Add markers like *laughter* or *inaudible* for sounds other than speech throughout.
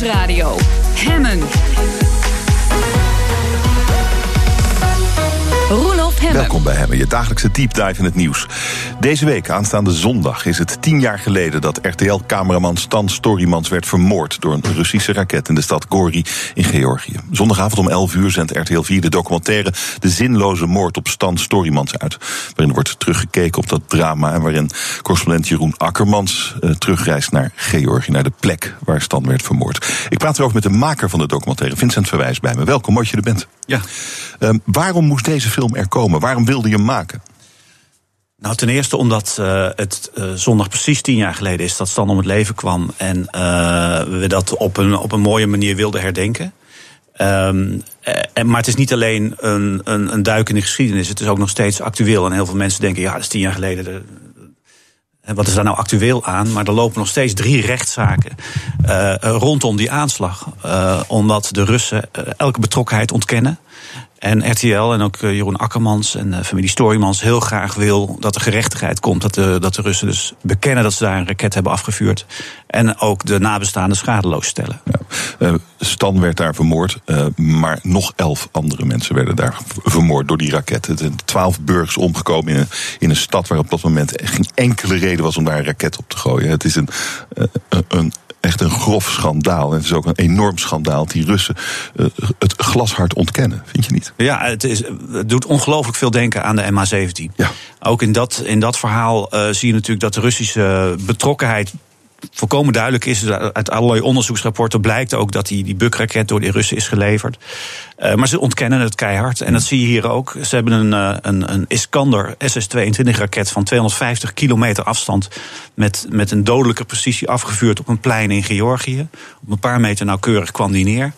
Nieuwsradio. Hemmen. Welkom bij Hemmen, je dagelijkse deep dive in het nieuws. Deze week, aanstaande zondag, is het tien jaar geleden dat RTL-cameraman Stan Storymans werd vermoord door een Russische raket in de stad Gori in Georgië. Zondagavond om 11 uur zendt RTL 4 de documentaire De zinloze moord op Stan Storymans uit. Waarin wordt teruggekeken op dat drama en waarin correspondent Jeroen Akkermans uh, terugreist naar Georgië, naar de plek waar Stan werd vermoord. Ik praat erover met de maker van de documentaire, Vincent Verwijs, bij me. Welkom, mooi dat je er bent. Ja. Uh, waarom moest deze film er komen? Waarom wilde je hem maken? Nou, ten eerste omdat uh, het uh, zondag precies tien jaar geleden is dat Stan om het leven kwam. En uh, we dat op een, op een mooie manier wilden herdenken. Um, en, maar het is niet alleen een, een, een, duik in de geschiedenis, het is ook nog steeds actueel. En heel veel mensen denken, ja, dat is tien jaar geleden. De, wat is daar nou actueel aan? Maar er lopen nog steeds drie rechtszaken rondom die aanslag. omdat de Russen elke betrokkenheid ontkennen. En RTL en ook eh, Jeroen Akkermans en uh, familie Storymans heel graag wil dat er gerechtigheid komt. Dat de, dat de Russen dus bekennen dat ze daar een raket hebben afgevuurd. En ook de nabestaanden schadeloos stellen. Ja. Uh, Stan werd daar vermoord, maar nog elf andere mensen werden daar vermoord door die raket. Er zijn twaalf burgers omgekomen in een, in een stad waar op dat moment geen enkele reden was om daar een raket op te gooien. Het is een, een echt een grof schandaal. En het is ook een enorm schandaal dat die Russen uh, het glashard ontkennen, vind je niet? Ja, het, is, het doet ongelooflijk veel denken aan de MH17. Ja. Ook in dat, in dat verhaal uh, zie je natuurlijk dat de Russische betrokkenheid volkomen duidelijk is. Uit allerlei onderzoeksrapporten blijkt ook dat die, die bukraket door de Russen is geleverd. Uh, maar ze ontkennen het keihard. En dat zie je hier ook. Ze hebben een, uh, een, een Iskander SS-22 raket van 250 kilometer afstand. Met, met een dodelijke precisie afgevuurd op een plein in Georgië. Op een paar meter nauwkeurig kwam die neer.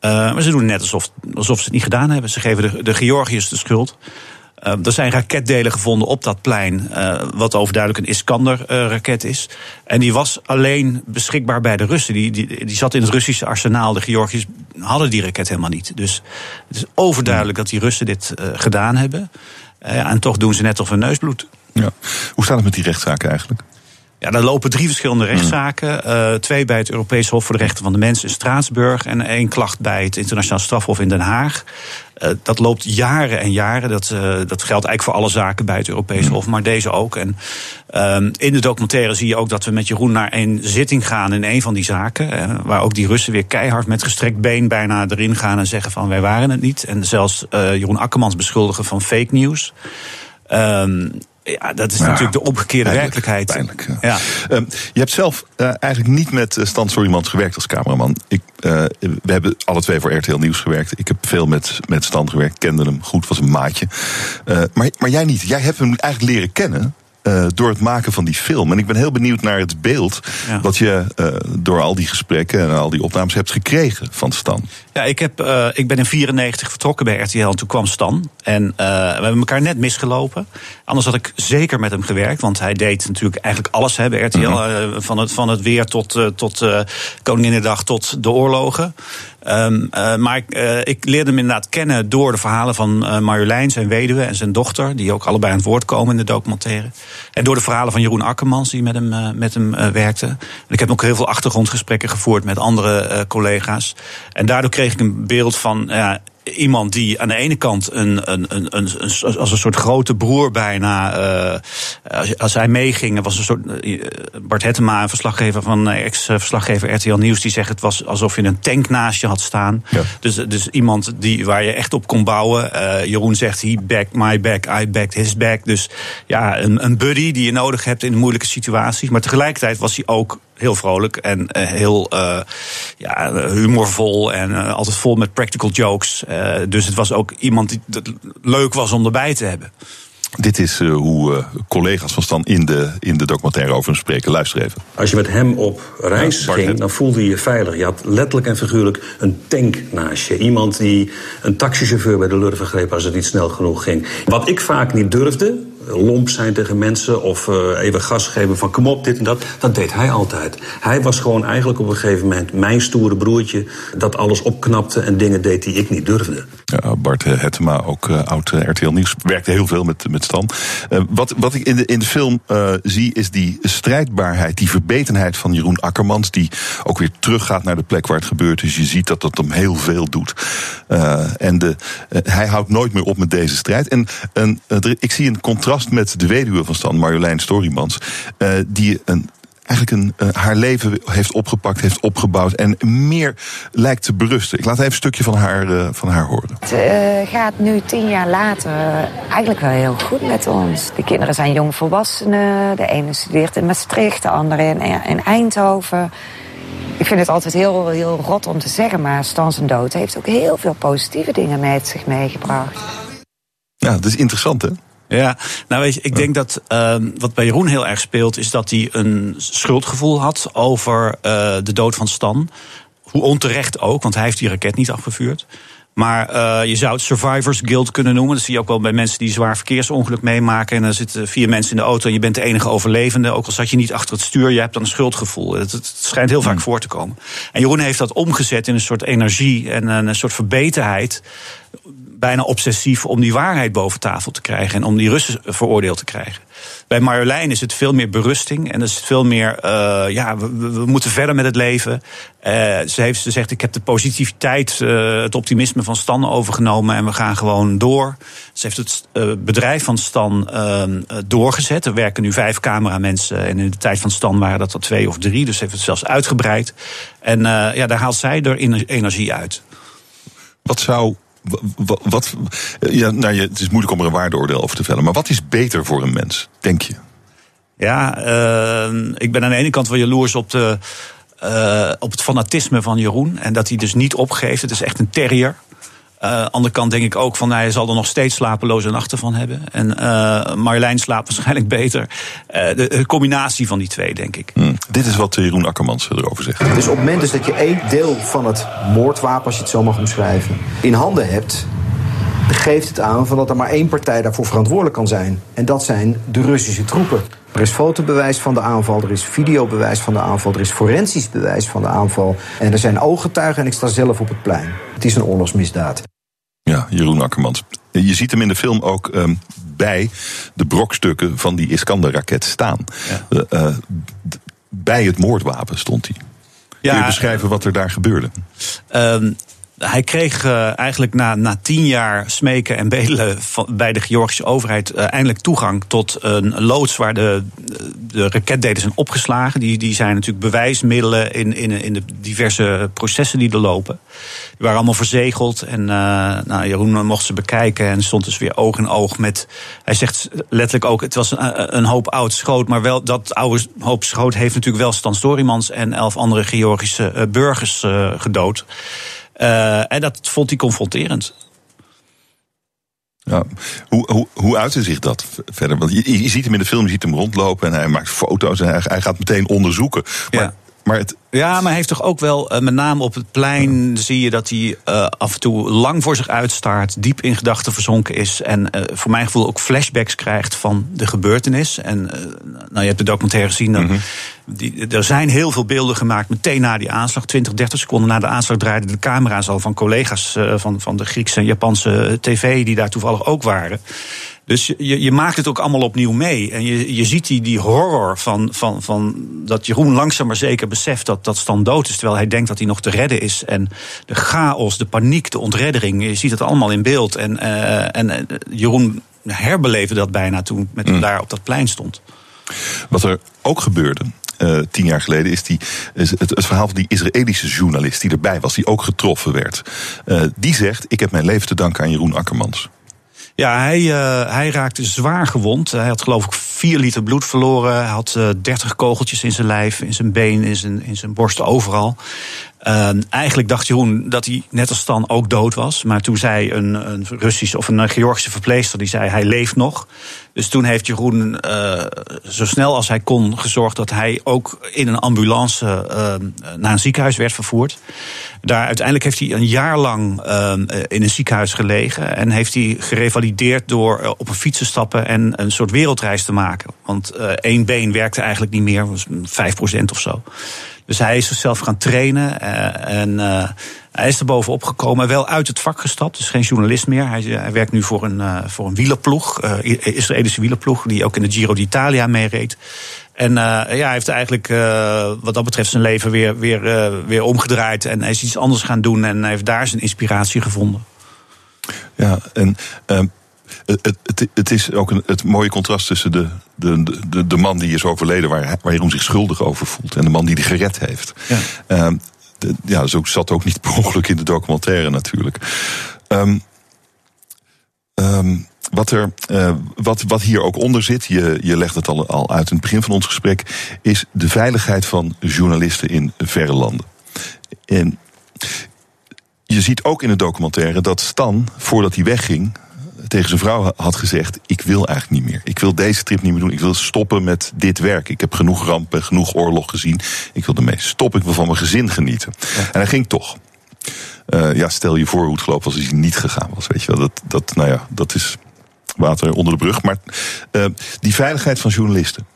Uh, maar ze doen net alsof, alsof ze het niet gedaan hebben. Ze geven de, de Georgiërs de schuld. Uh, er zijn raketdelen gevonden op dat plein, uh, wat overduidelijk een Iskander-raket uh, is. En die was alleen beschikbaar bij de Russen. Die, die, die zat in het Russische arsenaal. De Georgiërs hadden die raket helemaal niet. Dus het is overduidelijk dat die Russen dit gedaan hebben. en toch doen ze net of een neusbloed. Ja. Hoe staat het met die rechtszaken eigenlijk? Ja, er lopen drie verschillende rechtszaken. Uh, twee bij het Europees Hof voor de Rechten van de Mens in Straatsburg. En één klacht bij het Internationaal Strafhof in Den Haag. Uh, dat loopt jaren en jaren. Dat, uh, dat geldt eigenlijk voor alle zaken bij het Europees Hof, maar deze ook. En in de documentaire zie je ook dat we met Jeroen naar een zitting gaan in een van die zaken. waar ook die Russen weer keihard met gestrekt been bijna erin gaan en zeggen van wij waren het niet. En zelfs Jeroen Akkermans beschuldigen van fake news. Um, ja, dat is ja, natuurlijk de omgekeerde werkelijkheid. Pijnlijk, ja. ja. Um, je hebt zelf uh, eigenlijk niet met Stan Storymans gewerkt als cameraman. Ik, uh, we hebben alle twee voor RTL Nieuws gewerkt. Ik heb veel met, met Stan gewerkt, kende hem goed, was een maatje. Uh, maar, maar jij niet. Jij hebt hem eigenlijk leren kennen uh, door het maken van die film. En ik ben heel benieuwd naar het beeld ja. wat je uh, door al die gesprekken en al die opnames hebt gekregen van Stan. Ja, ik, heb, uh, ik ben in 94 vertrokken bij RTL en toen kwam Stan. En we hebben elkaar net misgelopen. Anders had ik zeker met hem gewerkt, want hij deed natuurlijk eigenlijk alles hè, bij RTL. -hmm. van, het, van het weer tot, tot Koninginnedag tot de oorlogen. Um, uh, maar ik, uh, ik, leerde hem inderdaad kennen door de verhalen van uh, Marjolein, zijn weduwe en zijn dochter, die ook allebei aan het woord komen in de documentaire. En door de verhalen van Jeroen Akkermans, die met hem, met hem werkte. En ik heb ook heel veel achtergrondgesprekken gevoerd met andere collega's. En daardoor kreeg ik een beeld van ja, iemand die aan de ene kant een, een, een, een, als een soort grote broer bijna, uh, als hij meeging, was een soort uh, Bart Hettema, een verslaggever van ex-verslaggever RTL Nieuws, die zegt het was alsof je een tank naast je had staan. Ja. Dus, dus iemand die, waar je echt op kon bouwen. Uh, Jeroen zegt, he backed my back, I backed his back. Dus ja, een, een buddy die je nodig hebt in moeilijke situaties. Maar tegelijkertijd was hij ook heel vrolijk en uh, heel uh, ja, humorvol en uh, altijd vol met practical jokes. dus het was ook iemand die het leuk was om erbij te hebben. Dit is uh, hoe uh, collega's van Stan in de, in de documentaire over hem spreken. Luister even. Als je met hem op reis ja, ging, dan voelde je je veilig. Je had letterlijk en figuurlijk een tank naast je. Iemand die een taxichauffeur bij de lurven greep als het niet snel genoeg ging. Wat ik vaak niet durfde, lomp zijn tegen mensen of even gas geven van kom op, dit en dat. Dat deed hij altijd. Hij was gewoon eigenlijk op een gegeven moment mijn stoere broertje dat alles opknapte en dingen deed die ik niet durfde. Ja, Bart Hettema, ook oud RTL Nieuws, werkte heel veel met, met Stan. wat, wat ik in de, in de film zie is die strijdbaarheid, die verbetenheid van Jeroen Akkermans, die ook weer teruggaat naar de plek waar het gebeurt. Dus je ziet dat dat hem heel veel doet. En de, hij houdt nooit meer op met deze strijd. En, en ik zie een contrast met de weduwe van Stan, Marjolein Storymans, die een eigenlijk een, uh, haar leven heeft opgepakt, heeft opgebouwd en meer lijkt te berusten. Ik laat even een stukje van haar, uh, van haar horen. Het uh, gaat nu tien jaar later eigenlijk wel heel goed met ons. De kinderen zijn jongvolwassenen. De ene studeert in Maastricht, de andere in, in Eindhoven. Ik vind het altijd heel, heel rot om te zeggen, maar Stan zijn dood heeft ook heel veel positieve dingen met zich meegebracht. Ja, dat is interessant hè? Ja, nou weet je, ik denk dat uh, wat bij Jeroen heel erg speelt, is dat hij een schuldgevoel had over uh, de dood van Stan. Hoe onterecht ook, want hij heeft die raket niet afgevuurd. Maar uh, je zou het survivors guilt kunnen noemen. Dat zie je ook wel bij mensen die zwaar verkeersongeluk meemaken. En dan zitten vier mensen in de auto en je bent de enige overlevende. Ook al zat je niet achter het stuur, je hebt dan een schuldgevoel. Het, het schijnt heel vaak hmm. voor te komen. En Jeroen heeft dat omgezet in een soort energie en een soort verbetenheid bijna obsessief om die waarheid boven tafel te krijgen en om die Russen veroordeeld te krijgen. Bij Marjolein is het veel meer berusting en is het veel meer, uh, ja, we, moeten verder met het leven. Uh, ze heeft gezegd, ik heb de positiviteit, uh, het optimisme van Stan overgenomen en we gaan gewoon door. Ze heeft het bedrijf van Stan ehm, doorgezet. Er werken nu vijf cameramensen en in de tijd van Stan waren dat er twee of drie, dus ze heeft het zelfs uitgebreid. En ja, daar haalt zij er energie uit. Wat zou wat, ja, nou, het is moeilijk om er een waardeoordeel over te vellen. Maar wat is beter voor een mens, denk je? Ja, uh, ik ben aan de ene kant wel jaloers op, de, uh, op het fanatisme van Jeroen. En dat hij dus niet opgeeft. Het is echt een terrier. Aan uh, de andere kant denk ik ook van hij zal er nog steeds slapeloze nachten van hebben. En uh, Marjolein slaapt waarschijnlijk *laughs* beter. Uh, de, de, combinatie van die twee, denk ik. Hmm. Dit is wat Jeroen Akkermans erover zegt. Dus op het moment dus dat je één deel van het moordwapen, als je het zo mag omschrijven, in handen hebt, geeft het aan van dat er maar één partij daarvoor verantwoordelijk kan zijn. En dat zijn de Russische troepen. Er is fotobewijs van de aanval, er is videobewijs van de aanval, er is forensisch bewijs van de aanval. En er zijn ooggetuigen en ik sta zelf op het plein. Het is een oorlogsmisdaad. Ja, Jeroen Akkermans. Je ziet hem in de film ook um, bij de brokstukken van die Iskander-raket staan. Ja. Uh, uh, bij het moordwapen stond hij. Ja, Kun je beschrijven wat er daar gebeurde? Um, hij kreeg uh, eigenlijk na, na tien jaar smeken en bedelen van, bij de Georgische overheid uh, eindelijk toegang tot een loods waar de, de raketdelen zijn opgeslagen. Die, die zijn natuurlijk bewijsmiddelen in, in, in de diverse processen die er lopen. Die waren allemaal verzegeld en uh, nou, Jeroen mocht ze bekijken en stond dus weer oog in oog met. Hij zegt letterlijk ook: het was een, hoop oud schoot, maar wel dat oude hoop schoot heeft natuurlijk wel Stan Storymans en elf andere Georgische burgers gedood. Uh, en dat vond hij confronterend. Ja. Hoe, hoe, hoe uitte zich dat verder? Want je, je, ziet hem in de film, je ziet hem rondlopen en hij maakt foto's en hij, hij gaat meteen onderzoeken. Maar, ja. maar het, ja, maar hij heeft toch ook wel, uh, met name op het plein, zie je dat hij uh, af en toe lang voor zich uitstaart, diep in gedachten verzonken is. En uh, voor mijn gevoel ook flashbacks krijgt van de gebeurtenis. En nou, je hebt de documentaire gezien. Dan, mm -hmm. die, er zijn heel veel beelden gemaakt meteen na die aanslag. 20, 30 seconden na de aanslag draaiden de camera's al van collega's van, van de Griekse en Japanse tv, die daar toevallig ook waren. Dus je, je maakt het ook allemaal opnieuw mee. En je, je ziet die, die horror van, van, van dat Jeroen langzaam maar zeker beseft dat, dat Stan dood is. Terwijl hij denkt dat hij nog te redden is. En de chaos, de paniek, de ontreddering. Je ziet het allemaal in beeld. En, uh, en Jeroen herbeleefde dat bijna toen met hem mm. daar op dat plein stond. Wat er ook gebeurde, uh, tien jaar geleden is, die, is het, het, verhaal van die Israëlische journalist die erbij was, die ook getroffen werd. Uh, die zegt: Ik heb mijn leven te danken aan Jeroen Akkermans. Ja, hij, uh, hij raakte zwaar gewond. Hij had geloof ik 4 liter bloed verloren. Hij had uh, 30 kogeltjes in zijn lijf, in zijn been, in zijn, in zijn borst, overal. Ehm, eigenlijk dacht Jeroen dat hij net als Stan ook dood was. Maar toen zei een, een Russische of een Georgische verpleegster... die zei hij leeft nog. Dus toen heeft Jeroen uh, zo snel als hij kon gezorgd... dat hij ook in een ambulance uh, naar een ziekenhuis werd vervoerd. Daar uiteindelijk heeft hij een jaar lang uh, in een ziekenhuis gelegen... en heeft hij gerevalideerd door op een fiets te stappen... en een soort wereldreis te maken. Want één been werkte eigenlijk niet meer, was 5% of zo. Dus hij is zichzelf gaan trainen en hij is er bovenop gekomen, wel uit het vak gestapt. Dus geen journalist meer. Hij, hij werkt nu voor een, voor een wielerploeg, Israëlische wielerploeg, die ook in de Giro d'Italia meereed. En ja, hij heeft eigenlijk wat dat betreft zijn leven weer, weer, weer omgedraaid. En hij is iets anders gaan doen en hij heeft daar zijn inspiratie gevonden. Ja, en het, het, het, is ook een, het mooie contrast tussen de, de, de, de man die is overleden, waar, waar Jeroen zich schuldig over voelt, en de man die die gered heeft. Ja. Uh, ja, zo zat ook niet per ongeluk in de documentaire natuurlijk. Um, um, wat, er, uh, wat, wat hier ook onder zit, je, je legt het al, al uit in het begin van ons gesprek, is de veiligheid van journalisten in verre landen. En je ziet ook in de documentaire dat Stan, voordat hij wegging, tegen zijn vrouw had gezegd: Ik wil eigenlijk niet meer. Ik wil deze trip niet meer doen. Ik wil stoppen met dit werk. Ik heb genoeg rampen, genoeg oorlog gezien. Ik wil ermee stoppen. Ik wil van mijn gezin genieten. En hij ging toch. Uh, ja, stel je voor hoe het gelopen was als hij niet gegaan was. Weet je wel, dat, dat, nou ja, dat is water onder de brug. Maar uh, die veiligheid van journalisten.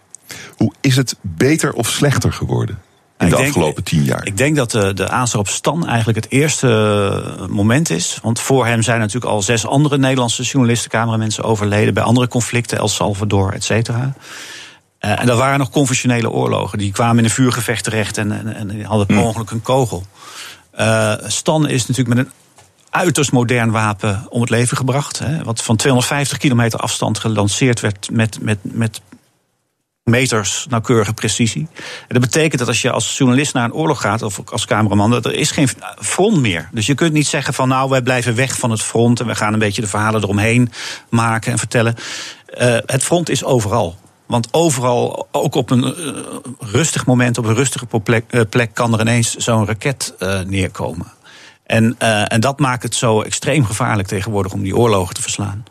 Hoe is het beter of slechter geworden? In de afgelopen tien jaar? Ik denk dat de, de aanslag op Stan eigenlijk het eerste moment is. Want voor hem zijn natuurlijk al zes andere Nederlandse journalisten, cameramensen overleden. bij andere conflicten, El Salvador, et cetera. Uh, en dat waren nog conventionele oorlogen. Die kwamen in een vuurgevecht terecht en, en, en hadden per ongeluk een kogel. Uh, Stan is natuurlijk met een uiterst modern wapen om het leven gebracht. Hè, wat van 250 kilometer afstand gelanceerd werd met, met, met meters nauwkeurige precisie. En dat betekent dat als je als journalist naar een oorlog gaat, of als cameraman, dat er is geen front meer. Dus je kunt niet zeggen van nou, wij blijven weg van het front en we gaan een beetje de verhalen eromheen maken en vertellen. Uh, het front is overal. Want overal, ook op een uh, rustig moment, op een rustige plek, uh, plek kan er ineens zo'n raket neerkomen. En, en dat maakt het zo extreem gevaarlijk tegenwoordig om die oorlogen te verslaan.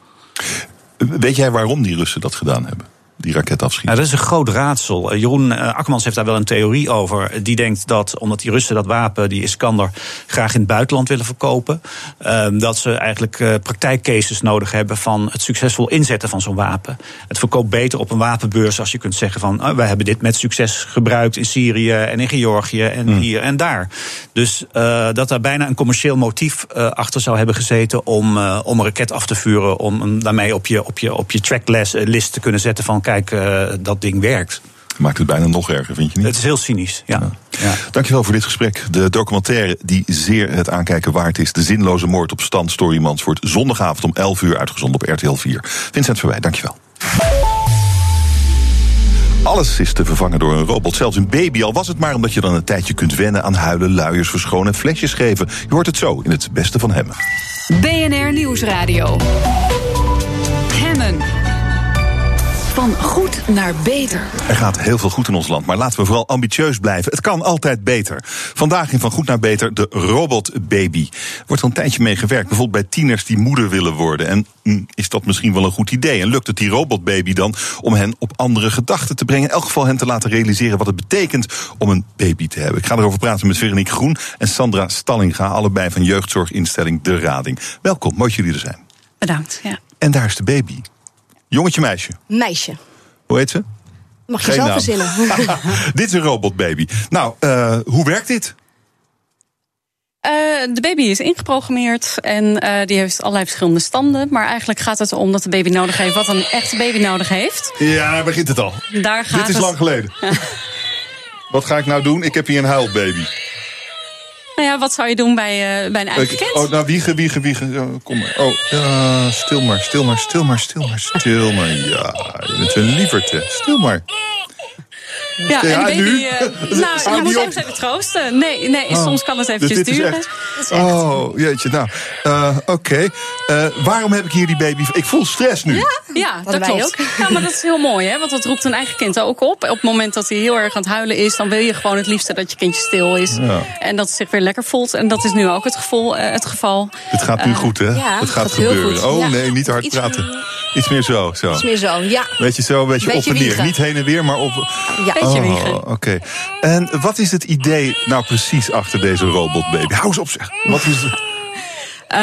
Weet jij waarom die Russen dat gedaan hebben? Die raket afschiet. Nou, dat is een groot raadsel. Eh, Jeroen uh, Akkermans heeft daar wel een theorie over. Die denkt dat, omdat die Russen dat wapen, die Iskander, graag in het buitenland willen verkopen, uh, dat ze eigenlijk uh, praktijkcases nodig hebben van het succesvol inzetten van zo'n wapen. Het verkoopt beter op een wapenbeurs als je kunt zeggen van, oh, wij hebben dit met succes gebruikt in Syrië en in Georgië en hmm. hier en daar. Dus dat daar bijna een commercieel motief achter zou hebben gezeten om, om een raket af te vuren, om daarmee op je, op je, op je tracklist te kunnen zetten van kijk, uh, dat ding werkt. Maakt het bijna nog erger, vind je niet? Het is heel cynisch, ja. ja. ja. Dankjewel voor dit gesprek. De documentaire die zeer het aankijken waard is... De zinloze moord op Stan Storymans... wordt zondagavond om 11 uur uitgezonden op RTL 4. Vincent Verwij, dankjewel. Alles is te vervangen door een robot, zelfs een baby. Al was het maar omdat je dan een tijdje kunt wennen aan huilen, luiers verschonen en flesjes geven. Je hoort het zo in het beste van Hemmen. BNR Nieuwsradio. Van goed naar beter. Er gaat heel veel goed in ons land, maar laten we vooral ambitieus blijven. Het kan altijd beter. Vandaag in Van Goed naar Beter de robotbaby. Wordt er een tijdje mee gewerkt, bijvoorbeeld bij tieners die moeder willen worden. En hm, is dat misschien wel een goed idee? En lukt het die robotbaby dan om hen op andere gedachten te brengen? In elk geval hen te laten realiseren wat het betekent om een baby te hebben. Ik ga erover praten met Veronique Groen en Sandra Stallinga, allebei van jeugdzorginstelling De Rading. Welkom, mooi dat jullie er zijn. Bedankt, ja. En daar is de baby. Jongetje, meisje? Meisje. Hoe heet ze? Mag je Geen zelf verzinnen. *laughs* *laughs* dit is een robotbaby. Nou, uh, hoe werkt dit? Uh, de baby is ingeprogrammeerd en uh, die heeft allerlei verschillende standen. Maar eigenlijk gaat het om dat de baby nodig heeft wat een echte baby nodig heeft. Ja, daar begint het al. Daar gaat Dit is lang geleden. *laughs* wat ga ik nou doen? Ik heb hier een huilbaby. Nou ja, wat zou je doen bij, uh, bij een eigen kind? Oh, nou, wiegen, wiegen, wiegen. kom maar. Oh, ja, stil maar, stil maar, stil maar, stil maar, stil maar. Ja, je bent een lieverte. Stil maar. Ja, Ja, en baby. nu? eh, *laughs* Hou nou, je moet soms even troosten. Nee, nee Oh. soms kan het Dus eventjes is duren. echt. Oh, jeetje. Nou, eh, oké. Eh, waarom heb ik hier die baby? Ik voel stress nu. Ja, dat wij klopt. ook. Ja, maar dat is heel mooi, hè? Want dat roept een eigen kind ook op. Op het moment dat hij heel erg aan het huilen is, dan wil je gewoon het liefste dat je kindje stil is. Ja. En dat het zich weer lekker voelt. En dat is nu ook het, gevoel, het geval. Het gaat nu goed, hè? ja, het gaat gaat heel gebeuren. goed. Oh Ja. nee, niet hard Iets- praten. Iets meer zo. zo. Iets meer zo, ja. Weet je zo, een beetje, Beetje op en neer. wiegen. Niet heen en weer, maar op. ja. Wiegen. Oh, oké. En wat is het idee nou precies achter deze robotbaby? Hou eens op, zeg. Wat is het? Eh,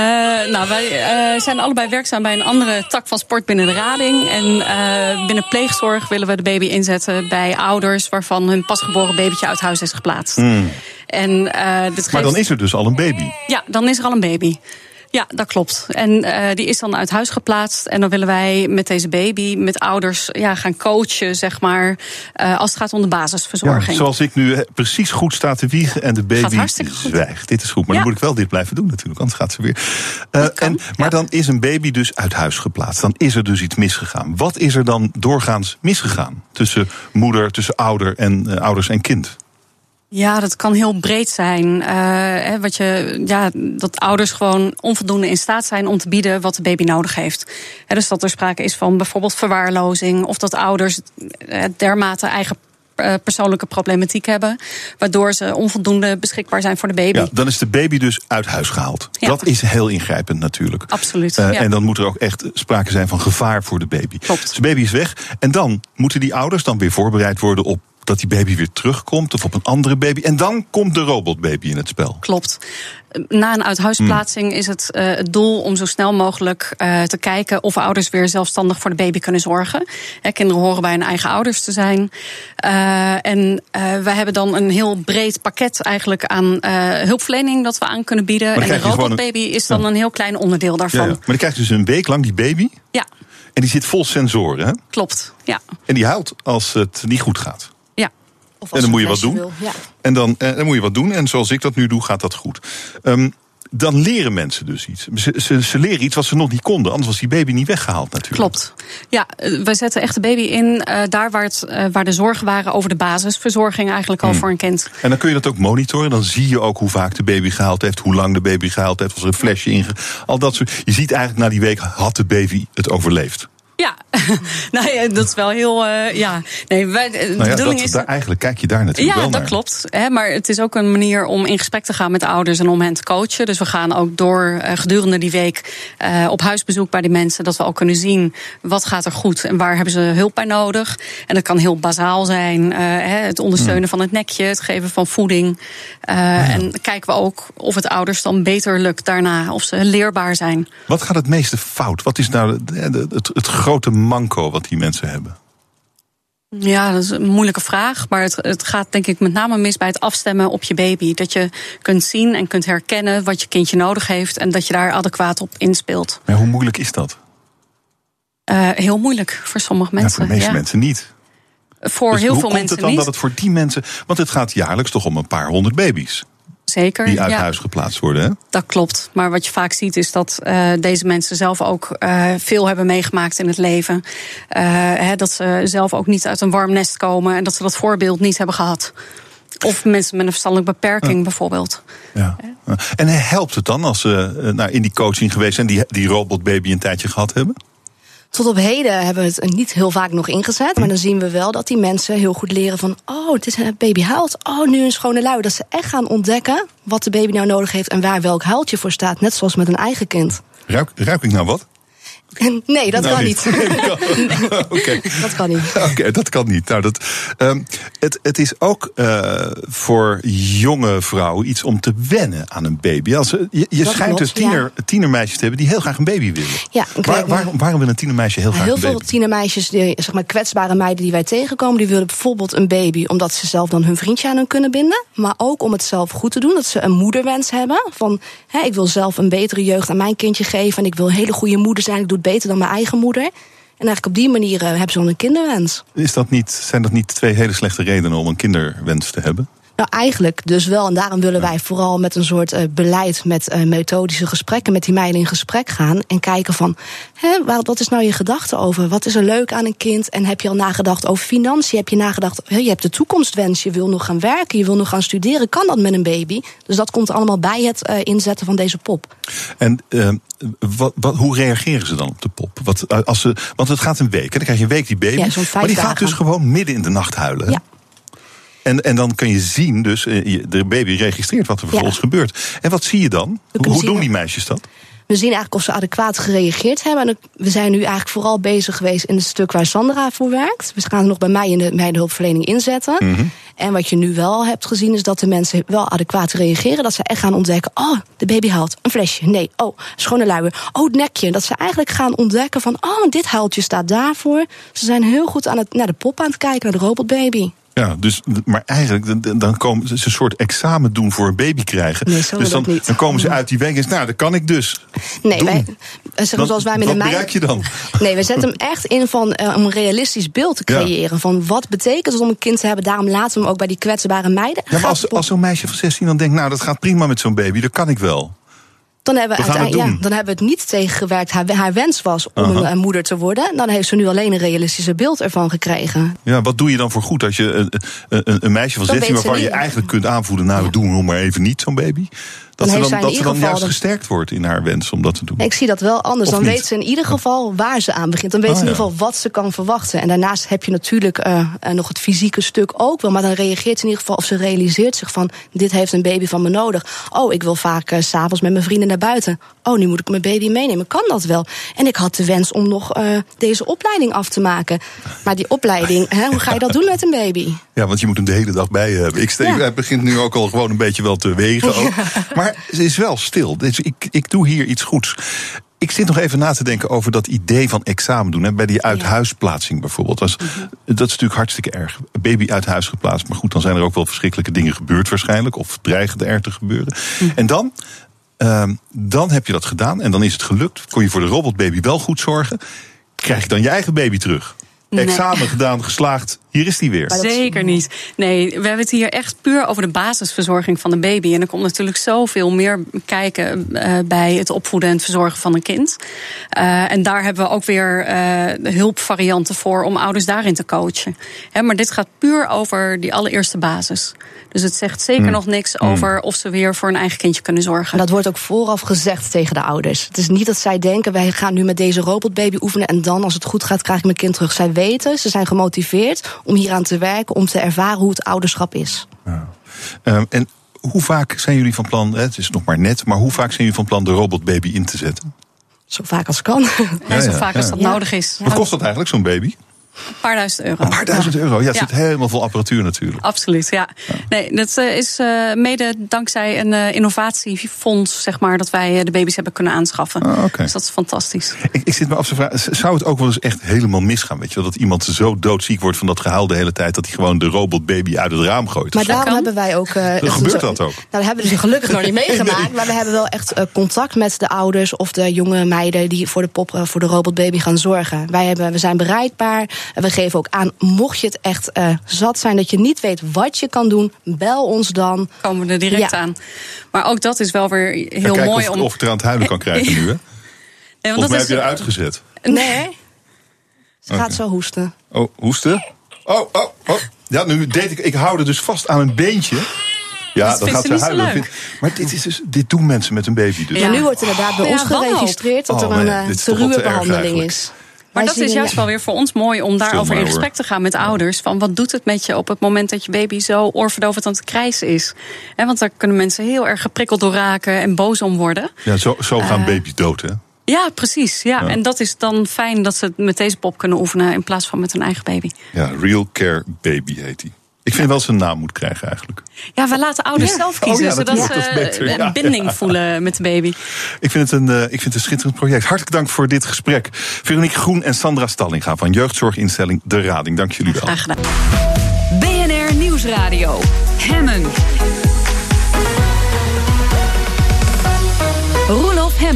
nou, wij eh, zijn allebei werkzaam bij een andere tak van sport binnen de rading. En eh, binnen pleegzorg willen we de baby inzetten bij ouders waarvan hun pasgeboren babytje uit huis is geplaatst. En, eh, dit Maar geeft- dan is er dus al een baby. Ja, dan is er al een baby. Ja, dat klopt. En eh, die is dan uit huis geplaatst. En dan willen wij met deze baby, met ouders, ja, gaan coachen, zeg maar. eh, als het gaat om de Ja, basisverzorging. zoals ik nu eh, precies goed sta te wiegen en de baby zwijgt. Dit is goed, maar Ja. dan moet ik wel dit blijven doen natuurlijk, anders gaat ze weer. Kan, en, maar dan is een baby dus uit huis geplaatst. Dan is er dus iets misgegaan. Wat is er dan doorgaans misgegaan tussen moeder, tussen ouder en ouders en kind? Ja, dat kan heel breed zijn. Eh, hè, wat je, ja, dat ouders gewoon onvoldoende in staat zijn om te bieden wat de baby nodig heeft. Hè, dus dat er sprake is van bijvoorbeeld verwaarlozing, of dat ouders eh, dermate eigen eh, persoonlijke problematiek hebben, waardoor ze onvoldoende beschikbaar zijn voor de baby. Ja, dan is de baby dus uit huis gehaald. Ja. Dat is heel ingrijpend natuurlijk. Absoluut. Ja. En dan moet er ook echt sprake zijn van gevaar voor de baby. Klopt. Dus de baby is weg. En dan moeten die ouders dan weer voorbereid worden op dat die baby weer terugkomt of op een andere baby. En dan komt de robotbaby in het spel. Klopt. Na een uithuisplaatsing is het uh, het doel om zo snel mogelijk uh, te kijken of ouders weer zelfstandig voor de baby kunnen zorgen. He, kinderen horen bij hun eigen ouders te zijn. Uh, en wij hebben dan een heel breed pakket eigenlijk aan hulpverlening dat we aan kunnen bieden. En de robotbaby een... is dan ja. een heel klein onderdeel daarvan. Ja, ja. Maar dan krijg je dus een week lang die baby. Ja. En die zit vol sensoren, hè? Klopt, ja. En die houdt als het niet goed gaat. En dan moet je wat doen. Wil, ja. En dan, eh, dan moet je wat doen. En zoals ik dat nu doe, gaat dat goed. Um, dan leren mensen dus iets. Ze, ze, ze, leren iets wat ze nog niet konden. Anders was die baby niet weggehaald natuurlijk. Klopt. Ja, wij zetten echt de baby in uh, daar waar, het, uh, waar de zorgen waren over de basisverzorging eigenlijk al Hmm. voor een kind. En dan kun je dat ook monitoren. Dan zie je ook hoe vaak de baby gehaald heeft. Hoe lang de baby gehaald heeft. Was er een flesje in. Al dat soort. Je ziet eigenlijk na die week had de baby het overleefd. Ja, *laughs* nou ja, dat is wel heel. Uh, ja, nee, wij, de nou ja, bedoeling dat, is. Daar, eigenlijk kijk je daar natuurlijk ja, wel dat klopt. Hè, maar het is ook een manier om in gesprek te gaan met de ouders en om hen te coachen. Dus we gaan ook door uh, gedurende die week uh, op huisbezoek bij die mensen. Dat we ook kunnen zien wat gaat er goed en waar hebben ze hulp bij nodig. En dat kan heel bazaal zijn. Hè, het ondersteunen hmm. van het nekje, het geven van voeding. Ja. En kijken we ook of het ouders dan beter lukt daarna. Of ze leerbaar zijn. Wat gaat het meeste fout? Wat is nou het, het, het grote manco wat die mensen hebben? Ja, dat is een moeilijke vraag. Maar het, het, gaat denk ik met name mis bij het afstemmen op je baby. Dat je kunt zien en kunt herkennen wat je kindje nodig heeft. En dat je daar adequaat op inspeelt. Maar hoe moeilijk is dat? Uh, heel moeilijk voor sommige mensen. Ja, voor de meeste ja. mensen niet. Voor dus heel hoe veel komt mensen het dan niet. dat het voor die mensen. Want het gaat jaarlijks toch om een paar honderd baby's. Zeker. Die uit ja. huis geplaatst worden, hè? Dat klopt. Maar wat je vaak ziet is dat uh, deze mensen zelf ook uh, veel hebben meegemaakt in het leven. Uh, hè, dat ze zelf ook niet uit een warm nest komen en dat ze dat voorbeeld niet hebben gehad. Of mensen met een verstandelijke beperking ja. bijvoorbeeld. Ja. En helpt het dan als ze nou, in die coaching geweest zijn, die, die robotbaby een tijdje gehad hebben? Tot op heden hebben we het niet heel vaak nog ingezet. Maar dan zien we wel dat die mensen heel goed leren van... oh, het is een baby huilt. Oh, nu een schone lui. Dat ze echt gaan ontdekken wat de baby nou nodig heeft... en waar welk huiltje voor staat. Net zoals met een eigen kind. Ruik, ruik ik nou wat? Nee, dat nou, kan niet. niet. *laughs* *laughs* okay. Dat kan niet. Oké, okay, dat kan niet. Nou, dat, um, het, het is ook uh, voor jonge vrouwen iets om te wennen aan een baby. Als, je je schijnt dus tiener, ja. tienermeisjes te hebben die heel graag een baby willen. Ja, Waar, waarom, waarom wil een tienermeisje heel graag heel een baby? veel tienermeisjes, die, zeg maar kwetsbare meiden die wij tegenkomen, die willen bijvoorbeeld een baby omdat ze zelf dan hun vriendje aan hun kunnen binden. Maar ook om het zelf goed te doen, dat ze een moederwens hebben. Van hè, ik wil zelf een betere jeugd aan mijn kindje geven en ik wil een hele goede moeder zijn. Ik doe beter dan mijn eigen moeder. En eigenlijk op die manier uh, hebben ze dan een kinderwens. Is dat niet, zijn dat niet twee hele slechte redenen om een kinderwens te hebben? Nou, eigenlijk dus wel. En daarom willen wij vooral met een soort uh, beleid, met uh, methodische gesprekken met die meiden in gesprek gaan. En kijken van, hè, wat is nou je gedachte over? Wat is er leuk aan een kind? En heb je al nagedacht over financiën? Heb je nagedacht, hè, je hebt de toekomstwens, je wil nog gaan werken, je wil nog gaan studeren. Kan dat met een baby? Dus dat komt allemaal bij het uh, inzetten van deze pop. En wat, wat, hoe reageren ze dan op de pop? Wat, als ze, want het gaat een week, en dan krijg je een week die baby. Ja, maar die gaat dus gewoon midden in de nacht huilen. Ja. En, en dan kun je zien, dus de baby registreert wat er vervolgens ja. gebeurt. En wat zie je dan? Hoe, doen die meisjes dat? We zien eigenlijk of ze adequaat gereageerd hebben. En we zijn nu eigenlijk vooral bezig geweest in het stuk waar Sandra voor werkt. We gaan het nog bij mij in de meidenhulpverlening inzetten. Mm -hmm. En wat je nu wel hebt gezien is dat de mensen wel adequaat reageren. Dat ze echt gaan ontdekken, oh, de baby haalt een flesje. Nee, oh, schone luier. Oh, het nekje. Dat ze eigenlijk gaan ontdekken van, oh, dit huiltje staat daarvoor. Ze zijn heel goed aan het, naar de pop aan het kijken, naar de robotbaby. Ja, dus, maar eigenlijk dan komen ze een soort examen doen voor een baby krijgen. Nee, dus dan, niet. dan komen ze uit die week en nou, dat kan ik dus. Nee, doen. wij, Dan- zoals wij met wat een bereik je dan? Nee, we zetten hem echt in van, eh, om een realistisch beeld te Ja. creëren. Van wat betekent het om een kind te hebben. Daarom laten we hem ook bij die kwetsbare meiden. Ja, maar als, de als zo'n meisje van 16 dan denkt, nou, dat gaat prima met zo'n baby, dat kan ik wel. Dan, hebben we uiteindelijk- ja, dan hebben we het niet tegengewerkt. Haar, haar wens was om Aha. een, moeder te worden. Dan heeft ze nu alleen een realistische beeld ervan gekregen. Ja, wat doe je dan voor goed als je een, een, een meisje van Dan 16 weet ze waarvan je eigenlijk kunt aanvoelen, nou, we doen hem maar even niet, zo'n baby. Dat Dan ze heeft dan, dat ze dan juist gesterkt wordt in haar wens om dat te doen. Ik zie dat wel anders. Of dan niet? weet ze in ieder geval waar ze aan begint. Dan weet Oh, ze in ieder geval wat ze kan verwachten. En daarnaast heb je natuurlijk eh, eh, nog het fysieke stuk ook wel. Maar dan reageert ze in ieder geval of ze realiseert zich van... dit heeft een baby van me nodig. Oh, ik wil vaak s s'avonds met mijn vrienden naar buiten. Oh, nu moet ik mijn baby meenemen. Kan dat wel? En ik had de wens om nog eh, deze opleiding af te maken. Maar die opleiding, hè, hoe ga je dat doen met een baby? Ja, want je moet hem de hele dag bij je hebben. Ik steek, Ja. Hij begint nu ook al gewoon een beetje wel te wegen. Ook. *laughs* Maar ze is wel stil. Dus ik, ik doe hier iets goeds. Ik zit nog even na te denken over dat idee van examen doen. Hè, bij die uithuisplaatsing bijvoorbeeld. Dat is, dat is natuurlijk hartstikke erg. Baby uit huis geplaatst. Maar goed, dan zijn er ook wel verschrikkelijke dingen gebeurd waarschijnlijk. Of dreigen er te gebeuren. En dan, ehm, dan heb je dat gedaan. En dan is het gelukt. Kon je voor de robotbaby wel goed zorgen. Krijg je dan je eigen baby terug. Nee. Examen gedaan, geslaagd. Hier is die weer. Zeker niet. Nee, we hebben het hier echt puur over de basisverzorging van de baby. En er komt natuurlijk zoveel meer kijken eh, bij het opvoeden en het verzorgen van een kind. Eh, en daar hebben we ook weer eh, hulpvarianten voor om ouders daarin te coachen. Hè, maar dit gaat puur over die allereerste basis. Dus het zegt zeker nog niks over of ze weer voor een eigen kindje kunnen zorgen. En dat wordt ook vooraf gezegd tegen de ouders. Het is niet dat zij denken, wij gaan nu met deze robotbaby oefenen... en dan, als het goed gaat, krijg ik mijn kind terug. Zij weten, ze zijn gemotiveerd om hieraan te werken... om te ervaren hoe het ouderschap is. Ehm, en hoe vaak zijn jullie van plan, hè, het is nog maar net, maar hoe vaak zijn jullie van plan de robotbaby in te zetten? Zo vaak als kan. Zo ja, vaak als dat Ja. nodig is. Wat kost dat eigenlijk, zo'n baby? Een paar duizend euro. Een paar duizend euro. Ja, het Ja. zit helemaal vol apparatuur natuurlijk. Absoluut, ja. Nee, dat eh, is eh, mede dankzij een eh, innovatiefonds, zeg maar, dat wij de baby's hebben kunnen aanschaffen. Ah, oké. Dus dat is fantastisch. Ik, ik zit me af te vragen, zou het ook wel eens echt helemaal misgaan? Weet je wel, dat iemand zo doodziek wordt van dat gehuil de hele tijd... dat hij gewoon de robotbaby uit het raam gooit? Maar daarom kan. hebben wij ook. eh, *laughs* echt gebeurt zo- dat ook? Nou, dat hebben we dus gelukkig nog niet *laughs* meegemaakt. Maar we hebben wel echt contact met de ouders of de jonge meiden die voor de pop, voor de robotbaby gaan zorgen. Wij hebben, we zijn bereikbaar. En we geven ook aan, mocht je het echt eh, zat zijn dat je niet weet wat je kan doen, bel ons dan. Komen we er direct Ja. aan. Maar ook dat is wel weer heel Ja, mooi of, om. of ik er aan het huilen kan krijgen *laughs* nu, hè? Nee, want Of mij dat heb is, je eruit gezet. Nee. *laughs* Ze gaat zo hoesten. Oh, hoesten? Oh, oh, oh. Ja, nu deed ik... Ik hou er dus vast aan een beentje. Ja, Dat gaat ze huilen. Maar dit, is dus, dit doen mensen met een baby dus. Ja. Nu wordt inderdaad bij ons geregistreerd dat Oh, er een nee, eh, te ruwe behandeling eigenlijk. is. Maar dat is juist wel weer voor ons mooi om daarover in gesprek te gaan met ouders. Van wat doet het met je op het moment dat je baby zo oorverdovend aan het krijsen is? Hè, want daar kunnen mensen heel erg geprikkeld door raken en boos om worden. Ja, zo, zo gaan Eh, baby's dood, hè? Ja, precies. Ja. Ja. En dat is dan fijn dat ze het met deze pop kunnen oefenen in plaats van met hun eigen baby. Ja, Real Care Baby heet hij. Ik vind wel dat ze een naam moet krijgen eigenlijk. Ja, we laten ouders Ja. zelf kiezen, Oh ja, zodat ze een ja. binding voelen met de baby. Ik vind, het een, eh, ik vind het een schitterend project. Hartelijk dank voor dit gesprek. Veronique Groen en Sandra Stallinga van jeugdzorginstelling De Rading. Dank jullie wel. Graag gedaan. BNR Nieuwsradio. Hemmen.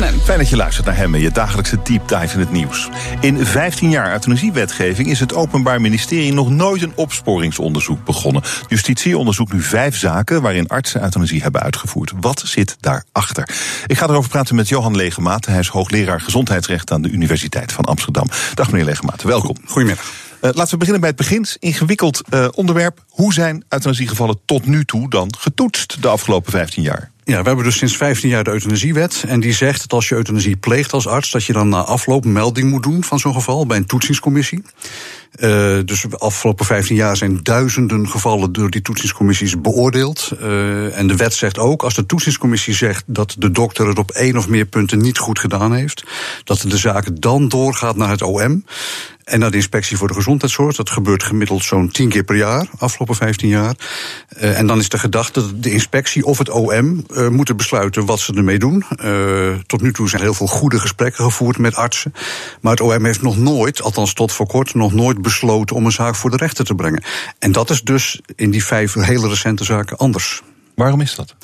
Hemmen. Fijn dat je luistert naar hem en je dagelijkse deep dive in het nieuws. In 15 jaar euthanasiewetgeving is het Openbaar Ministerie nog nooit een opsporingsonderzoek begonnen. Justitie onderzoekt nu vijf zaken waarin artsen euthanasie hebben uitgevoerd. Wat zit daarachter? Ik ga erover praten met Johan Legemaat. Hij is hoogleraar gezondheidsrecht aan de Universiteit van Amsterdam. Dag meneer Legemaat, welkom. Goedemiddag. Uh, laten we beginnen bij het begin. Ingewikkeld uh, onderwerp. Hoe zijn euthanasiegevallen tot nu toe dan getoetst de afgelopen 15 jaar? Ja, we hebben dus sinds 15 jaar de euthanasiewet. En die zegt dat als je euthanasie pleegt als arts, dat je dan na afloop melding moet doen van zo'n geval bij een toetsingscommissie. Uh, dus de afgelopen 15 jaar zijn duizenden gevallen door die toetsingscommissies beoordeeld. Uh, en de wet zegt ook, als de toetsingscommissie zegt dat de dokter het op één of meer punten niet goed gedaan heeft, dat de zaak dan doorgaat naar het OM. En naar de inspectie voor de gezondheidszorg. Dat gebeurt gemiddeld zo'n tien keer per jaar, afgelopen 15 jaar. Uh, en dan is de gedachte dat de inspectie of het OM uh, moeten besluiten wat ze ermee doen. Tot nu toe zijn heel veel goede gesprekken gevoerd met artsen. Maar het OM heeft nog nooit, althans tot voor kort, nog nooit besloten om een zaak voor de rechter te brengen. En dat is dus in die vijf hele recente zaken anders. Waarom is dat?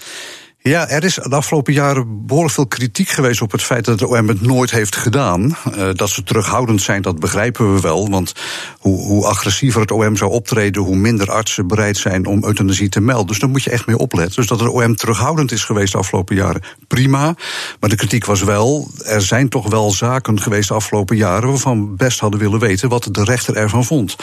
Ja, er is de afgelopen jaren behoorlijk veel kritiek geweest op het feit dat de OM het nooit heeft gedaan. Uh, dat ze terughoudend zijn, dat begrijpen we wel. Want hoe, hoe agressiever het OM zou optreden, hoe minder artsen bereid zijn om euthanasie te melden. Dus daar moet je echt mee opletten. Dus dat de OM terughoudend is geweest de afgelopen jaren, prima. Maar de kritiek was wel, er zijn toch wel zaken geweest de afgelopen jaren waarvan we best hadden willen weten wat de rechter ervan vond.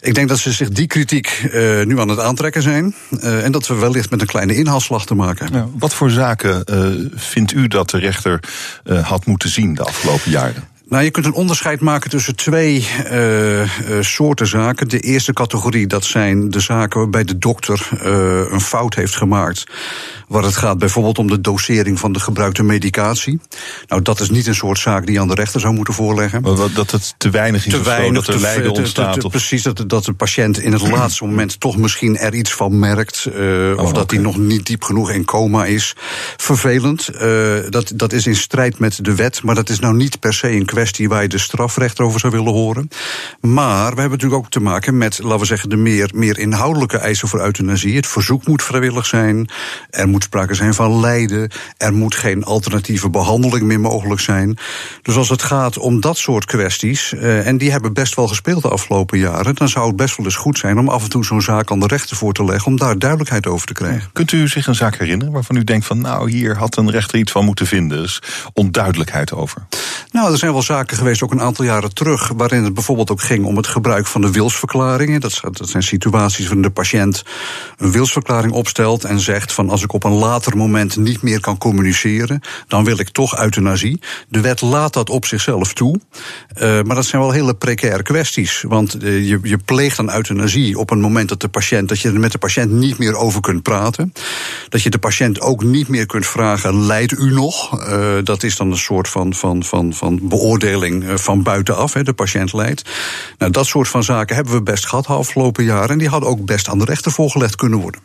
Ik denk dat ze zich die kritiek uh, nu aan het aantrekken zijn. Uh, en dat we wellicht met een kleine inhaalslag te maken hebben. Wat voor zaken uh, vindt u dat de rechter uh, had moeten zien de afgelopen jaren? Nou, je kunt een onderscheid maken tussen twee uh, uh, soorten zaken. De eerste categorie, dat zijn de zaken waarbij de dokter uh, een fout heeft gemaakt. Waar het gaat bijvoorbeeld om de dosering van de gebruikte medicatie. Nou, dat is niet een soort zaak die aan de rechter zou moeten voorleggen. Maar dat het te weinig is te of weinig, zo, dat er lijden te, te, ontstaat? te, of... Precies, dat, dat de patiënt in het *clears throat* laatste moment toch misschien er iets van merkt. Uh, oh, of dat hij nog niet diep genoeg in coma is. Vervelend. Dat, dat is in strijd met de wet. Maar dat is nou niet per se een kwestie waar je de strafrechter over zou willen horen. Maar we hebben natuurlijk ook te maken met, laten we zeggen, de meer, meer inhoudelijke eisen voor euthanasie. Het verzoek moet vrijwillig zijn. Er moet sprake zijn van lijden. Er moet geen alternatieve behandeling meer mogelijk zijn. Dus als het gaat om dat soort kwesties, uh, en die hebben best wel gespeeld de afgelopen jaren, dan zou het best wel eens goed zijn om af en toe zo'n zaak aan de rechter voor te leggen, om daar duidelijkheid over te krijgen. Kunt u zich een zaak herinneren waarvan u denkt van, nou, hier had een rechter iets van moeten vinden? Dus onduidelijkheid over. Nou, er zijn wel zaken geweest, ook een aantal jaren terug, waarin het bijvoorbeeld ook ging om het gebruik van de wilsverklaringen. Dat, zijn situaties waarin de patiënt een wilsverklaring opstelt en zegt van als ik op een later moment niet meer kan communiceren, dan wil ik toch euthanasie. De wet laat dat op zichzelf toe. Uh, maar dat zijn wel hele precaire kwesties. Want uh, je, je pleegt een euthanasie op een moment dat de patiënt, dat je er met de patiënt niet meer over kunt praten. Dat je de patiënt ook niet meer kunt vragen: lijdt u nog? Uh, dat is dan een soort van, van, van, van beoordeling van buitenaf. De patiënt lijdt. Nou, dat soort van zaken hebben we best gehad de afgelopen jaren. En die hadden ook best aan de rechter voorgelegd kunnen worden.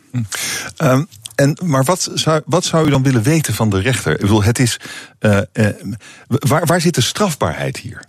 Um, en, maar wat zou, wat zou u dan willen weten van de rechter? Ik bedoel, het is. Uh, uh, waar, waar zit de strafbaarheid hier?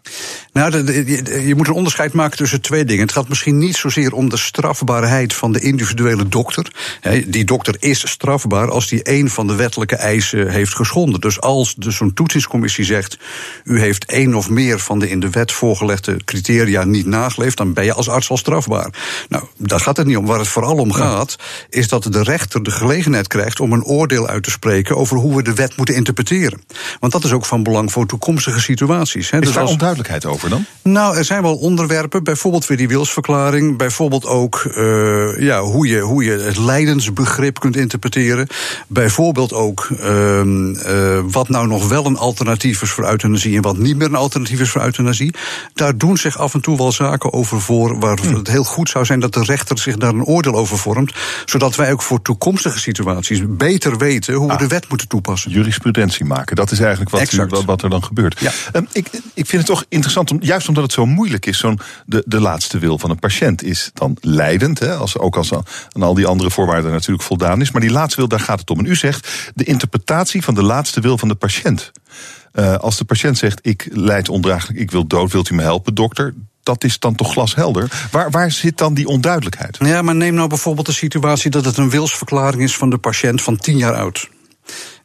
Nou, de, de, je, moet een onderscheid maken tussen twee dingen. Het gaat misschien niet zozeer om de strafbaarheid van de individuele dokter. He, die dokter is strafbaar als die een van de wettelijke eisen heeft geschonden. Dus als dus zo'n toetsingscommissie zegt: u heeft één of meer van de in de wet voorgelegde criteria niet nageleefd, dan ben je als arts al strafbaar. Nou, daar gaat het niet om. Waar het vooral om gaat, is dat de rechter de gelegenheid krijgt om een oordeel uit te spreken over hoe we de wet moeten interpreteren. Want dat is ook van belang voor toekomstige situaties. He. Is dus daar als... onduidelijkheid over dan? Nou, er zijn wel onderwerpen, bijvoorbeeld weer die wilsverklaring, bijvoorbeeld ook uh, ja, hoe, je, hoe je het lijdensbegrip kunt interpreteren. Bijvoorbeeld ook uh, uh, wat nou nog wel een alternatief is voor euthanasie en wat niet meer een alternatief is voor euthanasie. Daar doen zich af en toe wel zaken over voor waar hm. het heel goed zou zijn dat de rechter zich daar een oordeel over vormt, zodat wij ook voor toekomstige situaties beter weten hoe ah, we de wet moeten toepassen. Jurisprudentie maken, dat is eigenlijk wat, u, wat, wat, er dan gebeurt. Ja. Um, ik, ik vind het toch interessant, om, juist omdat het zo moeilijk is, zo'n de, de laatste wil van een patiënt is dan leidend, hè, als, ook als aan al die andere voorwaarden natuurlijk voldaan is. Maar die laatste wil, daar gaat het om. En u zegt de interpretatie van de laatste wil van de patiënt. Uh, als de patiënt zegt: Ik leid ondraaglijk, ik wil dood, wilt u me helpen, dokter? Dat is dan toch glashelder. Waar, waar zit dan die onduidelijkheid? Ja, maar neem nou bijvoorbeeld de situatie dat het een wilsverklaring is van de patiënt van tien jaar oud.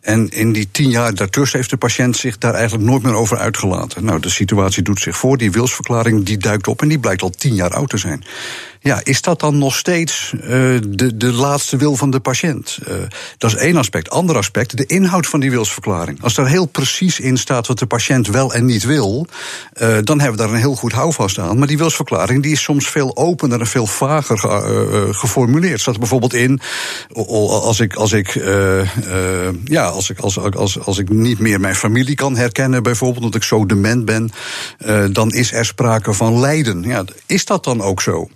En in die tien jaar daartussen heeft de patiënt zich daar eigenlijk nooit meer over uitgelaten. Nou, de situatie doet zich voor, die wilsverklaring die duikt op en die blijkt al tien jaar oud te zijn. Ja, is dat dan nog steeds uh, de, de laatste wil van de patiënt? Uh, dat is één aspect. Ander aspect, de inhoud van die wilsverklaring. Als daar heel precies in staat wat de patiënt wel en niet wil, uh, dan hebben we daar een heel goed houvast aan. Maar die wilsverklaring die is soms veel opener en veel vager ge, geformuleerd. Staat er bijvoorbeeld in, als ik, als ik, ja, als ik, als, als, als ik niet meer mijn familie kan herkennen, bijvoorbeeld, omdat ik zo dement ben, dan is er sprake van lijden. Ja, is dat dan ook zo?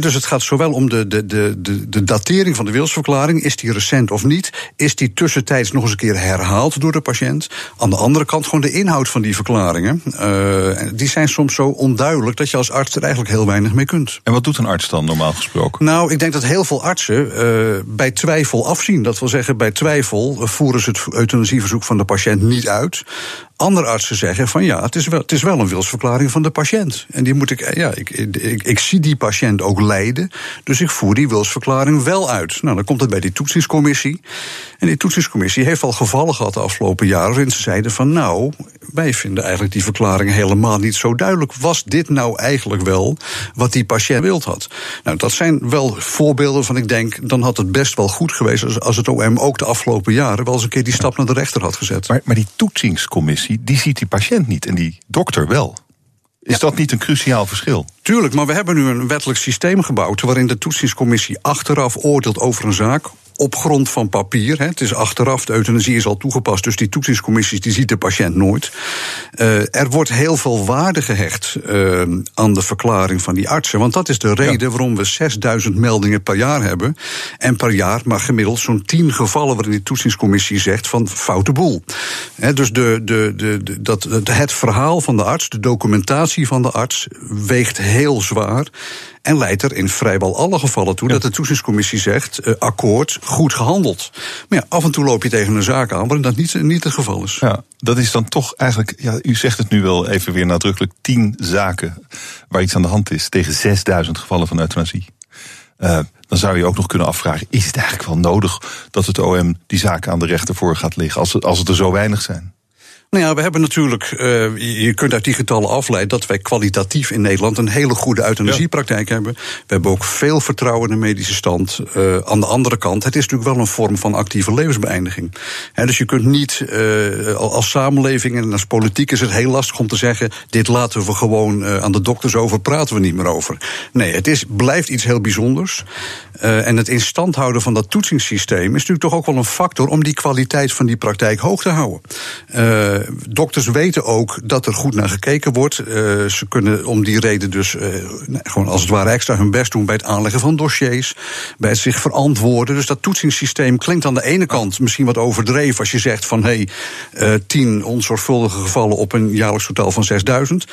Dus het gaat zowel om de, de, de, de, de datering van de wilsverklaring. Is die recent of niet? Is die tussentijds nog eens een keer herhaald door de patiënt? Aan de andere kant gewoon de inhoud van die verklaringen. Uh, die zijn soms zo onduidelijk dat je als arts er eigenlijk heel weinig mee kunt. En wat doet een arts dan normaal gesproken? Nou, ik denk dat heel veel artsen uh, bij twijfel afzien. Dat wil zeggen, bij twijfel voeren ze het euthanasieverzoek van de patiënt niet uit. Andere artsen zeggen van ja, het is wel, het is wel een wilsverklaring van de patiënt. En die moet ik, ja, ik, ik, ik, zie die patiënt ook lijden, dus ik voer die wilsverklaring wel uit. Nou, dan komt het bij die toetsingscommissie. En die toetsingscommissie heeft al gevallen gehad de afgelopen jaren waarin ze zeiden van nou, wij vinden eigenlijk die verklaring helemaal niet zo duidelijk. Was dit nou eigenlijk wel wat die patiënt wild had? Nou, dat zijn wel voorbeelden van ik denk, dan had het best wel goed geweest als, als het OM ook de afgelopen jaren wel eens een keer die stap naar de rechter had gezet. Maar, maar die toetsingscommissie die ziet die patiënt niet en die dokter wel. Is dat niet een cruciaal verschil? Tuurlijk, maar we hebben nu een wettelijk systeem gebouwd waarin de toetsingscommissie achteraf oordeelt over een zaak op grond van papier. Hè. Het is achteraf, de euthanasie is al toegepast, dus die toetsingscommissies die ziet de patiënt nooit. Uh, er wordt heel veel waarde gehecht uh, aan de verklaring van die artsen. Want dat is de reden waarom we 6000 meldingen per jaar hebben. En per jaar maar gemiddeld zo'n 10 gevallen waarin die toetsingscommissie zegt van foute boel. He, dus de, de, de, de, dat, het verhaal van de arts, de documentatie van de arts, weegt heel zwaar. En leidt er in vrijwel alle gevallen toe dat de toezichtcommissie zegt: uh, akkoord, goed gehandeld. Maar ja, af en toe loop je tegen een zaak aan waarin dat niet, niet het geval is. Ja, dat is dan toch eigenlijk, ja, u zegt het nu wel even weer nadrukkelijk: tien zaken waar iets aan de hand is tegen 6000 gevallen van euthanasie. Uh, dan zou je ook nog kunnen afvragen: is het eigenlijk wel nodig dat het OM die zaken aan de rechter voor gaat liggen als het, als het er zo weinig zijn? Nou ja, we hebben natuurlijk, uh, je kunt uit die getallen afleiden dat wij kwalitatief in Nederland een hele goede euthanasiepraktijk ja. hebben. We hebben ook veel vertrouwen in de medische stand. Uh, aan de andere kant, het is natuurlijk wel een vorm van actieve levensbeëindiging. He, dus je kunt niet uh, als samenleving en als politiek is het heel lastig om te zeggen: dit laten we gewoon aan de dokters over, praten we niet meer over. Nee, het is, blijft iets heel bijzonders. en het in stand houden van dat toetsingssysteem is natuurlijk toch ook wel een factor om die kwaliteit van die praktijk hoog te houden dokters weten ook dat er goed naar gekeken wordt. Uh, ze kunnen om die reden dus uh, gewoon als het ware extra hun best doen bij het aanleggen van dossiers, bij het zich verantwoorden. Dus dat toetsingssysteem klinkt aan de ene kant misschien wat overdreven als je zegt van hé, hey, tien onzorgvuldige gevallen op een jaarlijks totaal van 6000.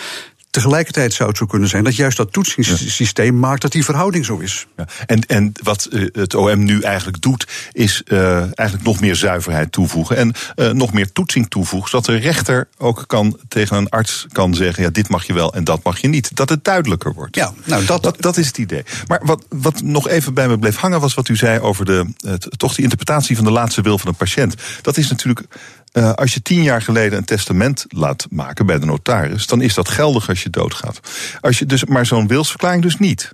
Tegelijkertijd zou het zo kunnen zijn dat juist dat toetsingssysteem maakt dat die verhouding zo is. Ja. En, en wat uh, het OM nu eigenlijk doet, is uh, eigenlijk nog meer zuiverheid toevoegen. En uh, nog meer toetsing toevoegen, zodat de rechter ook kan tegen een arts kan zeggen: ja, dit mag je wel en dat mag je niet. Dat het duidelijker wordt. Ja, nou dat, dat, dat is het idee. Maar wat, wat nog even bij me bleef hangen, was wat u zei over de, toch die interpretatie van de laatste wil van een patiënt. Dat is natuurlijk uh, als je tien jaar geleden een testament laat maken bij de notaris, dan is dat geldig als je doodgaat. Als je dus, maar zo'n wilsverklaring dus niet.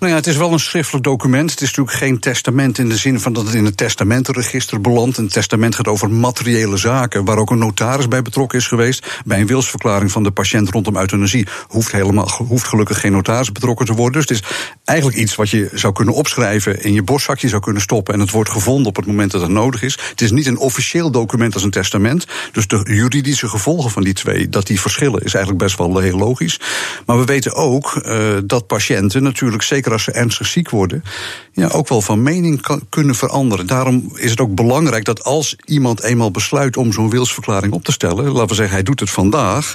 Nou ja, het is wel een schriftelijk document. Het is natuurlijk geen testament in de zin van dat het in het testamentenregister belandt. Een testament gaat over materiële zaken, waar ook een notaris bij betrokken is geweest. Bij een wilsverklaring van de patiënt rondom euthanasie hoeft, helemaal, hoeft gelukkig geen notaris betrokken te worden. Dus het is eigenlijk iets wat je zou kunnen opschrijven, in je borstzakje zou kunnen stoppen en het wordt gevonden op het moment dat het nodig is. Het is niet een officieel document als een testament. Dus de juridische gevolgen van die twee, dat die verschillen, is eigenlijk best wel heel logisch. Maar we weten ook uh, dat patiënten natuurlijk zeker als ze ernstig ziek worden, ja, ook wel van mening kan, kunnen veranderen. Daarom is het ook belangrijk dat als iemand eenmaal besluit om zo'n wilsverklaring op te stellen, laten we zeggen hij doet het vandaag,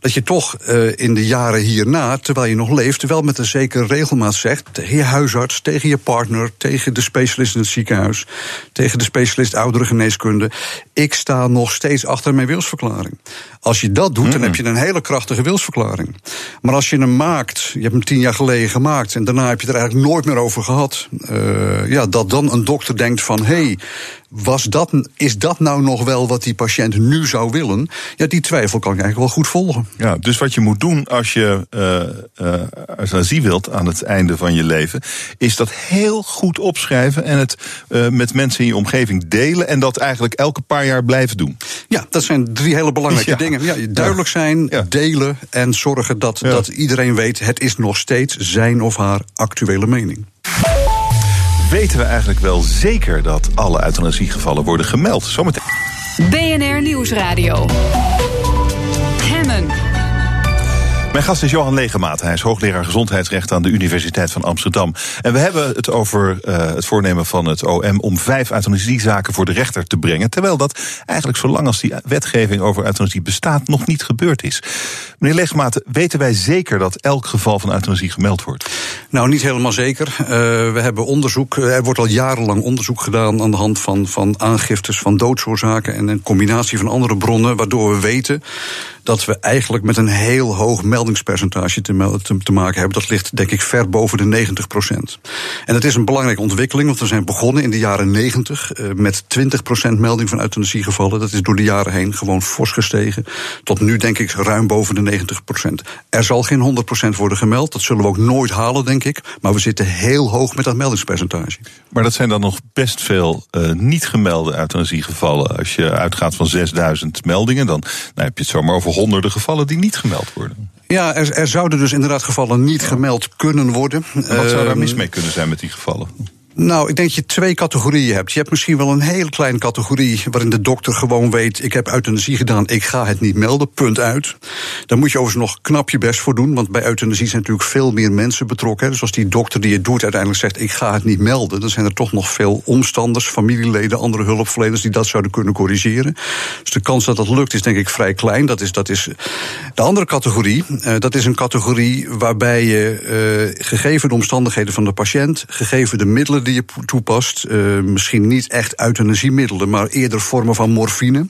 dat je toch uh, in de jaren hierna, terwijl je nog leeft, wel met een zekere regelmaat zegt tegen je huisarts, tegen je partner, tegen de specialist in het ziekenhuis, tegen de specialist ouderengeneeskunde, ik sta nog steeds achter mijn wilsverklaring. Als je dat doet, dan heb je een hele krachtige wilsverklaring. Maar als je hem maakt, je hebt hem tien jaar geleden gemaakt en daarna heb je het er eigenlijk nooit meer over gehad. Uh, ja, dat dan een dokter denkt van hé, hey, was dat, is dat nou nog wel wat die patiënt nu zou willen? Ja, die twijfel kan ik eigenlijk wel goed volgen. Ja, dus wat je moet doen als je uh, uh, euthanasie wilt aan het einde van je leven, is dat heel goed opschrijven en het uh, met mensen in je omgeving delen en dat eigenlijk elke paar jaar blijven doen. Ja, dat zijn drie hele belangrijke Ja. dingen. Ja, duidelijk zijn, Ja. delen en zorgen dat, dat iedereen weet: het is nog steeds zijn of haar actuele mening. Weten we eigenlijk wel zeker dat alle euthanasiegevallen worden gemeld? Zometeen. BNR Nieuwsradio. Mijn gast is Johan Legemaat. Hij is hoogleraar gezondheidsrecht aan de Universiteit van Amsterdam. En we hebben het over uh, het voornemen van het OM om vijf euthanasiezaken voor de rechter te brengen. Terwijl dat eigenlijk zolang als die wetgeving over euthanasie bestaat nog niet gebeurd is. Meneer Legemaat, weten wij zeker dat elk geval van euthanasie gemeld wordt? Nou, niet helemaal zeker. Uh, we hebben onderzoek, er wordt al jarenlang onderzoek gedaan aan de hand van, van aangiftes van doodsoorzaken en een combinatie van andere bronnen, waardoor we weten dat we eigenlijk met een heel hoog meldingspercentage te, te, te, maken hebben. Dat ligt denk ik ver boven de 90 procent. En dat is een belangrijke ontwikkeling, want we zijn begonnen in de jaren 90 uh, met 20 procent melding van euthanasiegevallen. Dat is door de jaren heen gewoon fors gestegen. Tot nu denk ik ruim boven de 90 procent. Er zal geen 100 procent worden gemeld. Dat zullen we ook nooit halen, denk ik. Maar we zitten heel hoog met dat meldingspercentage. Maar dat zijn dan nog best veel uh, niet gemelde euthanasiegevallen. Als je uitgaat van 6000 meldingen, dan nou, heb je het zomaar over honderden gevallen die niet gemeld worden. Ja, er, er zouden dus inderdaad gevallen niet gemeld kunnen worden. En wat zou daar mis mee kunnen zijn met die gevallen? Nou, ik denk dat je twee categorieën hebt. Je hebt misschien wel een hele kleine categorie waarin de dokter gewoon weet: ik heb euthanasie gedaan, ik ga het niet melden, punt uit. Daar moet je overigens nog knap je best voor doen, want bij euthanasie zijn natuurlijk veel meer mensen betrokken. Dus als die dokter die het doet uiteindelijk zegt: ik ga het niet melden, dan zijn er toch nog veel omstanders, familieleden, andere hulpverleners die dat zouden kunnen corrigeren. Dus de kans dat dat lukt is denk ik vrij klein. Dat is, dat is de andere categorie. Uh, dat is een categorie waarbij je, uh, gegeven de omstandigheden van de patiënt, gegeven de middelen die je toepast. Uh, misschien niet echt euthanasiemiddelen, maar eerder vormen van morfine.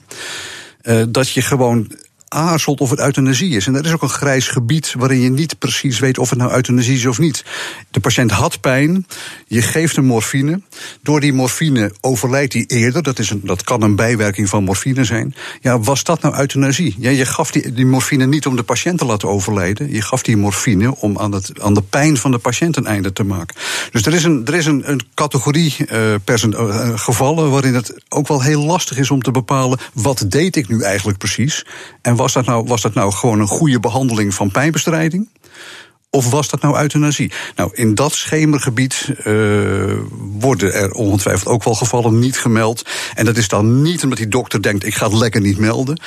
Uh, dat je gewoon aarzelt of het euthanasie is. En dat is ook een grijs gebied waarin je niet precies weet of het nou euthanasie is of niet. De patiënt had pijn, je geeft hem morfine. Door die morfine overlijdt hij eerder. Dat, is een, dat kan een bijwerking van morfine zijn. Ja, was dat nou euthanasie? Ja, je gaf die, die morfine niet om de patiënt te laten overlijden. Je gaf die morfine om aan, het, aan de pijn van de patiënt een einde te maken. Dus er is een, er is een, een categorie uh, percent, uh, gevallen waarin het ook wel heel lastig is om te bepalen... wat deed ik nu eigenlijk precies? En was dat, nou, was dat nou gewoon een goede behandeling van pijnbestrijding? Of was dat nou euthanasie? Nou, in dat schemergebied uh, worden er ongetwijfeld ook wel gevallen niet gemeld. En dat is dan niet omdat die dokter denkt: ik ga het lekker niet melden.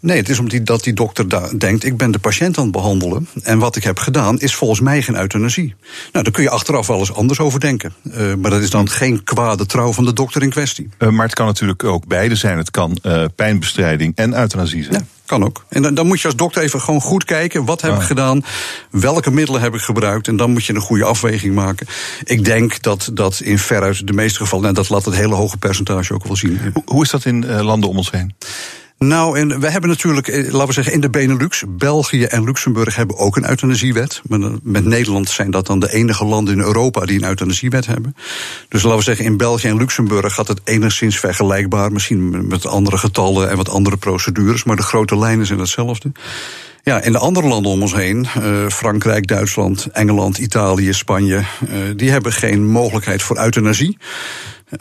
Nee, het is omdat die, dokter denkt: ik ben de patiënt aan het behandelen. En wat ik heb gedaan is volgens mij geen euthanasie. Nou, daar kun je achteraf wel eens anders over denken. Uh, maar dat is dan geen kwade trouw van de dokter in kwestie. Uh, maar het kan natuurlijk ook beide zijn. Het kan uh, pijnbestrijding en euthanasie zijn. Ja. Kan ook. En dan, dan, moet je als dokter even gewoon goed kijken. Wat heb ik gedaan? Welke middelen heb ik gebruikt? En dan moet je een goede afweging maken. Ik denk dat dat in veruit de meeste gevallen. En dat laat het hele hoge percentage ook wel zien. Hoe, hoe is dat in landen om ons heen? Nou, en we hebben natuurlijk, laten we zeggen, in de Benelux, België en Luxemburg hebben ook een euthanasiewet. Met Nederland zijn dat dan de enige landen in Europa die een euthanasiewet hebben. Dus laten we zeggen, in België en Luxemburg gaat het enigszins vergelijkbaar. Misschien met andere getallen en wat andere procedures, maar de grote lijnen zijn hetzelfde. Ja, in de andere landen om ons heen, uh, Frankrijk, Duitsland, Engeland, Italië, Spanje, uh, die hebben geen mogelijkheid voor euthanasie. Uh,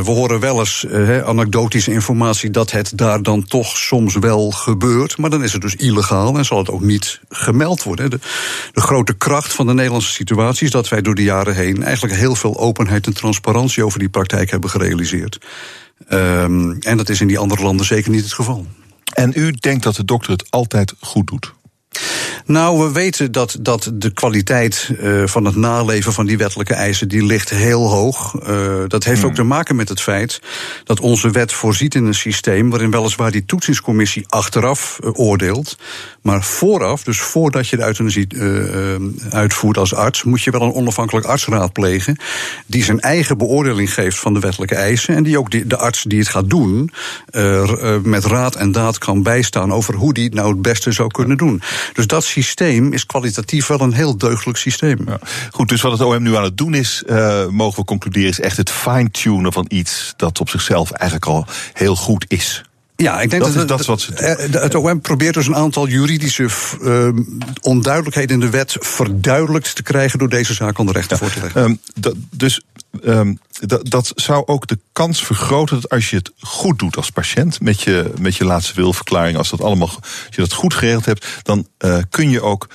we horen wel eens uh, anekdotische informatie dat het daar dan toch soms wel gebeurt. Maar dan is het dus illegaal en zal het ook niet gemeld worden. De, grote kracht van de Nederlandse situatie is dat wij door de jaren heen eigenlijk heel veel openheid en transparantie over die praktijk hebben gerealiseerd. Um, en dat is in die andere landen zeker niet het geval. En u denkt dat de dokter het altijd goed doet? Nou, we weten dat, dat de kwaliteit uh, van het naleven van die wettelijke eisen... die ligt heel hoog. Uh, dat heeft hmm. ook te maken met het feit dat onze wet voorziet in een systeem... waarin weliswaar die toetsingscommissie achteraf uh, oordeelt... maar vooraf, dus voordat je de euthanasie uitvoert als arts... moet je wel een onafhankelijk arts raadplegen... die zijn eigen beoordeling geeft van de wettelijke eisen... en die ook de arts die het gaat doen met raad en daad kan bijstaan... over hoe die het nou het beste zou kunnen doen. Dus dat systeem is kwalitatief wel een heel deugdelijk systeem. Ja. Goed, dus wat het OM nu aan het doen is, uh, mogen we concluderen, is echt het fine-tunen van iets dat op zichzelf eigenlijk al heel goed is. Ja, ik denk dat, dat, is, dat is wat ze doen. Het OM probeert dus een aantal juridische uh, onduidelijkheden in de wet verduidelijkt te krijgen door deze zaak aan de rechter ja, voor te leggen. Um, dus um, dat, zou ook de kans vergroten dat als je het goed doet als patiënt met je, met je laatste wilverklaring, als dat allemaal, als je dat goed geregeld hebt, dan uh, kun je ook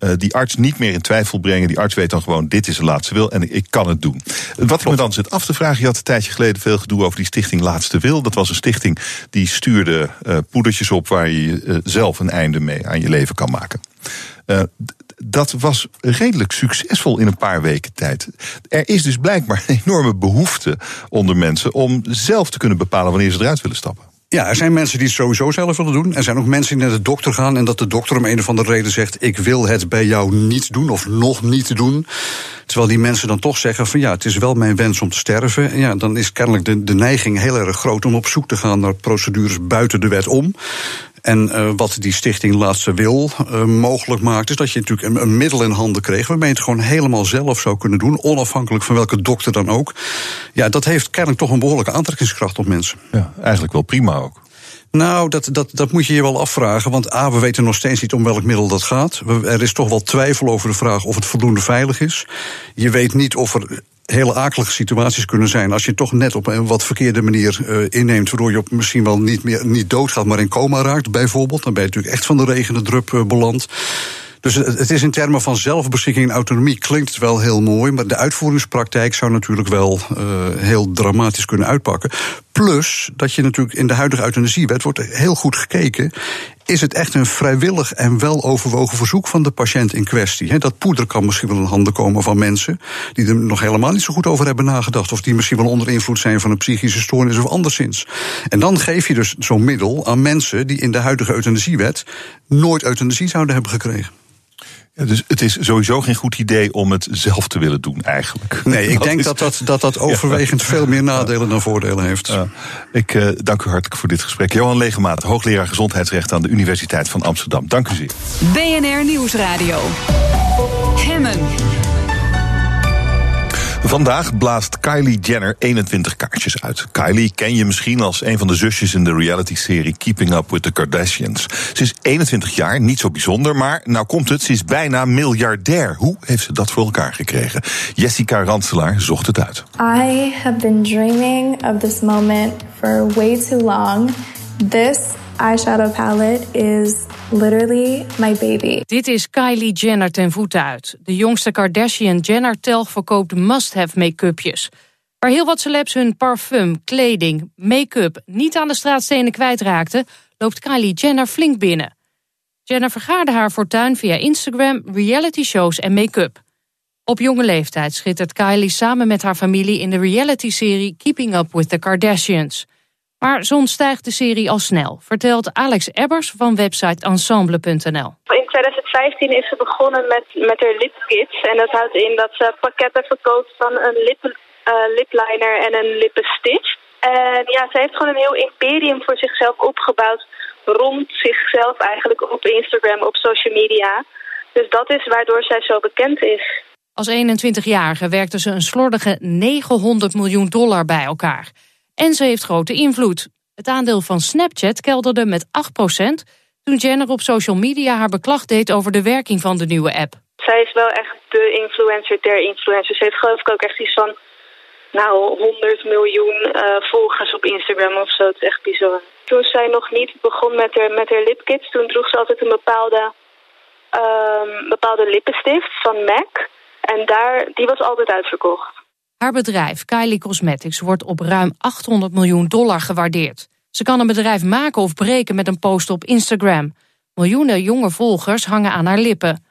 uh, die arts niet meer in twijfel brengen. Die arts weet dan gewoon, dit is de laatste wil en ik kan het doen. Wat ik me dan zit af te vragen, je had een tijdje geleden veel gedoe over die stichting Laatste Wil. Dat was een stichting die stuurde uh, poedertjes op waar je uh, zelf een einde mee aan je leven kan maken. Dat was redelijk succesvol in een paar weken tijd. Er is dus blijkbaar een enorme behoefte onder mensen om zelf te kunnen bepalen wanneer ze eruit willen stappen. Ja, er zijn mensen die het sowieso zelf willen doen. Er zijn ook mensen die naar de dokter gaan en dat de dokter om een of andere reden zegt: Ik wil het bij jou niet doen of nog niet doen. Terwijl die mensen dan toch zeggen: van ja, het is wel mijn wens om te sterven. Ja, dan is kennelijk de, de neiging heel erg groot om op zoek te gaan naar procedures buiten de wet om. En uh, wat die stichting Laatste Wil uh, mogelijk maakt, is dat je natuurlijk een, een, middel in handen kreeg waarmee je het gewoon helemaal zelf zou kunnen doen, onafhankelijk van welke dokter dan ook. Ja, dat heeft kennelijk toch een behoorlijke aantrekkingskracht op mensen. Ja, eigenlijk wel prima ook. Nou, dat, dat, dat moet je je wel afvragen. Want A, we weten nog steeds niet om welk middel dat gaat. Er is toch wel twijfel over de vraag of het voldoende veilig is. Je weet niet of er hele akelige situaties kunnen zijn. Als je toch net op een wat verkeerde manier uh, inneemt, waardoor je op misschien wel niet meer niet doodgaat, maar in coma raakt, bijvoorbeeld. Dan ben je natuurlijk echt van de regende drup uh, beland. Dus het is in termen van zelfbeschikking en autonomie klinkt het wel heel mooi, maar de uitvoeringspraktijk zou natuurlijk wel uh, heel dramatisch kunnen uitpakken. Plus dat je natuurlijk in de huidige euthanasiewet wordt heel goed gekeken. Is het echt een vrijwillig en wel overwogen verzoek van de patiënt in kwestie? dat poeder kan misschien wel in handen komen van mensen die er nog helemaal niet zo goed over hebben nagedacht. Of die misschien wel onder invloed zijn van een psychische stoornis of anderszins. En dan geef je dus zo'n middel aan mensen die in de huidige euthanasiewet nooit euthanasie zouden hebben gekregen. Dus het is sowieso geen goed idee om het zelf te willen doen, eigenlijk. Nee, ik *laughs* denk dat dat, dat, dat *laughs* overwegend veel meer nadelen dan voordelen heeft. Ik uh, dank u hartelijk voor dit gesprek. Johan Legemaat, hoogleraar gezondheidsrecht aan de Universiteit van Amsterdam. Dank u zeer. BNR Nieuwsradio. Hemmen. Vandaag blaast Kylie Jenner 21 kaartjes uit. Kylie ken je misschien als een van de zusjes in de reality-serie Keeping Up with the Kardashians. Ze is 21 jaar, niet zo bijzonder, maar nou komt het, ze is bijna miljardair. Hoe heeft ze dat voor elkaar gekregen? Jessica Ranselaar zocht het uit. I have been dreaming of this moment for way too long. This eyeshadow palette is literally my baby. Dit is Kylie Jenner ten voeten uit. De jongste Kardashian Jenner telg verkoopt must-have make-upjes. Waar heel wat celebs hun parfum, kleding, make-up niet aan de straatstenen kwijtraakten, loopt Kylie Jenner flink binnen. Jenner vergaarde haar fortuin via Instagram, reality shows en make-up. Op jonge leeftijd schittert Kylie samen met haar familie in de reality-serie Keeping Up with the Kardashians. Maar zo ontstijgt de serie al snel, vertelt Alex Ebbers van website ensemble.nl. In 2015 is ze begonnen met, met haar lipkits. En dat houdt in dat ze pakketten verkoopt van een lip, uh, lipliner en een lippenstitch. En ja, ze heeft gewoon een heel imperium voor zichzelf opgebouwd rond zichzelf eigenlijk op Instagram, op social media. Dus dat is waardoor zij zo bekend is. Als 21-jarige werkte ze een slordige 900 miljoen dollar bij elkaar. En ze heeft grote invloed. Het aandeel van Snapchat kelderde met 8% toen Jenner op social media haar beklag deed over de werking van de nieuwe app. Zij is wel echt de influencer der influencers. Ze heeft geloof ik ook echt iets van nou, 100 miljoen uh, volgers op Instagram of zo. Het is echt bizar. Toen zij nog niet begon met haar, met haar lipkits, toen droeg ze altijd een bepaalde, um, bepaalde lippenstift van MAC. En daar, die was altijd uitverkocht. Haar bedrijf, Kylie Cosmetics, wordt op ruim 800 miljoen dollar gewaardeerd. Ze kan een bedrijf maken of breken met een post op Instagram. Miljoenen jonge volgers hangen aan haar lippen.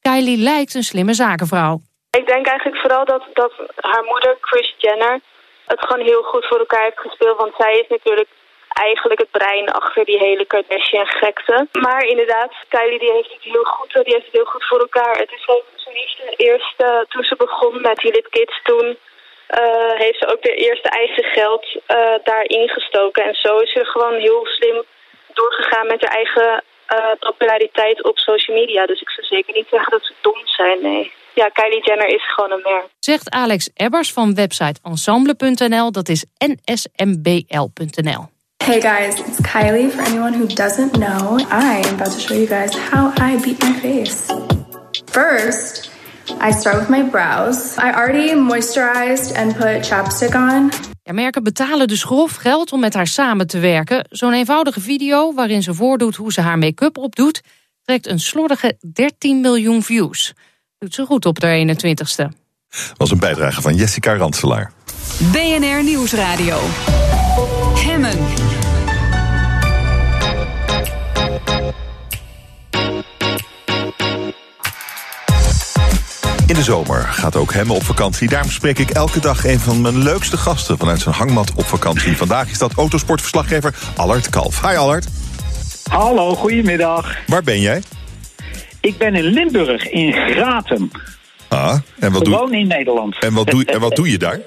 Kylie lijkt een slimme zakenvrouw. Ik denk eigenlijk vooral dat, dat haar moeder, Kris Jenner, het gewoon heel goed voor elkaar heeft gespeeld. Want zij is natuurlijk eigenlijk het brein achter die hele Kardashian-gekte. Maar inderdaad, Kylie die heeft het heel goed, die heeft het heel goed voor elkaar. Het is ook ze heeft eerst, toen ze begon met die Kids, toen uh, heeft ze ook de eerste eigen geld uh, daarin gestoken. En zo is ze gewoon heel slim doorgegaan met haar eigen eh, populariteit op social media. Dus ik zou zeker niet zeggen dat ze dom zijn, nee. Ja, Kylie Jenner is gewoon een merk. Zegt Alex Ebbers van website ensemble.nl. Dat is nsmbl.nl. Hey guys, it's Kylie. For anyone who doesn't know, I am about to show you guys how I beat my face. First, I start with my brows. I already moisturized and put chapstick on. Ja, merken betalen dus grof geld om met haar samen te werken. Zo'n eenvoudige video waarin ze voordoet hoe ze haar make-up opdoet... trekt een slordige 13 miljoen views. Doet ze goed op de 21ste. was een bijdrage van Jessica Ranselaar. BNR Nieuwsradio. Hemmen. In de zomer gaat ook Hemme op vakantie. Daarom spreek ik elke dag een van mijn leukste gasten vanuit zijn hangmat op vakantie. Vandaag is dat autosportverslaggever Allard Kalf. Hi Allard. Hallo, goedemiddag. Waar ben jij? Ik ben in Limburg, in Gratum. Ah, en wat, doe, Gewoon in Nederland. en wat, doe, en wat doe je daar?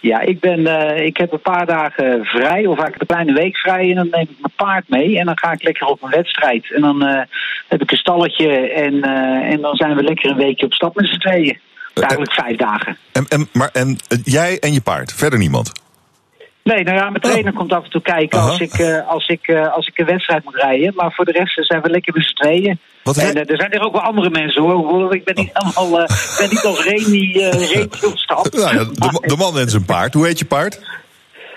Ja, ik, ben, eh, ik heb een paar dagen vrij, of eigenlijk een kleine week vrij. En dan neem ik mijn paard mee en dan ga ik lekker op een wedstrijd. En dan eh, heb ik een stalletje en, eh, en dan zijn we lekker een weekje op stap met z'n tweeën. Eigenlijk vijf dagen. En, en, maar, en jij en je paard, verder niemand? Nee, nou ja, mijn trainer komt af en toe kijken Aha. als, ik, eh, als, ik, eh, als ik een wedstrijd moet rijden. Maar voor de rest zijn we lekker met z'n tweeën. Wat en eh, er zijn er ook wel andere mensen hoor. Ik ben niet allemaal, eh, ik ben niet als Remy, uh, *laughs* Remy op stap. Nou, ja, de, de man en zijn paard. Hoe heet je paard?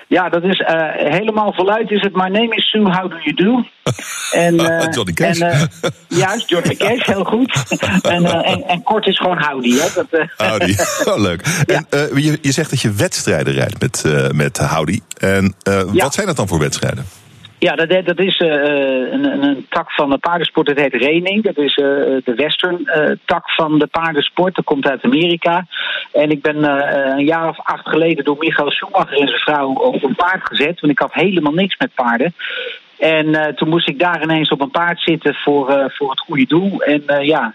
Ja, dat is eh, helemaal voluit is het My name is Sue, how do you do? *laughs* En, eh, Johnny Cash. En, eh, *laughs* juist, Johnny Cash, heel goed. *laughs* en, en, en kort is gewoon howdy, hè. Dat, Howdy. Oh, leuk. En je, je zegt dat je wedstrijden rijdt met, met Howdy. En Ja. wat zijn dat dan voor wedstrijden? Ja, dat, dat is eh, een, een, een tak van de paardensport, dat heet reining. Dat is eh, de western eh, tak van de paardensport. Dat komt uit Amerika. En ik ben eh, een jaar of acht geleden door Michael Schumacher en zijn vrouw op een paard gezet. Want ik had helemaal niks met paarden. En eh, toen moest ik daar ineens op een paard zitten voor, eh, voor het goede doel. En eh, ja,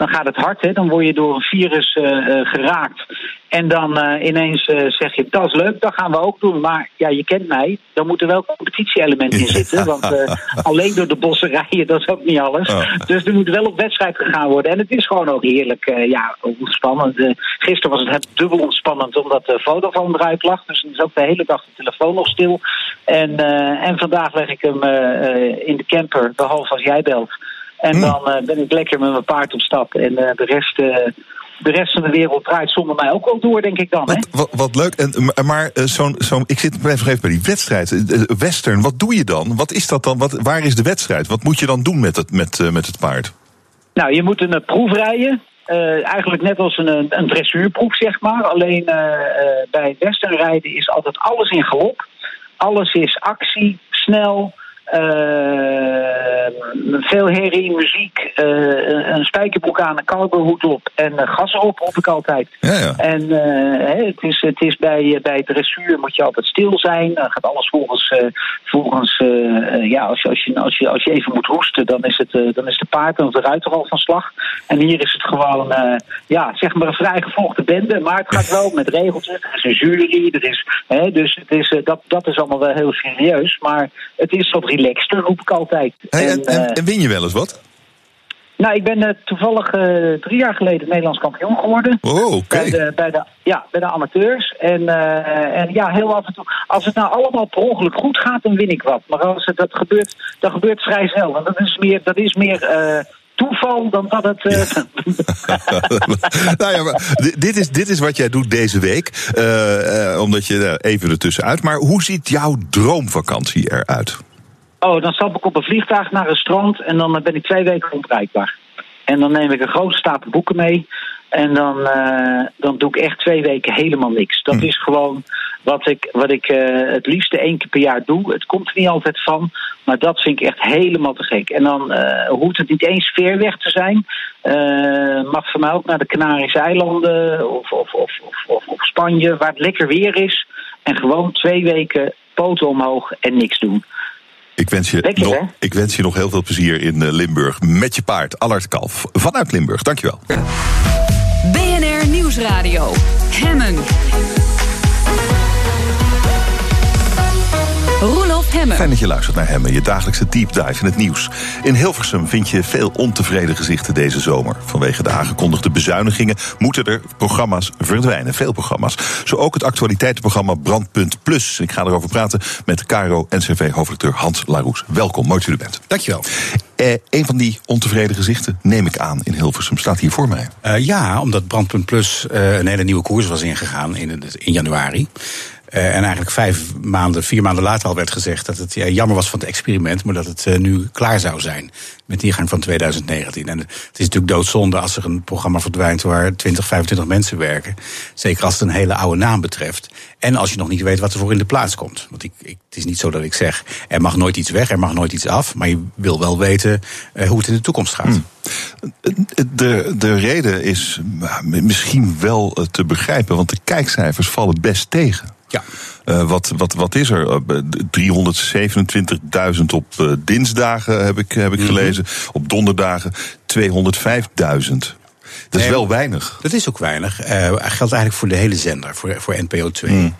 dan gaat het hard, hè? dan word je door een virus eh, eh, geraakt. En dan eh, ineens zeg je, dat is leuk, dat gaan we ook doen. Maar ja, je kent mij, dan moet er wel competitie-element in zitten. Want alleen door de bossen *laughs* rijden, dat is ook niet alles. Oh. Dus er moet wel op wedstrijd gegaan worden. En het is gewoon ook heerlijk, ja, ontspannend. Gisteren was het het dubbel ontspannend, omdat de fotofoon eruit lag. Dus dan is ook de hele dag de telefoon nog stil. En, en vandaag leg ik hem in de camper, behalve als jij belt. En Hmm. dan eh, ben ik lekker met mijn paard op stap. En eh, de, rest, eh, de rest van de wereld draait zonder mij ook wel door, denk ik dan. Hè? Wat, wat, wat leuk. En, maar- zo'n, zo'n, ik zit nog even bij die wedstrijd. Western, wat doe je dan? Wat is dat dan? Wat, waar is de wedstrijd? Wat moet je dan doen met het, met, met het paard? Nou, je moet een proef rijden. Eigenlijk net als een, een dressuurproef, zeg maar. Alleen eh, bij westernrijden is altijd alles in galop. Alles is actie, snel. Eh, veel herrie, muziek, eh, een spijkerbroek aan, een cowboyhoed op en gas op, hoop ik altijd. Ja, ja. En eh, hè, het is, het is bij, eh, bij dressuur moet je altijd stil zijn. Dan gaat alles volgens, volgens ja, als je, als, je, als, je, als je even moet hoesten, dan is het, dan is de paard en de ruiter al van slag. En hier is het gewoon, ja, zeg maar een vrijgevolgde bende. Maar het gaat wel met regeltjes. Er is een jury, er is, hè, dus het is, dat, dat is allemaal wel heel serieus. Maar het is wat relaxter, roep ik altijd. Hey, en, En, en, eh, en win je wel eens wat? nou, ik ben eh, toevallig eh, drie jaar geleden Nederlands kampioen geworden. Oh, oké. Bij, de, bij, de, ja, bij de amateurs. En, en ja, heel af en toe. Als het nou allemaal per ongeluk goed gaat, dan win ik wat. Maar als het, dat gebeurt, dat gebeurt vrij snel. En dat is meer, dat is meer toeval dan dat het. eh, *laughs* nou ja, maar di- dit, is, dit is wat jij doet deze week. omdat je eh, even ertussenuit. Maar hoe ziet jouw droomvakantie eruit? Oh, dan stap ik op een vliegtuig naar een strand en dan eh, ben ik twee weken onbereikbaar. En dan neem ik een grote stapel boeken mee. En dan, eh, dan doe ik echt twee weken helemaal niks. Dat is gewoon wat ik, wat ik eh, het liefste één keer per jaar doe. Het komt er niet altijd van, maar dat vind ik echt helemaal te gek. En dan hoeft het niet eens ver weg te zijn. Mag voor mij ook naar de Canarische eilanden of, of, of, of, of, of Spanje, waar het lekker weer is. En gewoon twee weken poten omhoog en niks doen. Ik wens, je Lekker, nog, ik wens je nog heel veel plezier in eh, Limburg met je paard, Allard Kalf. Vanuit Limburg, dankjewel. BNR Nieuwsradio. Hemmen. Hemmen. Fijn dat je luistert naar Hemmen, je dagelijkse deep dive in het nieuws. In Hilversum vind je veel ontevreden gezichten deze zomer. Vanwege de aangekondigde bezuinigingen moeten er programma's verdwijnen. Veel programma's. Zo ook het actualiteitenprogramma Brandpunt Plus. Ik ga erover praten met Caro NCV-hoofdredacteur Hans Laroes. Welkom, mooi dat u er bent. Dankjewel. Eh, een van die ontevreden gezichten, neem ik aan, in Hilversum, staat hier voor mij. Uh, ja, omdat Brandpunt Plus uh, een hele nieuwe koers was ingegaan in, in januari. Uh, en eigenlijk vijf maanden, vier maanden later al werd gezegd dat het ja, jammer was van het experiment, maar dat het uh, nu klaar zou zijn met de ingang van 2019. En het is natuurlijk doodzonde als er een programma verdwijnt waar 20, 25 mensen werken. Zeker als het een hele oude naam betreft. En als je nog niet weet wat er voor in de plaats komt. Want ik, ik, het is niet zo dat ik zeg, er mag nooit iets weg, er mag nooit iets af. Maar je wil wel weten uh, hoe het in de toekomst gaat. Hmm. De, de reden is misschien wel te begrijpen, want de kijkcijfers vallen best tegen. Ja. Uh, wat, wat, wat is er? 327.000 op uh, dinsdagen heb ik, heb ik gelezen. Mm -hmm. Op donderdagen 205.000. Dat is wel weinig. Dat is ook weinig. Uh, geldt eigenlijk voor de hele zender, voor, voor NPO 2. Mm.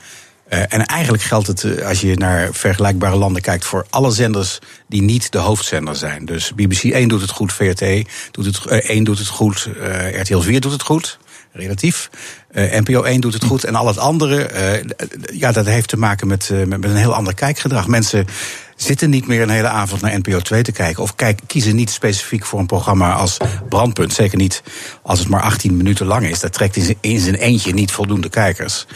en eigenlijk geldt het, als je naar vergelijkbare landen kijkt, voor alle zenders die niet de hoofdzender zijn. Dus BBC 1 doet het goed, VRT doet het, 1 doet het goed, RTL 4 doet het goed relatief. Uh, NPO 1 doet het goed en al het andere, uh, ja, dat heeft te maken met, uh, met een heel ander kijkgedrag. Mensen zitten niet meer een hele avond naar NPO 2 te kijken. Of kiezen niet specifiek voor een programma als Brandpunt. Zeker niet als het maar 18 minuten lang is. Dat trekt in zijn, eentje niet voldoende kijkers.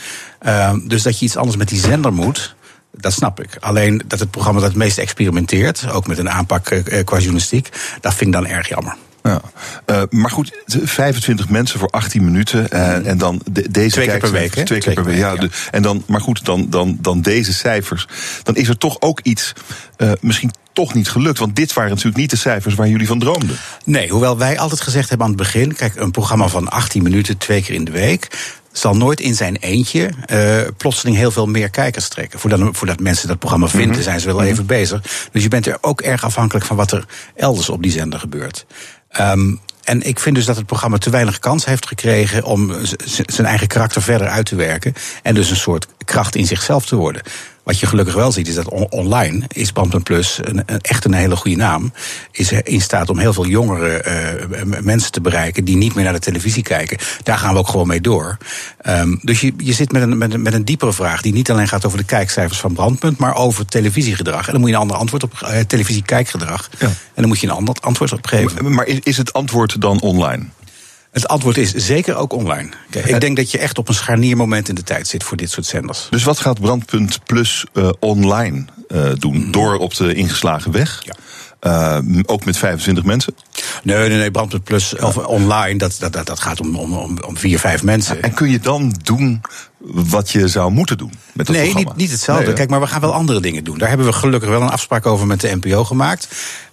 dus dat je iets anders met die zender moet. Dat snap ik. Alleen dat het programma dat het meest experimenteert, ook met een aanpak qua journalistiek, dat vind ik dan erg jammer. Ja. Uh, maar goed, 25 mensen voor 18 minuten. Uh, en dan de, deze twee keer per week. Twee keer per week. Ja, de, en dan, maar goed, dan, dan, dan deze cijfers. Dan is er toch ook iets uh, misschien toch niet gelukt. Want dit waren natuurlijk niet de cijfers waar jullie van droomden. Nee, hoewel wij altijd gezegd hebben aan het begin: kijk, een programma van 18 minuten, twee keer in de week zal nooit in zijn eentje uh, plotseling heel veel meer kijkers trekken. Voordat, voordat mensen dat programma vinden, mm -hmm. zijn ze wel even bezig. Dus je bent er ook erg afhankelijk van wat er elders op die zender gebeurt. Um, en ik vind dus dat het programma te weinig kans heeft gekregen om zijn eigen karakter verder uit te werken. En dus een soort kracht in zichzelf te worden. Wat je gelukkig wel ziet is dat on online is Brandpunt Plus een, een, echt een hele goede naam. Is in staat om heel veel jongere uh, mensen te bereiken die niet meer naar de televisie kijken. Daar gaan we ook gewoon mee door. Um, dus je, je zit met een, met, een, met een diepere vraag die niet alleen gaat over de kijkcijfers van Brandpunt, maar over televisiegedrag. En dan moet je een ander antwoord op uh, televisiekijkgedrag. Ja. En dan moet je een ander antwoord op geven. Maar, maar is het antwoord dan online? Het antwoord is zeker ook online. Kijk, ik denk dat je echt op een scharniermoment in de tijd zit voor dit soort zenders. Dus wat gaat Brandpunt Plus uh, online uh, doen? Door op de ingeslagen weg? Ja. Uh, ook met 25 mensen? Nee, nee, nee. Brandpunt Plus of online, dat, dat, dat gaat om, om, om vier, vijf mensen. En kun je dan doen wat je zou moeten doen met dat nee, programma? Niet, niet hetzelfde. Nee, Kijk, maar we gaan wel andere dingen doen. Daar hebben we gelukkig wel een afspraak over met de NPO gemaakt.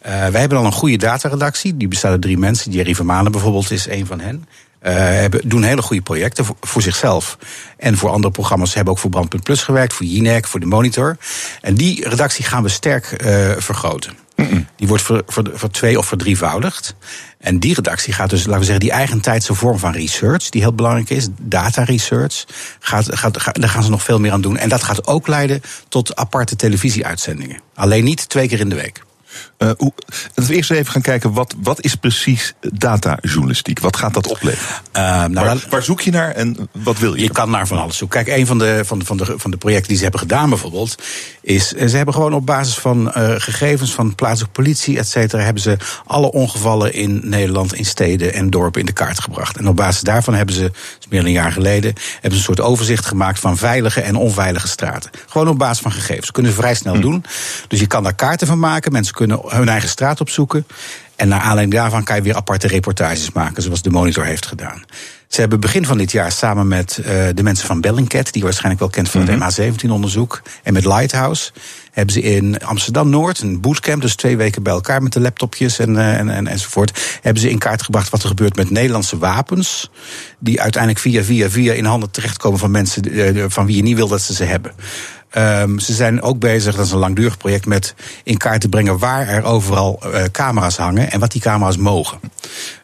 Uh, wij hebben al een goede dataredactie. Die bestaat uit drie mensen. Jerry Vermanen bijvoorbeeld is een van hen. Uh, hebben, doen hele goede projecten voor, voor, zichzelf. En voor andere programma's Ze hebben ook voor Brandpunt Plus gewerkt, voor Jinek, voor de Monitor. En die redactie gaan we sterk uh, vergroten. Mm -mm. Die wordt voor, voor, voor twee of verdrievoudigd. En die redactie gaat dus, laten we zeggen, die eigentijdse vorm van research, die heel belangrijk is, data research, gaat, gaat, gaat, daar gaan ze nog veel meer aan doen. En dat gaat ook leiden tot aparte televisieuitzendingen. Alleen niet twee keer in de week. Uh, hoe, laten we eerst even gaan kijken, wat, wat is precies datajournalistiek? Wat gaat dat opleveren? Uh, nou, waar, waar, zoek je naar en wat wil je? Je kan naar van alles zoeken. Kijk, een van de, van, de, van, de, van de projecten die ze hebben gedaan bijvoorbeeld... is, ze hebben gewoon op basis van uh, gegevens van plaatselijke politie, et cetera... hebben ze alle ongevallen in Nederland, in steden en dorpen in de kaart gebracht. En op basis daarvan hebben ze, dat is meer dan een jaar geleden... hebben ze een soort overzicht gemaakt van veilige en onveilige straten. Gewoon op basis van gegevens. Dat kunnen ze vrij snel hm. doen. Dus je kan daar kaarten van maken. Mensen kunnen hun eigen straat opzoeken. En naar aanleiding daarvan kan je weer aparte reportages maken, zoals de Monitor heeft gedaan. Ze hebben begin van dit jaar samen met uh, de mensen van Bellingcat, die je waarschijnlijk wel kent van het MH17-onderzoek, en met Lighthouse, hebben ze in Amsterdam Noord een bootcamp, dus twee weken bij elkaar met de laptopjes en, uh, en, en, enzovoort, hebben ze in kaart gebracht wat er gebeurt met Nederlandse wapens, die uiteindelijk via via via in handen terechtkomen van mensen uh, van wie je niet wil dat ze ze hebben. Ehm, ze zijn ook bezig, dat is een langdurig project, met in kaart te brengen waar er overal eh, camera's hangen en wat die camera's mogen.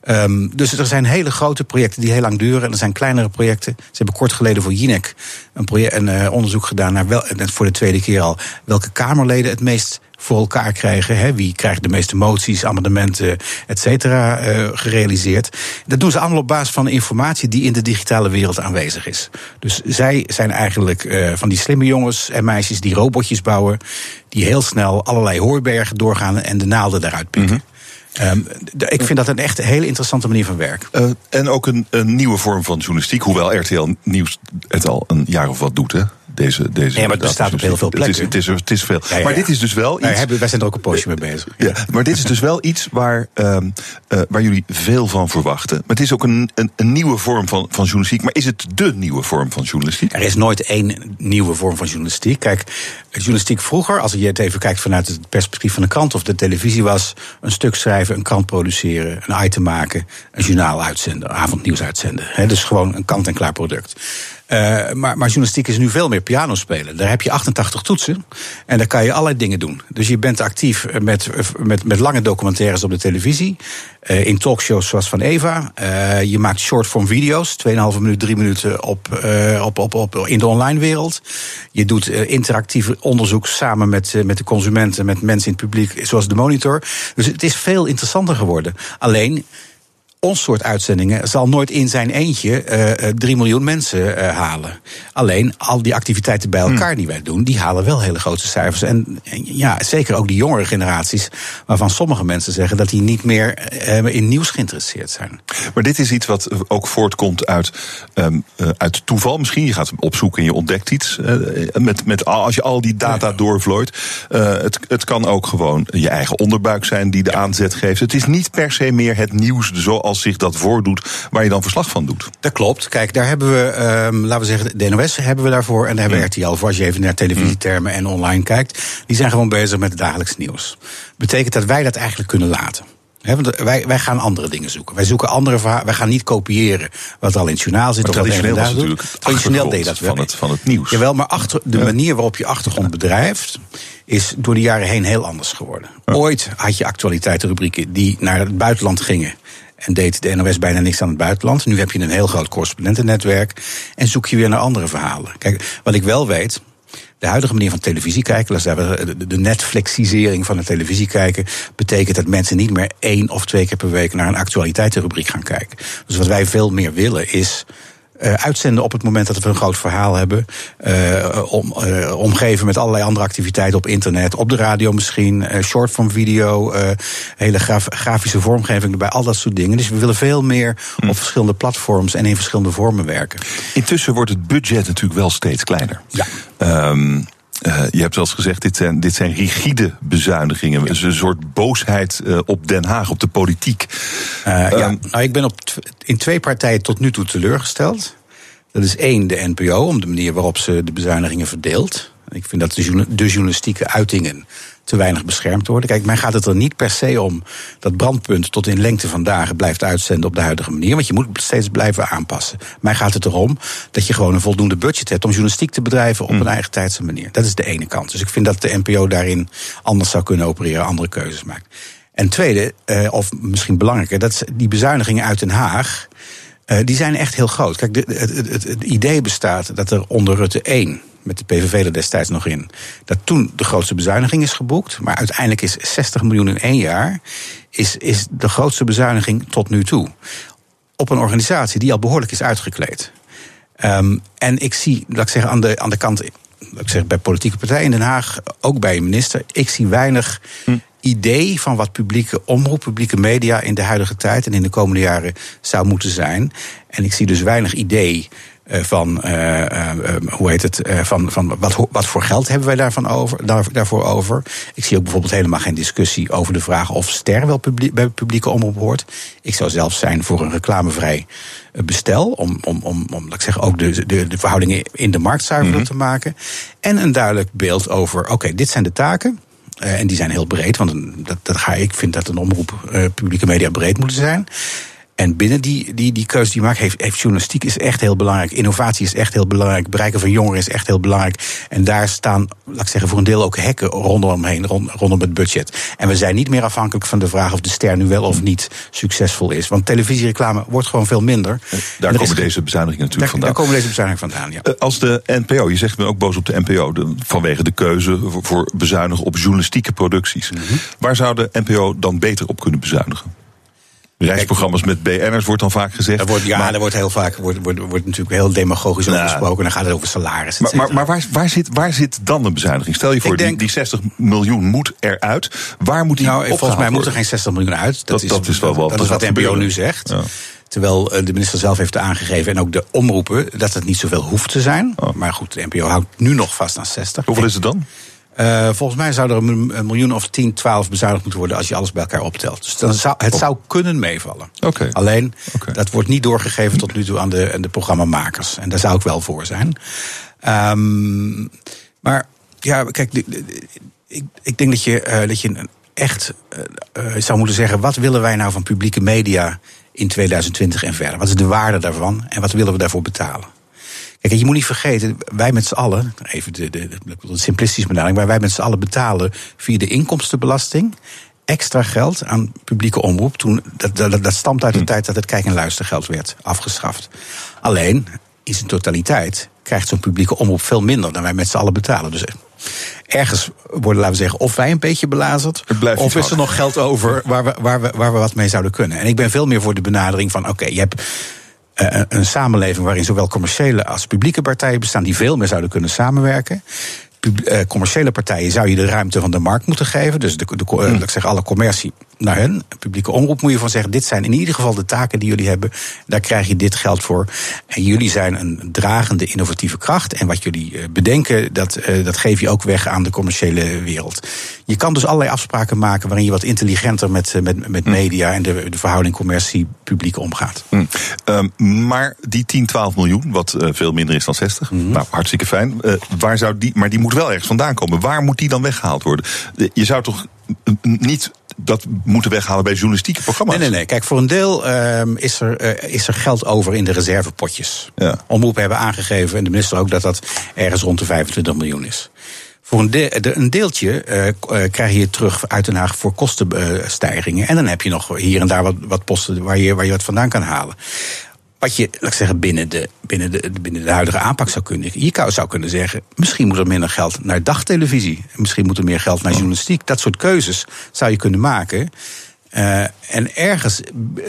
Ehm, dus er zijn hele grote projecten die heel lang duren. En er zijn kleinere projecten. Ze hebben kort geleden voor Jinek een, project, een eh, onderzoek gedaan naar wel, voor de tweede keer al welke Kamerleden het meest voor elkaar krijgen. Hè? Wie krijgt de meeste moties, amendementen, et cetera, uh, gerealiseerd. Dat doen ze allemaal op basis van informatie die in de digitale wereld aanwezig is. Dus zij zijn eigenlijk uh, van die slimme jongens en meisjes die robotjes bouwen, die heel snel allerlei hooibergen doorgaan en de naalden daaruit pikken. Mm -hmm. Um, ik vind dat een echt hele interessante manier van werk. Uh, en ook een, een, nieuwe vorm van journalistiek, hoewel RTL Nieuws het al een jaar of wat doet, hè? Deze, deze ja, maar het bestaat op heel veel plekken. Het is, het is, het is veel. Ja, ja, maar dit is dus wel iets... Hebben, wij zijn er ook een poosje mee bezig. Ja, maar dit is dus wel iets waar, um, uh, waar jullie veel van verwachten. Maar het is ook een, een, een, nieuwe vorm van, van journalistiek. Maar is het de nieuwe vorm van journalistiek? Er is nooit één nieuwe vorm van journalistiek. Kijk, journalistiek vroeger, als je het even kijkt vanuit het perspectief van de krant of de televisie, was een stuk schrijven, een krant produceren, een item maken, een journaal uitzenden, avondnieuws uitzenden. He, dus gewoon een kant-en-klaar product. Uh, maar, maar, journalistiek is nu veel meer piano spelen. Daar heb je 88 toetsen en daar kan je allerlei dingen doen. Dus je bent actief met, met, met lange documentaires op de televisie. Uh, in talkshows zoals van Eva. Uh, je maakt shortform video's, 2,5 minuut, 3 minuten op, op, op, op, in de online wereld. Je doet interactief onderzoek samen met, met de consumenten, met mensen in het publiek, zoals de monitor. Dus het is veel interessanter geworden. Alleen ons soort uitzendingen zal nooit in zijn eentje uh, 3 miljoen mensen uh, halen. Alleen al die activiteiten bij elkaar die wij doen, die halen wel hele grote cijfers. En, en ja, zeker ook die jongere generaties, waarvan sommige mensen zeggen dat die niet meer uh, in nieuws geïnteresseerd zijn. Maar dit is iets wat ook voortkomt uit, um, uit toeval misschien. Je gaat opzoeken en je ontdekt iets. met, met, als je al die data doorvlooit. het, het kan ook gewoon je eigen onderbuik zijn die de aanzet geeft. Het is niet per se meer het nieuws zoals zich dat voordoet, waar je dan verslag van doet. Dat klopt. Kijk, daar hebben we, um, laten we zeggen, de NOS hebben we daarvoor. En daar hebben we RTL voor, als je even naar televisietermen en online kijkt. Die zijn gewoon bezig met het dagelijks nieuws. Betekent dat wij dat eigenlijk kunnen laten. He, want wij, wij gaan andere dingen zoeken. Wij zoeken andere verhalen. Wij gaan niet kopiëren wat al in het journaal zit. Maar of traditioneel was natuurlijk traditioneel deed dat wel. Van het, van het nieuws. Jawel, maar achter, de manier waarop je achtergrond bedrijft... is door de jaren heen heel anders geworden. Ja. Ooit had je actualiteitenrubrieken die naar het buitenland gingen en deed de NOS bijna niks aan het buitenland. Nu heb je een heel groot correspondentennetwerk en zoek je weer naar andere verhalen. Kijk, wat ik wel weet, de huidige manier van televisie kijken, de Netflixisering van de televisie kijken, betekent dat mensen niet meer één of twee keer per week naar een actualiteitenrubriek gaan kijken. Dus wat wij veel meer willen is uh, uitzenden op het moment dat we een groot verhaal hebben. Uh, om, uh, omgeven met allerlei andere activiteiten op internet, op de radio misschien, shortform video, hele graf, grafische vormgeving erbij, al dat soort dingen. Dus we willen veel meer hm. op verschillende platforms en in verschillende vormen werken. Intussen wordt het budget natuurlijk wel steeds kleiner. Ja. Um, uh, je hebt zelfs gezegd, dit zijn, dit zijn rigide bezuinigingen. Ja. Dus een soort boosheid uh, op Den Haag, op de politiek. Uh, um, ja, nou, ik ben op in twee partijen tot nu toe teleurgesteld. Dat is één, de NPO, om de manier waarop ze de bezuinigingen verdeelt. Ik vind dat de, de journalistieke uitingen te weinig beschermd worden. Kijk, mij gaat het er niet per se om dat brandpunt tot in lengte van dagen blijft uitzenden op de huidige manier. Want je moet steeds blijven aanpassen. Mij gaat het erom dat je gewoon een voldoende budget hebt om journalistiek te bedrijven op mm. een eigen tijdse manier. Dat is de ene kant. Dus ik vind dat de NPO daarin anders zou kunnen opereren, andere keuzes maakt. En tweede, uh, of misschien belangrijker, dat die bezuinigingen uit Den Haag. Uh, die zijn echt heel groot. Kijk, de, het, het, het idee bestaat dat er onder Rutte 1 met de PVV er destijds nog in, dat toen de grootste bezuiniging is geboekt. Maar uiteindelijk is 60 miljoen in één jaar is, is de grootste bezuiniging tot nu toe. Op een organisatie die al behoorlijk is uitgekleed. Um, en ik zie, laat ik zeggen, aan de, aan de kant, ik zeggen, bij politieke partijen in Den Haag, ook bij een minister, ik zie weinig. Hm idee van wat publieke omroep, publieke media in de huidige tijd en in de komende jaren zou moeten zijn. En ik zie dus weinig idee van, uh, uh, hoe heet het, van, van wat, wat voor geld hebben wij daarvan over, daar, daarvoor over. Ik zie ook bijvoorbeeld helemaal geen discussie over de vraag of ster wel publiek, bij publieke omroep hoort. Ik zou zelf zijn voor een reclamevrij bestel, om, om, om, om laat ik zeggen, ook de, de, de verhoudingen in de markt zuiverder mm -hmm. te maken. En een duidelijk beeld over, oké, okay, dit zijn de taken. En die zijn heel breed, want dat, dat ga ik vind dat een omroep publieke media breed moeten zijn. En binnen die, die, die keuze die je maakt, heeft, heeft journalistiek is echt heel belangrijk. Innovatie is echt heel belangrijk. Bereiken van jongeren is echt heel belangrijk. En daar staan, laat ik zeggen, voor een deel ook hekken rondom heen, rond, rondom het budget. En we zijn niet meer afhankelijk van de vraag of de ster nu wel of niet succesvol is. Want televisiereclame wordt gewoon veel minder. Daar En komen deze bezuinigingen natuurlijk daar, vandaan. daar komen deze bezuinigingen vandaan, ja. Eh, Als de NPO, je zegt ben ook boos op de NPO, de- vanwege de keuze voor, voor bezuinigen op journalistieke producties. Mhm. Waar zou de NPO dan beter op kunnen bezuinigen? Reisprogramma's met BN'ers wordt dan vaak gezegd. Er wordt, ja, maar, er wordt heel vaak wordt, wordt, wordt natuurlijk heel demagogisch over Nou. gesproken. Dan gaat het over salaris. maar, maar, maar waar, waar, zit, waar zit dan de bezuiniging? Stel je voor, denk- die, die 60 miljoen moet eruit. Waar moet die Nou, volgens mij moet er geen 60 miljoen uit. Dat, Dat- is, dat is wel wat- dat dat is wat de NPO nu zegt. Ja. Terwijl eh, de minister zelf heeft aangegeven, en ook de omroepen, dat het niet zoveel hoeft te zijn. Oh. Maar goed, de NPO houdt nu nog vast aan 60. Hoeveel is het dan? Eh, volgens mij zou er een, miljoen of 10, 12 bezuinigd moeten worden als je alles bij elkaar optelt. Dus dan zou, het zou kunnen meevallen. Alleen, dat wordt niet doorgegeven tot nu toe aan de, aan de programmamakers. En daar zou ik wel voor zijn. Ehm, maar ja, kijk, de- de- de- ik, ik denk dat je, eh, dat je echt eh, zou moeten zeggen: wat willen wij nou van publieke media in 2020 en verder? Wat is de waarde daarvan en wat willen we daarvoor betalen? Kijk, je moet niet vergeten, wij met z'n allen, even de, de, de, de simplistische benadering, maar wij met z'n allen betalen via de inkomstenbelasting extra geld aan publieke omroep. Toen, dat, dat, dat stamt uit de tijd dat het kijk- en luistergeld werd afgeschaft. Alleen, in zijn totaliteit krijgt zo'n publieke omroep veel minder dan wij met z'n allen betalen. Dus ergens worden, laten we zeggen, of wij een beetje belazerd. Of is er nog geld over waar we, waar, we, waar we wat mee zouden kunnen. En ik ben veel meer voor de benadering van: oké, je hebt eh, een samenleving waarin zowel commerciële als publieke partijen bestaan die veel meer zouden kunnen samenwerken. Pub- eh, commerciële partijen zou je de ruimte van de markt moeten geven. Dus de, de, eh, laat ik zeggen, alle commercie naar hen. Publieke omroep moet je van zeggen: dit zijn in ieder geval de taken die jullie hebben. Daar krijg je dit geld voor. En jullie zijn een dragende innovatieve kracht. En wat jullie eh, bedenken, dat, eh, dat geef je ook weg aan de commerciële wereld. Je kan dus allerlei afspraken maken waarin je wat intelligenter met, eh, met, met media en de, de verhouding commercie-publiek omgaat. Hm. Ehm, maar die 10, 12 miljoen, wat veel minder is dan 60, Mhm. nou hartstikke fijn. Waar zou die, maar die moet wel ergens vandaan komen. Waar moet die dan weggehaald worden? Je zou toch niet dat moeten weghalen bij journalistieke programma's? Nee, nee, nee. Kijk, voor een deel ehm, is, er, eh, is er geld over in de reservepotjes. Ja. Omroepen hebben aangegeven, en de minister ook, dat dat ergens rond de 25 miljoen is. Voor een, de- de- een deeltje eh, krijg je terug uit Den Haag voor kostenstijgingen. en dan heb je nog hier en daar wat, wat posten waar je, waar je wat vandaan kan halen. Wat je, laat ik zeggen, binnen de, binnen, de, binnen de huidige aanpak zou kunnen. Je zou kunnen zeggen, misschien moet er minder geld naar dagtelevisie. Misschien moet er meer geld naar journalistiek. Dat soort keuzes zou je kunnen maken. Eh, en ergens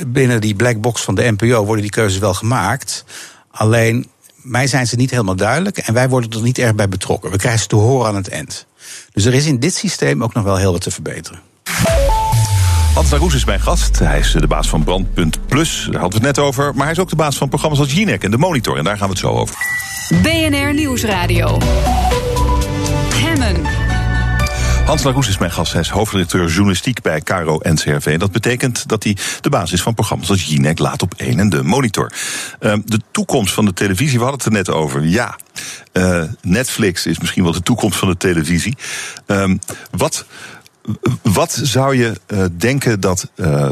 binnen die black box van de NPO worden die keuzes wel gemaakt. Alleen, mij zijn ze niet helemaal duidelijk. En wij worden er niet erg bij betrokken. We krijgen ze te horen aan het eind. Dus er is in dit systeem ook nog wel heel wat te verbeteren. Hans Laroes is mijn gast. Hij is de baas van Brandpunt Plus. Daar hadden we het net over. Maar hij is ook de baas van programma's als Jinek en De Monitor. En daar gaan we het zo over. BNR Nieuwsradio. Hemmen. Hans Laroes is mijn gast. Hij is hoofdredacteur journalistiek bij Caro NCRV. En dat betekent dat hij de baas is van programma's als Jinek, Laat op 1 en De Monitor. Ehm, de toekomst van de televisie, we hadden het er net over. Ja, eh, Netflix is misschien wel de toekomst van de televisie. Ehm, wat, wat zou je eh, denken dat eh,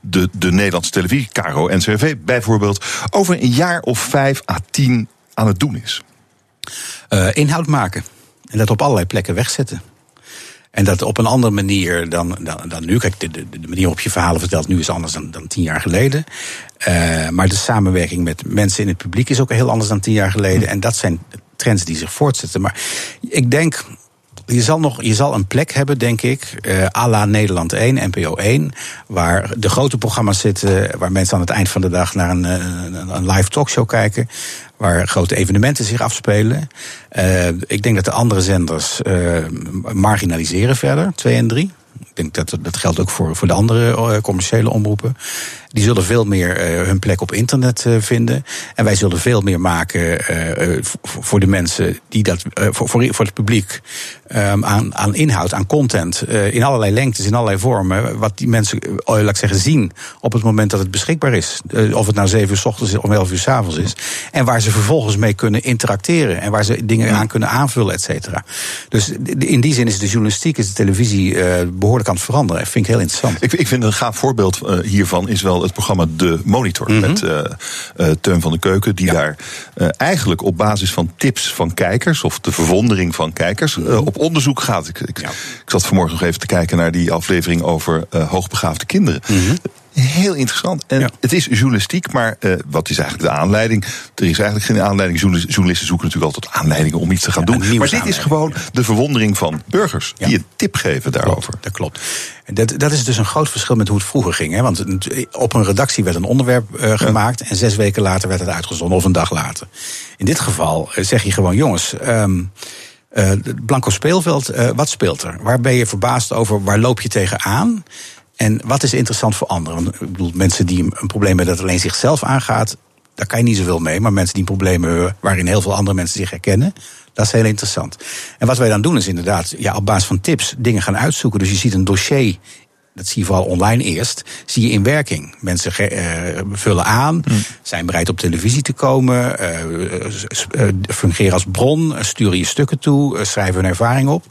de, de Nederlandse televisie, Caro NCRV bijvoorbeeld, over een jaar of vijf à tien aan het doen is? Eh, inhoud maken. En dat op allerlei plekken wegzetten. En dat op een andere manier dan, dan, dan nu. Kijk, de, de, de manier waarop je verhalen vertelt nu is anders dan, dan tien jaar geleden. Maar de samenwerking met mensen in het publiek is ook heel anders dan tien jaar geleden. En dat zijn trends die zich voortzetten. Maar ik denk. Je zal, nog, je zal een plek hebben, denk ik, eh à la Nederland 1, NPO 1, waar de grote programma's zitten, waar mensen aan het eind van de dag naar een, eh, een, live talkshow kijken, waar grote evenementen zich afspelen. Eh, ik denk dat de andere zenders marginaliseren verder, 2 en 3. Ik denk dat dat geldt ook voor, voor de andere eh, commerciële omroepen. Die zullen veel meer eh, hun plek op internet eh, vinden. En wij zullen veel meer maken voor, de mensen die dat, voor, voor, voor het publiek, ehm, aan, aan inhoud, aan content, in allerlei lengtes, in allerlei vormen. Wat die mensen, eh, laat ik zeggen, zien op het moment dat het beschikbaar is. Of het nou 7 uur s ochtends is of 11 uur s avonds is. En waar ze vervolgens mee kunnen interacteren. En waar ze dingen aan kunnen aanvullen, et cetera. Dus in die zin is de journalistiek, is de televisie eh, behoorlijk het veranderen. Dat vind ik heel interessant. Ik, ik vind een gaaf voorbeeld eh, hiervan is wel het programma De Monitor. Met uh, uh, Teun van de Keuken, die daar eigenlijk op basis van tips van kijkers, of de verwondering van kijkers, op onderzoek gaat. Ik, ik, ja. ik, zat vanmorgen nog even te kijken naar die aflevering over hoogbegaafde kinderen. Mm -hmm. Heel interessant. En ja. het is journalistiek, maar uh, wat is eigenlijk de aanleiding? Er is eigenlijk geen aanleiding. Journalisten zoeken natuurlijk altijd aanleidingen om iets te gaan ja, doen. Maar dit is gewoon de verwondering van burgers ja. die een tip geven daarover. Klopt, dat klopt. Dat, dat is dus een groot verschil met hoe het vroeger ging. Hè? Want op een redactie werd een onderwerp uh, gemaakt en zes weken later werd het uitgezonden, of een dag later. In dit geval zeg je gewoon, jongens. Um, uh, Blanco speelveld, wat speelt er? Waar ben je verbaasd over? Waar loop je tegenaan? En wat is interessant voor anderen? Want, ik bedoel, mensen die een probleem hebben dat alleen zichzelf aangaat, daar kan je niet zoveel mee. Maar mensen die problemen hebben waarin heel veel andere mensen zich herkennen, dat is heel interessant. En wat wij dan doen is inderdaad ja, op basis van tips dingen gaan uitzoeken. Dus je ziet een dossier dat zie je vooral online eerst, zie je in werking. Mensen uh, vullen aan, mm. zijn bereid op televisie te komen, uh, fungeren als bron, sturen je stukken toe, schrijven hun ervaring op.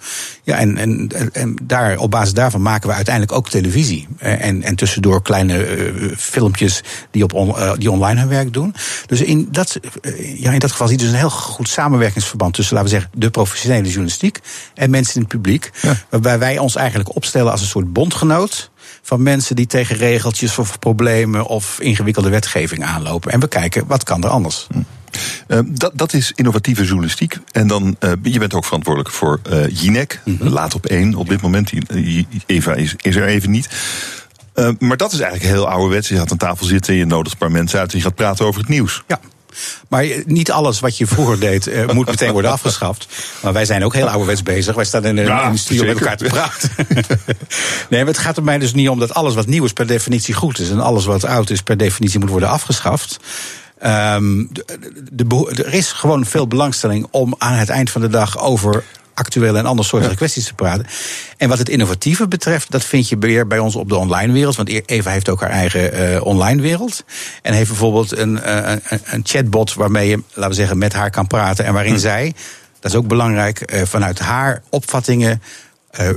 Ja, en, en, en daar, op basis daarvan maken we uiteindelijk ook televisie. En, en tussendoor kleine filmpjes die, op on, die online hun werk doen. Dus in dat, ja, in dat geval zie je dus een heel goed samenwerkingsverband tussen, laten we zeggen, de professionele journalistiek en mensen in het publiek. Ja. Waarbij wij ons eigenlijk opstellen als een soort bondgenoot van mensen die tegen regeltjes of problemen of ingewikkelde wetgeving aanlopen. En we kijken wat kan er anders. Uh, dat, dat is innovatieve journalistiek. En dan, uh, je bent ook verantwoordelijk voor uh, Jinek. Mm -hmm. Laat op één op dit moment. Eva is, is er even niet. maar dat is eigenlijk heel ouderwets. Je gaat aan tafel zitten, je nodigt een paar mensen uit en je gaat praten over het nieuws. Ja. Maar niet alles wat je vroeger deed uh, moet meteen worden afgeschaft. Maar wij zijn ook heel ouderwets bezig. Wij staan in, ja, in de studio met elkaar te praten. *laughs* nee, maar het gaat er mij dus niet om dat alles wat nieuw is per definitie goed is. En alles wat oud is per definitie moet worden afgeschaft. Um, de, de, er is gewoon veel belangstelling om aan het eind van de dag over actuele en andere soorten ja. kwesties te praten. En wat het innovatieve betreft, dat vind je weer bij ons op de online wereld. Want Eva heeft ook haar eigen uh, online wereld. En heeft bijvoorbeeld een, uh, een, chatbot waarmee je, laten we zeggen, met haar kan praten. En waarin hm. zij, dat is ook belangrijk, uh, vanuit haar opvattingen.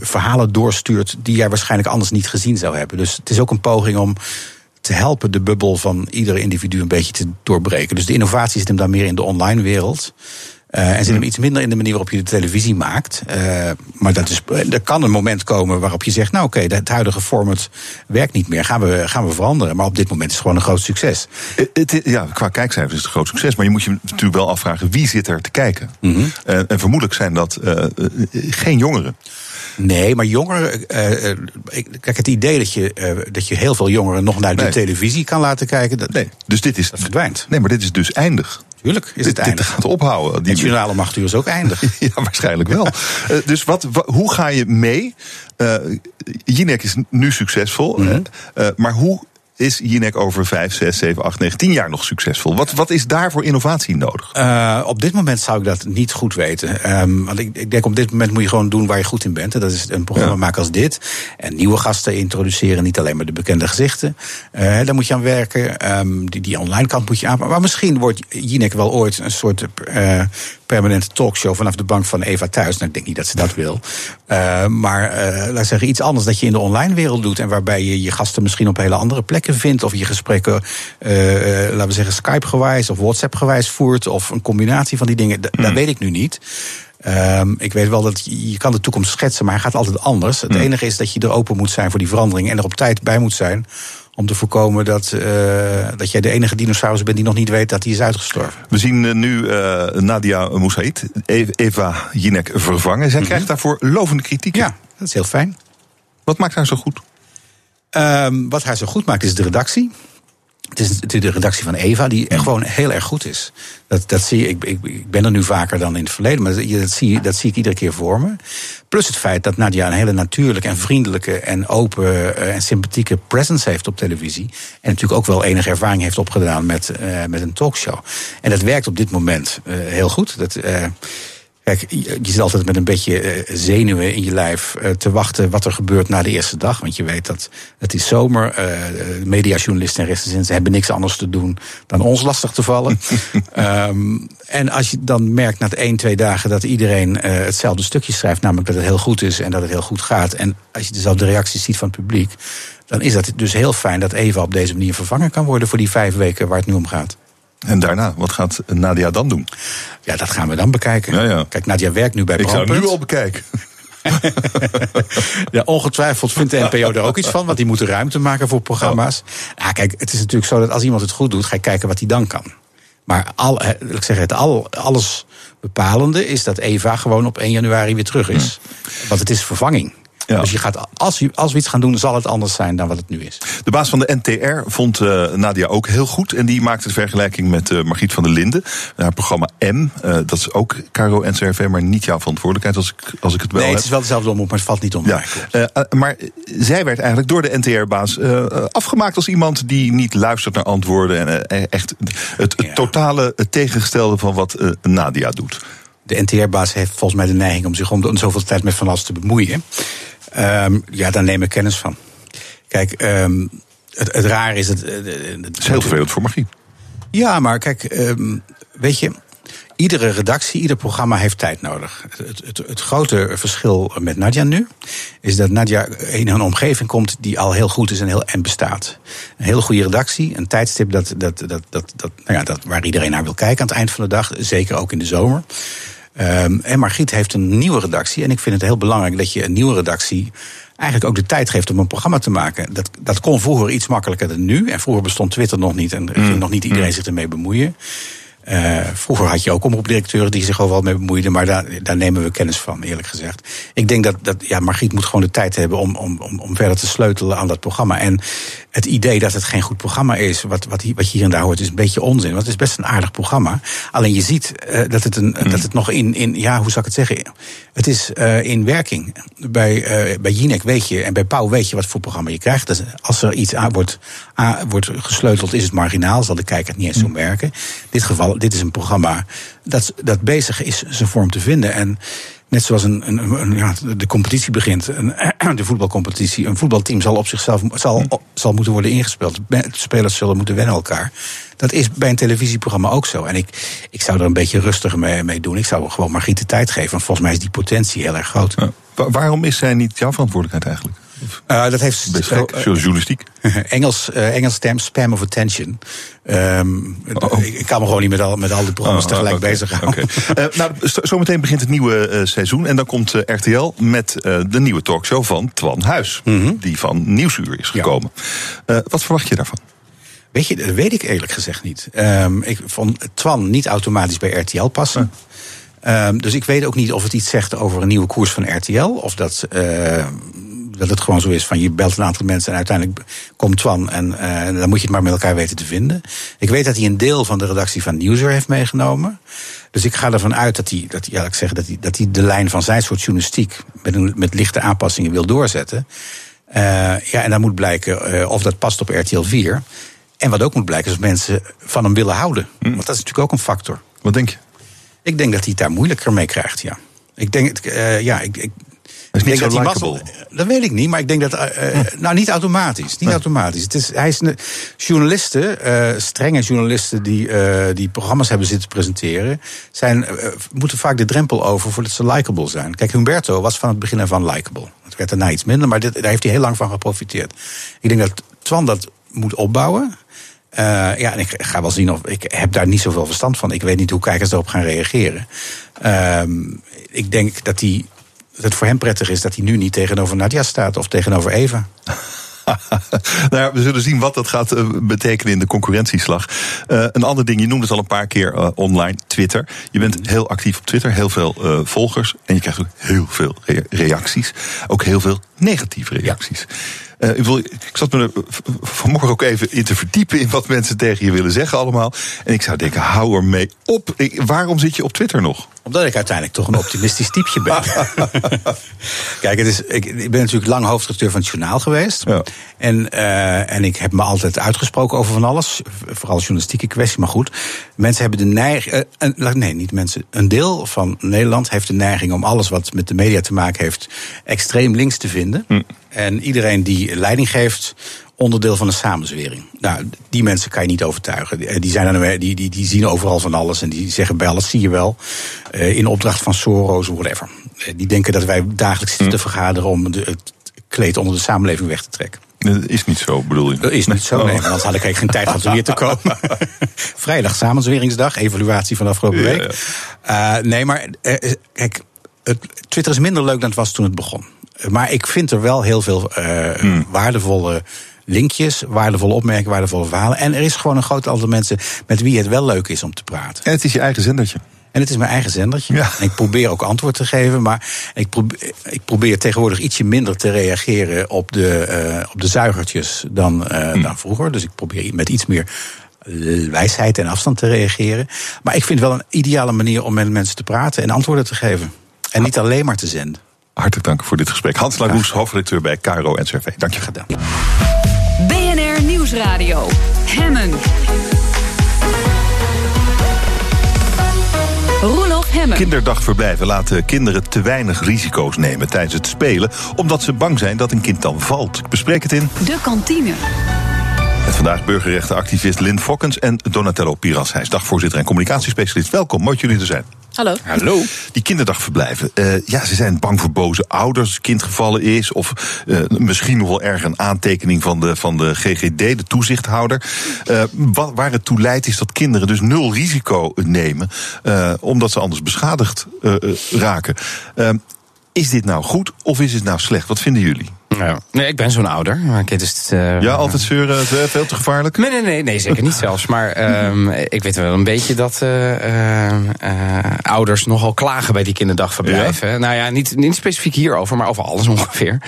verhalen doorstuurt die jij waarschijnlijk anders niet gezien zou hebben. Dus het is ook een poging om te helpen de bubbel van ieder individu een beetje te doorbreken. Dus de innovatie zit hem dan meer in de online wereld. Uh, en zit hem iets minder in de manier waarop je de televisie maakt. Uh, maar dat is, er kan een moment komen waarop je zegt: Nou, oké, okay, het huidige format werkt niet meer. Gaan we, gaan we veranderen. Maar op dit moment is het gewoon een groot succes. Het, ja, qua kijkcijfers is het een groot succes. Maar je moet je natuurlijk wel afvragen: wie zit er te kijken? Mm -hmm. uh, en vermoedelijk zijn dat geen jongeren. Nee, maar jongeren. Uh, kijk, het idee dat je, uh, dat je heel veel jongeren nog naar de nee. televisie kan laten kijken. Dat, nee, dus dit is. Dat verdwijnt. Nee, maar dit is dus eindig. Tuurlijk is dit, het eindig. Dit gaat ophouden. Die... Het journaal om acht uur is ook eindig. *laughs* ja, waarschijnlijk wel. uh, *laughs* dus wat, hoe ga je mee? Uh, Jinek is nu succesvol. Mm -hmm. uh, maar hoe is Jinek over 5, 6, 7, 8, 9, 10 jaar nog succesvol? Wat, wat is daar voor innovatie nodig? Uh, op dit moment zou ik dat niet goed weten. Um, want ik, ik denk op dit moment moet je gewoon doen waar je goed in bent. En dat is een programma ja. maken als dit. En nieuwe gasten introduceren, niet alleen maar de bekende gezichten. Uh, daar moet je aan werken. Um, die, die online kant moet je aan. Maar misschien wordt Jinek wel ooit een soort uh, permanente talkshow vanaf de bank van Eva thuis. Nou, ik denk niet dat ze dat wil. Uh, maar uh, laat zeggen, iets anders dat je in de online wereld doet. En waarbij je je gasten misschien op hele andere plekken vindt. Of je gesprekken, uh, laten we zeggen, Skype-gewijs of WhatsApp-gewijs voert. Of een combinatie van die dingen. Mm. Dat weet ik nu niet. Um, ik weet wel dat je, je kan de toekomst schetsen, maar hij gaat altijd anders. Het mm. enige is dat je er open moet zijn voor die verandering en er op tijd bij moet zijn om te voorkomen dat, uh, dat jij de enige dinosaurus bent die nog niet weet dat hij is uitgestorven. We zien uh, nu uh, Nadia Moussaïd, Eva Jinek vervangen. Zij mm -hmm. krijgt daarvoor lovende kritiek. Ja, dat is heel fijn. Wat maakt haar zo goed? Um, wat haar zo goed maakt is de redactie. Het is de redactie van Eva, die gewoon heel erg goed is. Dat, dat zie ik, ik, ik ben er nu vaker dan in het verleden, maar dat zie, dat zie ik iedere keer voor me. Plus het feit dat Nadia een hele natuurlijke en vriendelijke en open en sympathieke presence heeft op televisie. En natuurlijk ook wel enige ervaring heeft opgedaan met, uh, met een talkshow. En dat werkt op dit moment uh, heel goed. Dat, uh, Kijk, je, zit altijd met een beetje eh, zenuwen in je lijf eh, te wachten wat er gebeurt na de eerste dag. Want je weet dat het is zomer. eh mediajournalisten en recensenten hebben niks anders te doen dan ons lastig te vallen. *laughs* Ehm, en als je dan merkt na één, twee dagen dat iedereen hetzelfde stukje schrijft, namelijk dat het heel goed is en dat het heel goed gaat. En als je dezelfde reacties ziet van het publiek, dan is dat dus heel fijn dat Eva op deze manier vervangen kan worden voor die vijf weken waar het nu om gaat. En daarna, wat gaat Nadia dan doen? Ja, dat gaan we dan bekijken. Ja, ja. Kijk, Nadia werkt nu bij Ik zou Brandpunt. nu al bekijken. *laughs* Ja, ongetwijfeld vindt de NPO er ook iets van, want die moeten ruimte maken voor programma's. Nou, kijk, het is natuurlijk zo dat als iemand het goed doet, ga je kijken wat hij dan kan. Maar al, eh, ik zeggen, het al, alles bepalende is dat Eva gewoon op 1 januari weer terug is. Want het is vervanging. Dus je gaat, als, als we iets gaan doen, zal het anders zijn dan wat het nu is. De baas van de NTR vond eh, Nadia ook heel goed. En die maakte de vergelijking met eh, Margriet van der Linden. Haar programma M, eh, dat is ook Caro NCRV, maar niet jouw verantwoordelijkheid als ik, als ik het wel Nee, het is wel dezelfde omroep, maar het valt niet onder Ja, maar zij werd eigenlijk door de NTR-baas afgemaakt als iemand die niet luistert naar antwoorden. En echt het, het totale het tegengestelde van wat Nadia doet. De NTR-baas heeft volgens mij de neiging om zich om de, om zoveel tijd met van alles te bemoeien. Ehm, ja, daar neem ik kennis van. Kijk, ehm, het, het raar is het. Het is heel vervelend voor Margriet. Ja, maar kijk, ehm, weet je. Iedere redactie, ieder programma heeft tijd nodig. Het, het, het grote verschil met Nadia nu is dat Nadia in een omgeving komt die al heel goed is en, heel, en bestaat. Een hele goede redactie, een tijdstip dat, dat, dat, dat, dat, nou ja, dat, waar iedereen naar wil kijken aan het eind van de dag, zeker ook in de zomer. Ehm, en Margriet heeft een nieuwe redactie. En ik vind het heel belangrijk dat je een nieuwe redactie eigenlijk ook de tijd geeft om een programma te maken. Dat, dat kon vroeger iets makkelijker dan nu. En vroeger bestond Twitter nog niet en ging nog niet iedereen zich ermee bemoeien. Eh, vroeger had je ook omroepdirecteuren die zich overal mee bemoeiden, maar daar, daar nemen we kennis van, eerlijk gezegd. Ik denk dat, dat ja, Margriet moet gewoon de tijd hebben om, om, om, om verder te sleutelen aan dat programma. En het idee dat het geen goed programma is, wat, wat, hier, wat je hier en daar hoort, is een beetje onzin. Want het is best een aardig programma. Alleen je ziet eh, dat, het een, dat het nog in, in, ja, hoe zou ik het zeggen? Het is eh, in werking. Bij, eh bij Jinek weet je, en bij Pauw weet je wat voor programma je krijgt. Dus als er iets aan wordt, aan wordt gesleuteld, is het marginaal, zal de kijker het niet eens zo merken. In dit geval, dit is een programma dat, dat bezig is zijn vorm te vinden. En net zoals een, een, een- ja, de competitie begint, een, *clears throat* de voetbalcompetitie, een voetbalteam zal op zichzelf zal, zal moeten worden ingespeeld. Spelers zullen moeten wennen elkaar. Dat is bij een televisieprogramma ook zo. En ik, ik zou er een beetje rustiger mee, mee doen. Ik zou gewoon Margriet de tijd geven. Want volgens mij is die potentie heel erg groot. Wa- waarom is zij niet jouw verantwoordelijkheid eigenlijk? Eh, dat heeft Best eh, wel journalistiek. *laughs* Engels, eh, Engels term spam of attention. Ehm, ik, ik kan me gewoon niet met al, met al die programma's Oh, tegelijk oké, bezighouden. oké. Eh, *laughs* nou, zo- zometeen begint het nieuwe seizoen. En dan komt RTL met de nieuwe talkshow van Twan Huis. Mhm. Die van Nieuwsuur is gekomen. Wat verwacht je daarvan? Weet je, dat weet ik eerlijk gezegd niet. Ehm, ik vond Twan niet automatisch bij RTL passen. Ehm, dus ik weet ook niet of het iets zegt over een nieuwe koers van RTL. Of dat, dat het gewoon zo is van je belt een aantal mensen en uiteindelijk komt Twan. En eh, dan moet je het maar met elkaar weten te vinden. Ik weet dat hij een deel van de redactie van Nieuwsuur heeft meegenomen. Dus ik ga ervan uit dat hij, dat hij, ja, ik zeggen, dat hij, dat hij de lijn van zijn soort journalistiek met, een, met lichte aanpassingen wil doorzetten. Eh, ja, en dan moet blijken eh, of dat past op RTL 4. En wat ook moet blijken is of mensen van hem willen houden. Want dat is natuurlijk ook een factor. Wat denk je? Ik denk dat hij het daar moeilijker mee krijgt, ja. Ik denk, ja, ik, ik, is niet zo dat weet ik niet, maar ik denk dat. eh, eh, Nou, niet automatisch. Niet automatisch. Het is, hij is een, journalisten, eh, strenge journalisten die, die programma's hebben zitten presenteren, zijn, moeten vaak de drempel over voordat ze likable zijn. Kijk, Humberto was van het begin af aan likable. Het werd daarna iets minder, maar dit, daar heeft hij heel lang van geprofiteerd. Ik denk dat Twan dat moet opbouwen. Ja, en ik ga wel zien of. Ik heb daar niet zoveel verstand van. Ik weet niet hoe kijkers erop gaan reageren. Ehm, ik denk dat, hij, dat het voor hem prettig is dat hij nu niet tegenover Nadia staat of tegenover Eva. *laughs* nou ja, we zullen zien wat dat gaat eh, betekenen in de concurrentieslag. Eh, een ander ding, je noemde het al een paar keer eh, online, Twitter. Je bent heel actief op Twitter, heel veel volgers. En je krijgt ook heel veel rea- reacties. Ook heel veel negatieve reacties. Eh, ik, wil, ik zat me er vanmorgen ook even in te verdiepen in wat mensen tegen je willen zeggen allemaal. En ik zou denken, hou er mee op. Ik- waarom zit je op Twitter nog? Omdat ik uiteindelijk toch een optimistisch typeje ben. *laughs* Kijk, het is, ik, ik ben natuurlijk lang hoofdredacteur van het journaal geweest. En, eh, en ik heb me altijd uitgesproken over van alles. Vooral journalistieke kwestie, maar goed. Mensen hebben de neiging. nee, niet mensen. Een deel van Nederland heeft de neiging om alles wat met de media te maken heeft. extreem links te vinden. En iedereen die leiding geeft. Onderdeel van een samenzwering. Nou, die mensen kan je niet overtuigen. Die- Die, zijn dan, weer- die, die, die zien overal van alles en die zeggen bij alles, zie je wel. eh, in opdracht van Soros, whatever. Eh, Die denken dat wij dagelijks zitten te vergaderen om de, het kleed onder de samenleving weg te trekken. Dat is niet zo, bedoel je? Dat is niet zo, nee. want Anders had ik eigenlijk geen tijd gehad om hier te *laughs* komen. Vrijdag samenzweringsdag, evaluatie van de afgelopen Ja, week. Eh, nee, maar eh, kijk, het, Twitter is minder leuk dan het was toen het begon. Maar ik vind er wel heel veel eh, waardevolle linkjes, waardevolle opmerkingen, waardevolle verhalen. En er is gewoon een groot aantal mensen met wie het wel leuk is om te praten. En het is je eigen zendertje. En het is mijn eigen zendertje. En ik probeer ook antwoord te geven. Maar ik probeer, ik probeer tegenwoordig ietsje minder te reageren op de, eh, op de zuigertjes dan, eh, dan vroeger. Dus ik probeer met iets meer wijsheid en afstand te reageren. Maar ik vind wel een ideale manier om met mensen te praten en antwoorden te geven. En niet alleen maar te zenden. Hartelijk dank voor dit gesprek. Hans Laroes, hoofdredacteur bij KRO NCRV. Dank je gedaan. BNR Nieuwsradio. Hemmen. Roelof Hemmen. Kinderdagverblijven laten kinderen te weinig risico's nemen tijdens het spelen, omdat ze bang zijn dat een kind dan valt. Ik bespreek het in. De kantine. Met vandaag burgerrechtenactivist Lynn Fokkens en Donatello Piras. Hij is dagvoorzitter en communicatiespecialist. Welkom, mooi dat jullie er zijn. Hallo. Hallo. Die kinderdagverblijven, eh, ja, ze zijn bang voor boze ouders als het kind gevallen is. Of eh, misschien nog wel erg een aantekening van de, van de GGD, de toezichthouder. Eh, wa- waar het toe leidt is dat kinderen dus nul risico nemen, eh, omdat ze anders beschadigd raken. Is dit nou goed of is het nou slecht? Wat vinden jullie? Ja. Nee, ik ben zo'n ouder. Maar ik, dus, eh, Ja, altijd zeuren, is veel te gevaarlijk? Nee, nee, nee, nee zeker niet *laughs* zelfs. Maar ehm, ik weet wel een beetje dat eh, eh, eh, ouders nogal klagen bij die kinderdagverblijven. Nou ja, niet, niet specifiek hierover, maar over alles *laughs* ongeveer.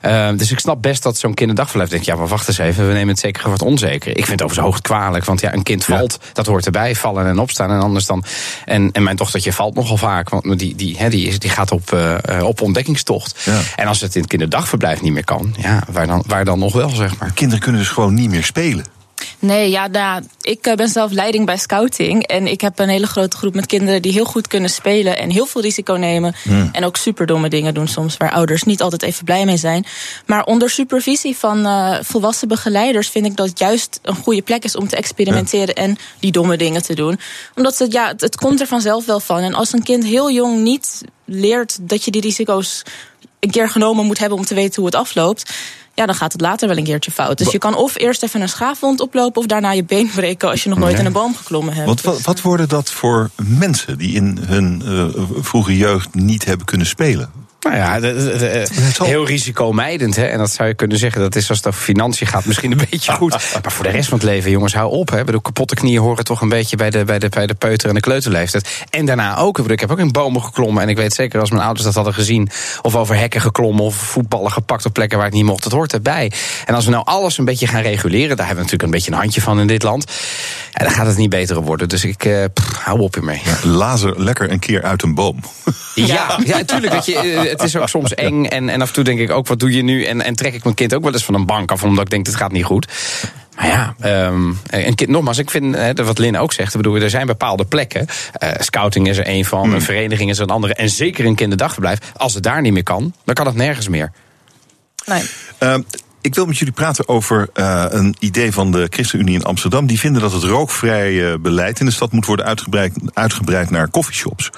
Ehm, dus ik snap best dat zo'n kinderdagverblijf denkt... ja, maar wacht eens even, we nemen het zeker wat onzeker. Ik vind het overigens hoogst kwalijk, want ja, een kind valt, dat hoort erbij. Vallen en opstaan en anders dan... En, en mijn dochtertje valt nogal vaak, want die, die, die, is, die gaat op, eh, eh, op ontdekkingstocht. En als het in het kinderdagverblijf niet meer kan, ja, waar dan, waar dan nog wel, zeg maar. Kinderen kunnen dus gewoon niet meer spelen. Nee, ja, nou, ik eh, ben zelf leiding bij scouting. En ik heb een hele grote groep met kinderen die heel goed kunnen spelen en heel veel risico nemen. Hmm. En ook superdomme dingen doen soms, waar ouders niet altijd even blij mee zijn. Maar onder supervisie van eh, volwassen begeleiders vind ik dat het juist een goede plek is om te experimenteren en die domme dingen te doen. Omdat het, ja, het, het komt er vanzelf wel van. En als een kind heel jong niet leert dat je die risico's een keer genomen moet hebben om te weten hoe het afloopt. Ja, dan gaat het later wel een keertje fout. Dus je kan of eerst even een schaafwond oplopen... of daarna je been breken als je nog nooit Ja. in een boom geklommen hebt. Wat, wat worden dat voor mensen die in hun eh, vroege jeugd niet hebben kunnen spelen? Nou ja, de- de- de- heel risicomijdend. Hè? En dat zou je kunnen zeggen, dat is als het over financiën gaat misschien een beetje goed. *laughs* Maar voor de rest van het leven, jongens, hou op. Hè? De kapotte knieën horen toch een beetje bij de, bij de, bij de peuter- en de kleuterleeftijd. En daarna ook. Ik bedoel, Ik heb ook in bomen geklommen. En ik weet zeker als mijn ouders dat hadden gezien... of over hekken geklommen of voetballen gepakt op plekken waar het niet mocht. Het hoort erbij. En als we nou alles een beetje gaan reguleren... daar hebben we natuurlijk een beetje een handje van in dit land... Ja, dan gaat het niet beter worden. Dus ik eh, pff, hou op ermee. Lazer lekker een keer uit een boom. Ja, ja, natuurlijk. Dat je, eh, het is ook soms *laughs* eng. En, en af en toe denk ik ook, wat doe je nu? En, en trek ik mijn kind ook wel eens van een bank af, omdat ik denk, het gaat niet goed. Maar ja, ehm, een kind, nogmaals, ik vind hè, wat Lin ook zegt. Ik bedoel, er zijn bepaalde plekken. eh, scouting is er een van, een vereniging is er een andere. En zeker een kinderdagverblijf. Als het daar niet meer kan, dan kan het nergens meer. Nee. Ehm, ik wil met jullie praten over eh, een idee van de ChristenUnie in Amsterdam. Die vinden dat het rookvrij eh, beleid in de stad moet worden uitgebreid, uitgebreid naar coffeeshops.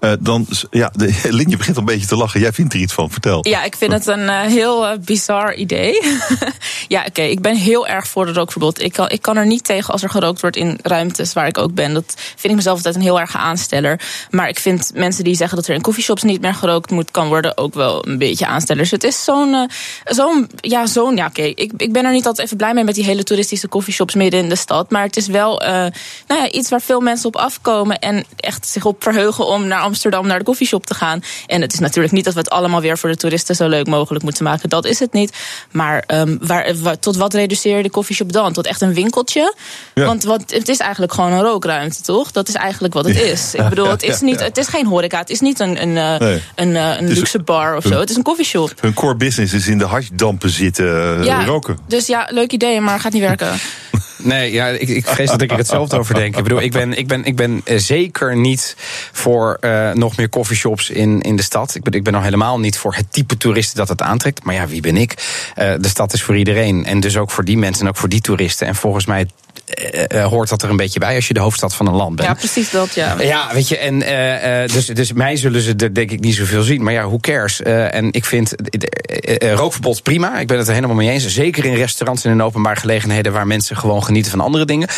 Eh, dan, ja, de, *laughs* Lin, je begint al een beetje te lachen. Jij vindt er iets van. Vertel. Ja, ik vind het een heel bizar idee. *laughs* ja, oké, ik ben heel erg voor het rookverbod. Ik kan, ik kan er niet tegen als er gerookt wordt in ruimtes waar ik ook ben. Dat vind ik mezelf altijd een heel erge aansteller. Maar ik vind mensen die zeggen dat er in coffeeshops niet meer gerookt moet kan worden ook wel een beetje aanstellers. Het is zo'n zo'n ja, zo'n Ja, oké. Ik, ik ben er niet altijd even blij mee met die hele toeristische coffeeshops midden in de stad. Maar het is wel uh, nou ja, iets waar veel mensen op afkomen. En echt zich op verheugen om naar Amsterdam naar de coffeeshop te gaan. En het is natuurlijk niet dat we het allemaal weer voor de toeristen zo leuk mogelijk moeten maken. Dat is het niet. Maar um, waar, waar, tot wat reduceer je de coffeeshop dan? Tot echt een winkeltje? Ja. Want, want het is eigenlijk gewoon een rookruimte, toch? Dat is eigenlijk wat het is. Ik bedoel, het *laughs* is, niet, het is geen horeca. Het is niet een, een, nee. een, een luxe bar of zo. Het is een coffeeshop. Hun core business is in de hashdampen zitten ja, roken. Dus ja, leuk idee, maar gaat niet werken. *laughs* Nee, ja, ik, ik vrees dat ik er hetzelfde over denk. Ik bedoel, ik ben, ik ben, ik ben zeker niet voor uh, nog meer coffeeshops in, in de stad. Ik ben, ik ben nog helemaal niet voor het type toeristen dat het aantrekt. Maar ja, wie ben ik? Uh, de stad is voor iedereen. En dus ook voor die mensen en ook voor die toeristen. En volgens mij uh, hoort dat er een beetje bij als je de hoofdstad van een land bent. Ja, precies dat, ja. Ja, weet je, en uh, dus, dus mij zullen ze er denk ik niet zoveel zien. Maar ja, hoe cares? Uh, en ik vind rookverbod prima. Ik ben het er helemaal mee eens. Zeker in restaurants en in openbare gelegenheden waar mensen gewoon genieten van andere dingen.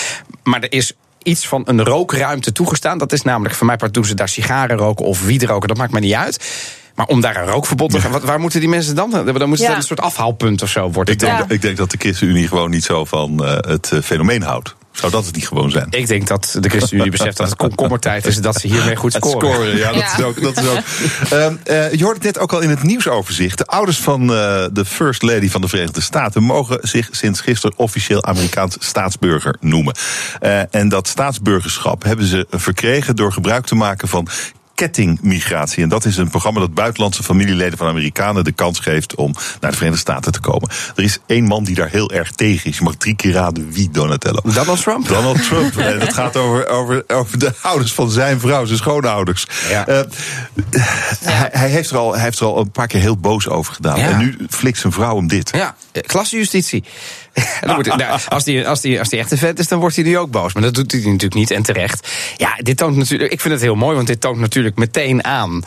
Maar er is iets van een rookruimte toegestaan. Dat is namelijk, voor mij part doen ze daar sigaren roken of wiet roken. Dat maakt mij niet uit. Maar om daar een rookverbod te gaan, waar moeten die mensen dan? Dan moet het ja. een soort afhaalpunt of zo worden. Ik denk, ja. ik denk dat de ChristenUnie gewoon niet zo van uh, het uh, fenomeen houdt. Zou dat het niet gewoon zijn? Ik denk dat de ChristenUnie beseft dat het komkommertijd is... dat ze hiermee goed scoren. Scoren ja, dat ja. is ook. Dat is ook. Um, *laughs* uh, je hoort het net ook al in het nieuwsoverzicht. De ouders van uh, de First Lady van de Verenigde Staten... mogen zich sinds gisteren officieel Amerikaans staatsburger noemen. Uh, en dat staatsburgerschap hebben ze verkregen... door gebruik te maken van kettingmigratie. En dat is een programma dat buitenlandse familieleden van Amerikanen de kans geeft om naar de Verenigde Staten te komen. Er is één man die daar heel erg tegen is. Je mag drie keer raden wie, Donatello. Donald Trump? Donald Trump. *laughs* en dat gaat over, over, over de ouders van zijn vrouw, zijn schoonouders. Ja. Uh, hij, hij, heeft er al, hij heeft er al een paar keer heel boos over gedaan. Ja. En nu flikt zijn vrouw hem dit. Ja, klassejustitie. *laughs* Nou, als, die, als, die, als die echt een vent is, dan wordt hij nu ook boos. Maar dat doet hij natuurlijk niet en terecht. Ja, dit toont natuurlijk. Ik vind het heel mooi, want dit toont natuurlijk meteen aan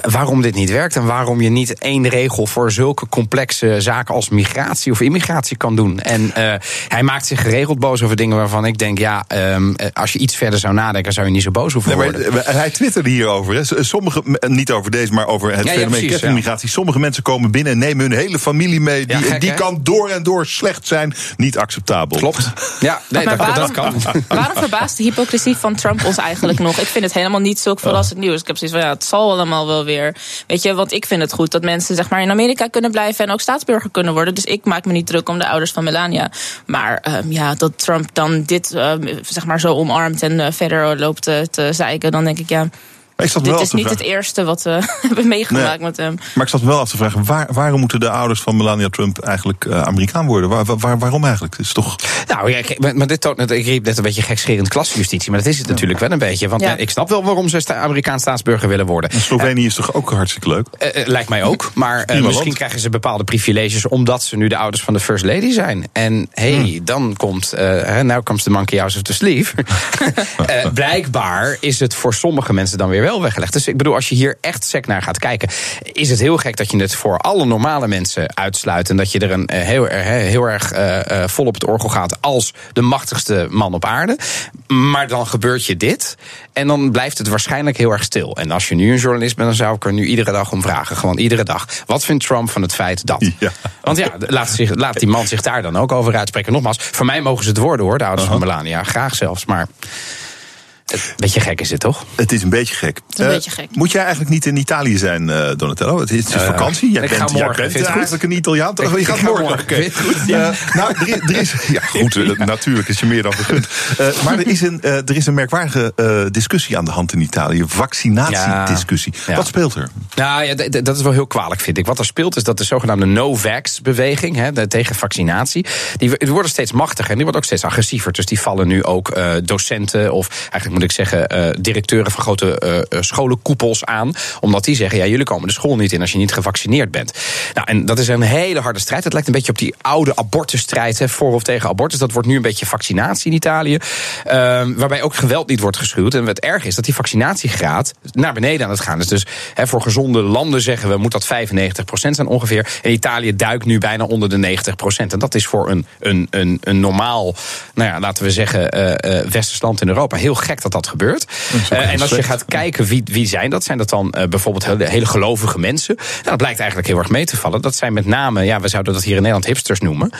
waarom dit niet werkt. En waarom je niet één regel voor zulke complexe zaken als migratie of immigratie kan doen. En uh, hij maakt zich geregeld boos over dingen waarvan ik denk, ja, um, als je iets verder zou nadenken, zou je niet zo boos hoeven nee, worden. Hij twitterde hierover. Hè. Sommige, niet over deze, maar over het ja, fenomeen ja, kettingmigratie. Ja. Sommige mensen komen binnen en nemen hun hele familie mee. Die, gek, die kan door en door slecht zijn. Niet acceptabel. Klopt. Ja, nee, maar dat, waarom, dat kan. Waarom verbaast de hypocrisie van Trump ons eigenlijk nog? Ik vind het helemaal niet zo verrassend nieuws. Ik heb zoiets van, ja, het zal allemaal wel weer. Weet je, want ik vind het goed dat mensen zeg maar in Amerika kunnen blijven en ook staatsburger kunnen worden. Dus ik maak me niet druk om de ouders van Melania. Maar um, ja, dat Trump dan dit um, zeg maar zo omarmt en uh, verder loopt te zeiken, dan denk ik ja. Ik zat Dit wel is niet het eerste wat we *laughs* hebben meegemaakt nee, met hem. Maar ik zat wel af te vragen, waar, waarom moeten de ouders van Melania Trump eigenlijk uh, Amerikaan worden? Waar, waar, waarom eigenlijk? Het is toch... Nou ja, maar, maar dit toont, ik riep net een beetje gekscherend klasjustitie, maar dat is het natuurlijk wel een beetje. Want ja. ik snap wel waarom ze Amerikaans staatsburger willen worden. En Slovenië uh, is toch ook hartstikke leuk? Uh, lijkt mij ook, *laughs* maar misschien land. krijgen ze bepaalde privileges omdat ze nu de ouders van de First Lady zijn. En hé, hey, hmm. dan komt, nou comes the monkey out of the sleeve. *laughs* blijkbaar is het voor sommige mensen dan weer wel weggelegd. Dus ik bedoel, als je hier echt sec naar gaat kijken, is het heel gek dat je het voor alle normale mensen uitsluit. En dat je er een heel, heel erg uh, vol op het orgel gaat als de machtigste man op aarde. Maar dan gebeurt je dit. En dan blijft het waarschijnlijk heel erg stil. En als je nu een journalist bent, dan zou ik er nu iedere dag om vragen. Gewoon iedere dag. Wat vindt Trump van het feit dat? *laughs* Ja. Want ja, laat, zich, laat die man zich daar dan ook over uitspreken. Nogmaals, voor mij mogen ze het worden hoor, de ouders uh -huh. van Melania. Graag zelfs. Maar. Een beetje gek is het, toch? Het is een beetje gek. Een uh, beetje gek. Moet jij eigenlijk niet in Italië zijn, uh, Donatello? Het is uh, vakantie. Jij ik bent, ga morgen. Jij bent eigenlijk een Italiaan. Ik, je gaat morgen. morgen. Okay. Goed, ja. nou, er, er, is... Ja, goed, natuurlijk is je meer dan gegund. maar er is een, er is een merkwaardige discussie aan de hand in Italië. Vaccinatiediscussie. Ja. Wat speelt er? Nou ja, dat is wel heel kwalijk, vind ik. Wat er speelt is dat de zogenaamde no-vax-beweging... tegen vaccinatie, die, die worden steeds machtiger. En die wordt ook steeds agressiever. Dus die vallen nu ook docenten... of eigenlijk moet ik zeggen directeuren van grote uh, scholenkoepels aan. Omdat die zeggen, ja, jullie komen de school niet in als je niet gevaccineerd bent. Nou, en dat is een hele harde strijd. Het lijkt een beetje op die oude abortusstrijd, hè, voor of tegen abortus. Dat wordt nu een beetje vaccinatie in Italië. Uh, waarbij ook geweld niet wordt geschuwd. En wat erg is, dat die vaccinatiegraad naar beneden aan het gaan is. Dus hè, voor gezonde landen zeggen we, moet dat 95% zijn ongeveer. En Italië duikt nu bijna onder de 90%. En dat is voor een, een, een, een normaal, nou ja, laten we zeggen, uh, westers land in Europa heel gek dat dat gebeurt. Uh, en als je gaat kijken wie, wie zijn dat, zijn dat dan uh, bijvoorbeeld hele, hele, gelovige mensen? Nou, dat blijkt eigenlijk heel erg mee te vallen. Dat zijn met name, ja, we zouden dat hier in Nederland hipsters noemen.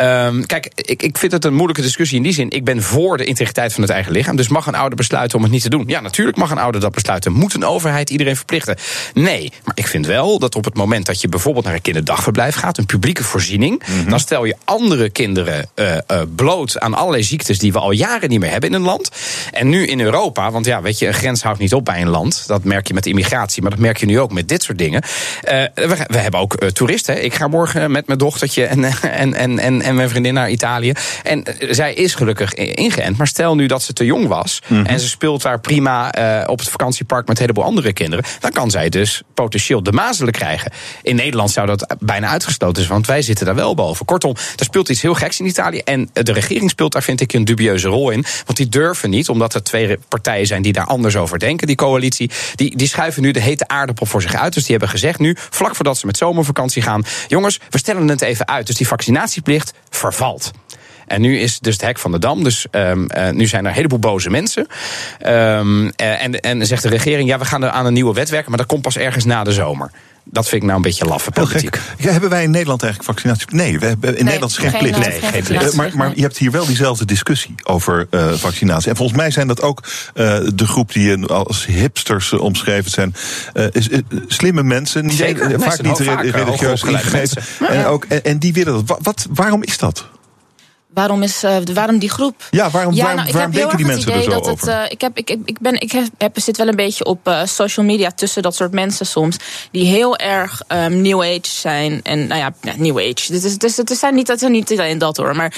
Um, kijk, ik, ik vind het een moeilijke discussie in die zin. Ik ben voor de integriteit van het eigen lichaam. Dus mag een ouder besluiten om het niet te doen? Ja, natuurlijk mag een ouder dat besluiten. Moet een overheid iedereen verplichten? Nee, maar ik vind wel dat op het moment dat je bijvoorbeeld naar een kinderdagverblijf gaat, een publieke voorziening, mm -hmm. dan stel je andere kinderen uh, uh, bloot aan allerlei ziektes die we al jaren niet meer hebben in een land. En nu in Europa, want ja, weet je, een grens houdt niet op bij een land. Dat merk je met immigratie, maar dat merk je nu ook met dit soort dingen. Uh, we, we, hebben ook toeristen. Ik ga morgen met mijn dochtertje en, *laughs* en, en, en, en mijn vriendin naar Italië. En zij is gelukkig ingeënt. Maar stel nu dat ze te jong was mm -hmm. en ze speelt daar prima op het vakantiepark met een heleboel andere kinderen. Dan kan zij dus potentieel de mazelen krijgen. In Nederland zou dat bijna uitgesloten zijn, want wij zitten daar wel boven. Kortom, er speelt iets heel geks in Italië. En de regering speelt daar, vind ik, een dubieuze rol in. Want die durven niet, omdat er twee partijen zijn die daar anders over denken, die coalitie. Die, die schuiven nu de hete aardappel voor zich uit. Dus die hebben gezegd nu, vlak voordat ze met zomervakantie gaan: jongens, we stellen het even uit. Dus die vaccinatieplicht vervalt. En nu is dus het hek van de dam. Dus um, uh, nu zijn er een heleboel boze mensen. Um, en, en zegt de regering: ja, we gaan er aan een nieuwe wet werken, maar dat komt pas ergens na de zomer. Dat vind ik nou een beetje laffe politiek. Ja, hebben wij in Nederland eigenlijk vaccinatie? Nee, we hebben in nee, Nederland is geen, geen plicht. Nee, geen plicht. Uh, maar, maar je hebt hier wel diezelfde discussie over uh, vaccinatie. En volgens mij zijn dat ook uh, de groep die je als hipsters omschreven zijn. Is, slimme mensen, niet, Zeker, vaak niet religieus ingegeven. En, ook, en, en die willen dat. Wat, wat, waarom is dat? Waarom, is, uh, waarom die groep? Ja, waarom, ja, waarom, nou, waarom denken die mensen er zo dat over? Het, uh, ik, heb, ik, ik, ben, ik heb, zit wel een beetje op uh, social media tussen dat soort mensen soms. Die heel erg um, new age zijn. En nou ja, new age. Het is, het is niet, is niet alleen dat hoor. Maar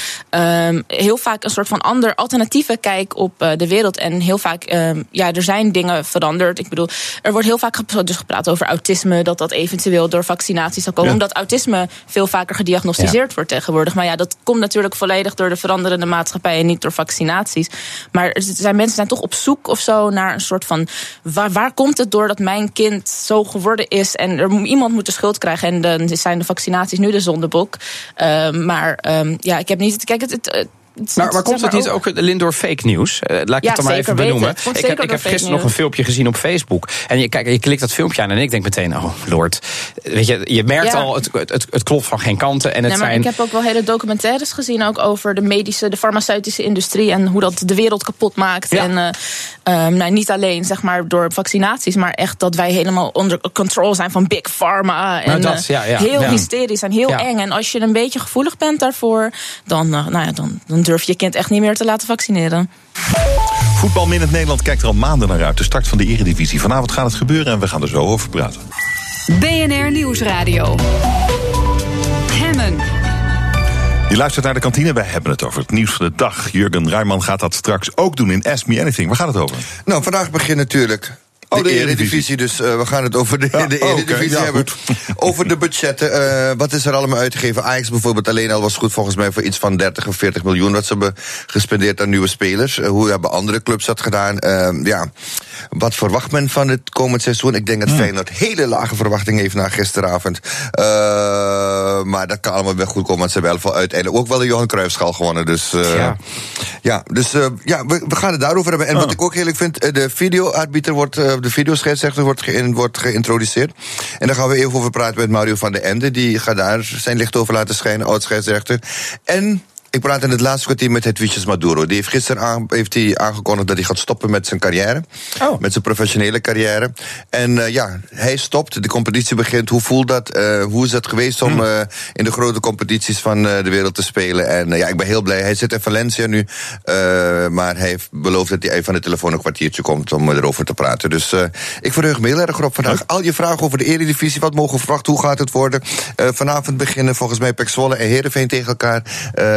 um, heel vaak een soort van ander alternatieve kijk op de wereld. En heel vaak, um, ja, er zijn dingen veranderd. Ik bedoel, er wordt heel vaak gepraat, dus gepraat over autisme. Dat dat eventueel door vaccinaties zal komen. Ja. Omdat autisme veel vaker gediagnosticeerd ja. wordt tegenwoordig. Maar ja, dat komt natuurlijk volledig door de veranderende maatschappij en niet door vaccinaties. Maar zijn mensen zijn toch op zoek of zo naar een soort van waar, waar komt het door dat mijn kind zo geworden is en er iemand moet de schuld krijgen en dan zijn de vaccinaties nu de zondebok. Uh, maar um, ja, ik heb niet. Kijk, het, het maar, maar komt het niet ook alleen door fake nieuws? Uh, laat ik ja, het dan maar even benoemen. Ik heb, ik heb gisteren nog een filmpje gezien op Facebook. En je, kijk, je klikt dat filmpje aan en ik denk meteen, oh lord. Weet je, je merkt Ja. al, het, het, het klopt van geen kanten. En het Nee, maar zijn, ik heb ook wel hele documentaires gezien, ook over de medische, de farmaceutische industrie en hoe dat de wereld kapot maakt. En uh, um, nou, niet alleen zeg maar door vaccinaties, maar echt dat wij helemaal onder control zijn van big pharma. En dat, ja, ja, heel hysterisch en heel eng. En als je een beetje gevoelig bent daarvoor, dan, uh, nou ja, dan, dan durf je je kind echt niet meer te laten vaccineren. Voetbal in het Nederland kijkt er al maanden naar uit. De start van de Eredivisie. Vanavond gaat het gebeuren en we gaan er zo over praten. BNR Nieuwsradio. Hemmen. Je luistert naar de kantine. Wij hebben het over het nieuws van de dag. Jurgen Rijman gaat dat straks ook doen in Ask Me Anything. Waar gaat het over? Nou, vandaag begint natuurlijk Oh, de Eredivisie. Eredivisie. Dus uh, we gaan het over de, Ja, de. Eredivisie Ja, hebben. goed. *laughs* Over de budgetten. Uh, wat is er allemaal uitgegeven? Ajax bijvoorbeeld alleen al was goed volgens mij voor iets van 30 of 40 miljoen... wat ze hebben gespendeerd aan nieuwe spelers. Uh, hoe hebben andere clubs dat gedaan? Uh, ja, wat verwacht men van het komend seizoen? Ik denk dat Feyenoord hele lage verwachtingen heeft na gisteravond. Maar dat kan allemaal wel goed komen, want ze hebben wel uiteindelijk ook wel de Johan Cruijffschaal gewonnen. Dus Ja. ja, dus ja, we, we gaan het daarover hebben. En Oh. wat ik ook heerlijk vind, de videoarbiter wordt, de videoscheidsrechter wordt, ge wordt geïntroduceerd. En daar gaan we even over praten met Mario van der Ende. Die gaat daar zijn licht over laten schijnen, oud-scheidsrechter. En ik praat in het laatste kwartier met Hedwiges Maduro. Die heeft gisteren aan, heeft hij aangekondigd dat hij gaat stoppen met zijn carrière. Oh. Met zijn professionele carrière. En uh, ja, hij stopt, de competitie begint. Hoe voelt dat? Uh, hoe is het geweest om uh, in de grote competities van de wereld te spelen? En ja, ik ben heel blij. Hij zit in Valencia nu. maar hij heeft beloofd dat hij even aan de telefoon een kwartiertje komt om erover te praten. Dus ik verheug me heel erg op vandaag. Al je vragen over de Eredivisie, wat mogen we verwachten? Hoe gaat het worden? vanavond beginnen volgens mij Pek Zwolle en Heerenveen tegen elkaar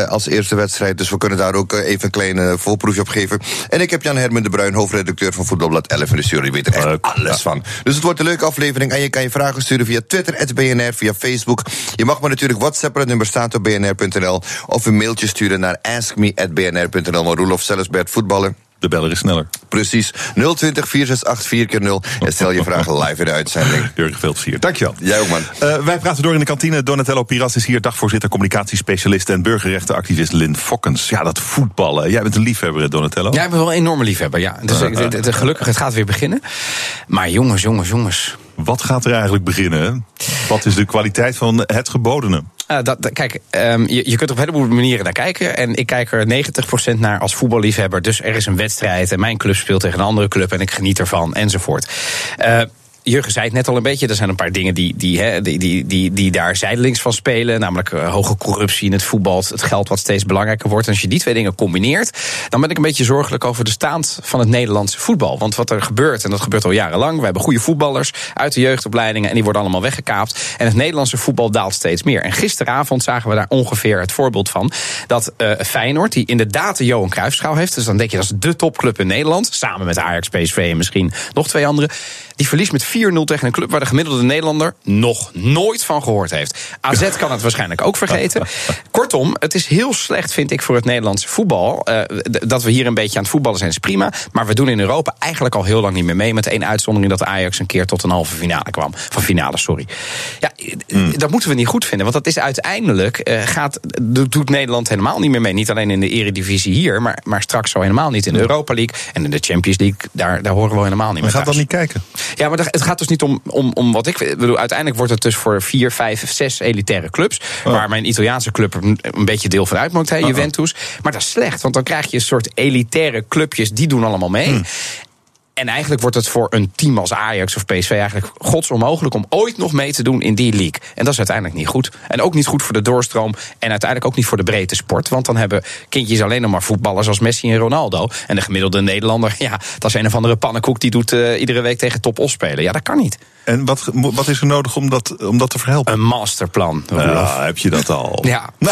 als eerste wedstrijd. Dus we kunnen daar ook even een kleine voorproefje op geven. En ik heb Jan Hermen de Bruin, hoofdredacteur van Voetbalblad 11 in de jury. weet er echt alles van. Dus het wordt een leuke aflevering. En je kan je vragen sturen via Twitter, BNR, via Facebook. Je mag me natuurlijk WhatsAppen, het nummer staat op bnr.nl. Of een mailtje sturen naar askme.bnr.nl. Maar Roelof zelfs bij het voetballen. De beller is sneller. Precies. 020 468 4 keer 0 En stel je vragen live in de uitzending. *laughs* Jurgen, veel plezier. Dankjewel. Jij ook, man. Uh, wij praten door in de kantine. Donatello Piras is hier, dagvoorzitter, communicatiespecialist en burgerrechtenactivist Lynn Fokkens. Ja, dat voetballen. Jij bent een liefhebber, Donatello. Ja, ik ben wel een enorme liefhebber, ja. Dus uh, uh, gelukkig, het gaat weer beginnen. Maar jongens, jongens, jongens. Wat gaat er eigenlijk beginnen? Wat is de kwaliteit van het gebodene? Uh, dat, kijk, um, je, je kunt op heleboel manieren naar kijken. En ik kijk er 90% naar als voetballiefhebber. Dus er is een wedstrijd en mijn club speelt tegen een andere club en ik geniet ervan enzovoort. Uh, Jurgen zei het net al een beetje. Er zijn een paar dingen die, die, die, die, die, daar zijdelings van spelen. Namelijk uh, hoge corruptie in het voetbal. Het geld wat steeds belangrijker wordt. En als je die twee dingen combineert. dan ben ik een beetje zorgelijk over de staand van het Nederlandse voetbal. Want wat er gebeurt, en dat gebeurt al jarenlang. We hebben goede voetballers uit de jeugdopleidingen. en die worden allemaal weggekaapt. En het Nederlandse voetbal daalt steeds meer. En gisteravond zagen we daar ongeveer het voorbeeld van. dat uh, Feyenoord, die inderdaad de Johan Cruijffschaal heeft. dus dan denk je dat is de topclub in Nederland. samen met Ajax, PSV en misschien nog twee andere. die verliest met 4-0 tegen een club waar de gemiddelde Nederlander nog nooit van gehoord heeft. AZ *laughs* kan het waarschijnlijk ook vergeten. *laughs* Kortom, het is heel slecht, vind ik, voor het Nederlandse voetbal. Uh, dat we hier een beetje aan het voetballen zijn, is prima. Maar we doen in Europa eigenlijk al heel lang niet meer mee. Met één uitzondering dat Ajax een keer tot een halve finale kwam. Van finale, sorry. Ja, mm. dat moeten we niet goed vinden. Want dat is uiteindelijk, uh, gaat, doet Nederland helemaal niet meer mee. Niet alleen in de eredivisie hier, maar, maar straks zo helemaal niet in de Europa League. En in de Champions League, daar, daar horen we helemaal niet meer We gaan dan niet kijken. Ja, maar het gaat dus niet om, om, om wat ik bedoel. Uiteindelijk wordt het dus voor vier, vijf, zes elitaire clubs. Oh. Waar mijn Italiaanse club een, een beetje deel van uitmaakt, hè, Juventus. Uh -oh. Maar dat is slecht, want dan krijg je een soort elitaire clubjes, die doen allemaal mee. Hmm. En eigenlijk wordt het voor een team als Ajax of PSV eigenlijk godsonmogelijk om ooit nog mee te doen in die league. En dat is uiteindelijk niet goed. En ook niet goed voor de doorstroom. En uiteindelijk ook niet voor de breedte sport. Want dan hebben kindjes alleen nog maar voetballers als Messi en Ronaldo. En de gemiddelde Nederlander, *laughs* ja, dat is een of andere pannenkoek die doet uh, iedere week tegen top os spelen. Ja, dat kan niet. En wat, wat is er nodig om dat, om dat te verhelpen? Een masterplan. Ja, heb je dat al? Ja. *laughs*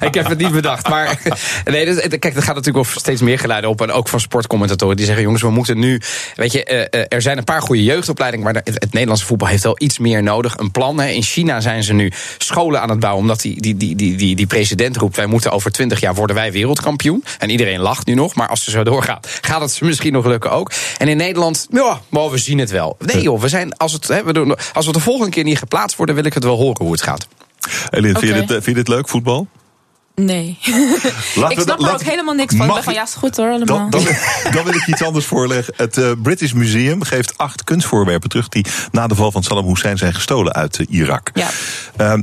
ik heb het niet bedacht. Maar nee, kijk, er gaat natuurlijk ook steeds meer geluiden op. En ook van sportcommentatoren die zeggen: jongens, we moeten nu. Weet je, uh, er zijn een paar goede jeugdopleidingen. Maar het, het, Nederlandse voetbal heeft wel iets meer nodig. Een plan. Hè. In China zijn ze nu scholen aan het bouwen. Omdat die, die, die, die, die, die president roept: wij moeten over twintig jaar worden wij wereldkampioen. En iedereen lacht nu nog. Maar als ze zo doorgaat, gaat het ze misschien nog lukken ook. En in Nederland, ja, maar we zien het wel. Nee joh, we zijn, als, het, hè, we doen, als we de volgende keer niet geplaatst worden, wil ik het wel horen hoe het gaat. Elin, okay. vind, je dit, vind je dit leuk, voetbal? Nee. *laughs* ik snap er ook helemaal niks van. Ik ben van, ja, is goed hoor, allemaal. Dan, dan, *laughs* dan, wil ik iets anders voorleggen. Het uh, British Museum geeft acht kunstvoorwerpen terug... die na de val van Saddam Hussein zijn gestolen uit uh, Irak. Ja. Uh,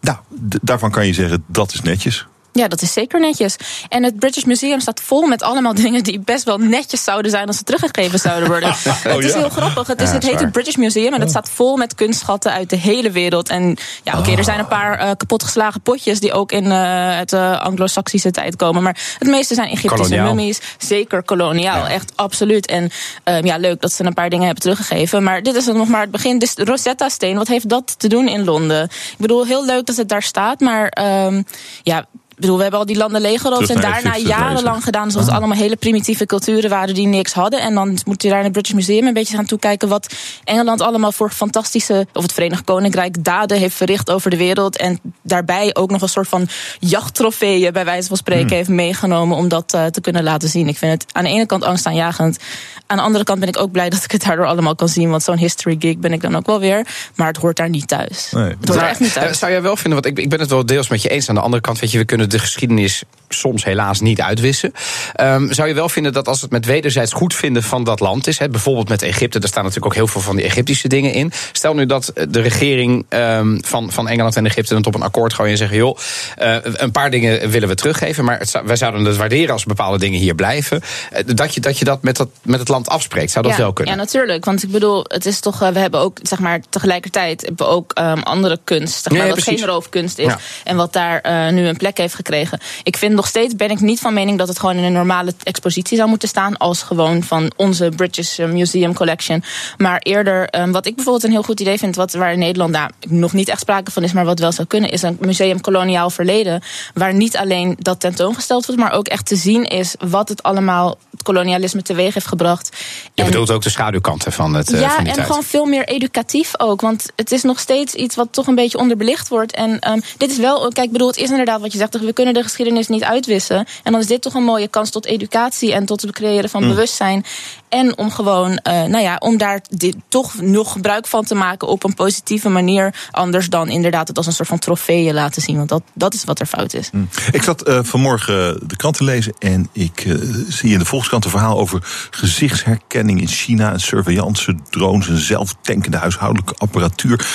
nou, daarvan kan je zeggen, dat is netjes. Ja, dat is zeker netjes. En het British Museum staat vol met allemaal *laughs* dingen die best wel netjes zouden zijn als ze teruggegeven zouden worden. *laughs* oh, het is heel grappig. Het, is, ja, het heet het British Museum en het staat vol met kunstschatten uit de hele wereld. En ja, oké, okay, er zijn een paar uh, kapotgeslagen potjes die ook in uh, het uh, Anglo-Saxische tijd komen. Maar het meeste zijn Egyptische mummies. Zeker koloniaal, ja. echt absoluut. En um, ja, leuk dat ze een paar dingen hebben teruggegeven. Maar dit is nog maar het begin. Dus Rosetta-steen, wat heeft dat te doen in Londen? Ik bedoel, heel leuk dat het daar staat, maar um, ja bedoel, we hebben al die landen leeggeroofd en daarna jarenlang gedaan alsof het allemaal hele primitieve culturen waren die niks hadden. En dan moet je daar in het British Museum een beetje gaan toekijken wat Engeland allemaal voor fantastische, of het Verenigd Koninkrijk, daden heeft verricht over de wereld. En daarbij ook nog een soort van jachttrofeeën, bij wijze van spreken, hmm. heeft meegenomen om dat uh, te kunnen laten zien. Ik vind het aan de ene kant angstaanjagend. Aan de andere kant ben ik ook blij dat ik het daardoor allemaal kan zien. Want zo'n history geek ben ik dan ook wel weer. Maar het hoort daar niet thuis. Nee. Het hoort daar echt niet thuis. Zou jij wel vinden, want ik, ik ben het wel deels met je eens. Aan de andere kant, weet je, we kunnen de geschiedenis soms helaas niet uitwissen. Um, zou je wel vinden dat als het met wederzijds goed vinden van dat land is, hè, bijvoorbeeld met Egypte, daar staan natuurlijk ook heel veel van die Egyptische dingen in. Stel nu dat de regering um, van, van Engeland en Egypte het op een akkoord gooien en zeggen: joh, uh, een paar dingen willen we teruggeven, maar het, wij zouden het waarderen als bepaalde dingen hier blijven. Uh, dat, je, dat je dat met, dat met het land afspreekt, zou dat ja, wel kunnen? Ja, natuurlijk. Want ik bedoel, het is toch, uh, we hebben ook, zeg maar, tegelijkertijd hebben we ook um, andere kunst, zeg maar, ja, wat geen roofkunst is. Ja. En wat daar nu een plek heeft gekregen. Ik vind nog steeds ben ik niet van mening dat het gewoon in een normale expositie zou moeten staan. Als gewoon van onze British Museum Collection. Maar eerder, um, wat ik bijvoorbeeld een heel goed idee vind, wat waar in Nederland nou, nog niet echt sprake van is, maar wat wel zou kunnen, is een museum koloniaal verleden. Waar niet alleen dat tentoongesteld wordt, maar ook echt te zien is wat het allemaal, het kolonialisme teweeg heeft gebracht. Je en, bedoelt ook de schaduwkanten van het. Ja, van die en tijd. gewoon veel meer educatief ook. Want het is nog steeds iets wat toch een beetje onderbelicht wordt. En um, dit is wel, kijk, ik bedoel, het is inderdaad wat je zegt, we kunnen de geschiedenis niet uitwissen. En dan is dit toch een mooie kans tot educatie en tot het creëren van Mm. bewustzijn. En om gewoon, eh, nou ja, om daar dit, toch nog gebruik van te maken op een positieve manier. Anders dan inderdaad het als een soort van trofee laten zien. Want dat, dat is wat er fout is. Ik zat eh, vanmorgen de krant te lezen en ik eh, zie in de Volkskrant een verhaal over gezichtsherkenning in China, en surveillance, drones en zelftankende huishoudelijke apparatuur.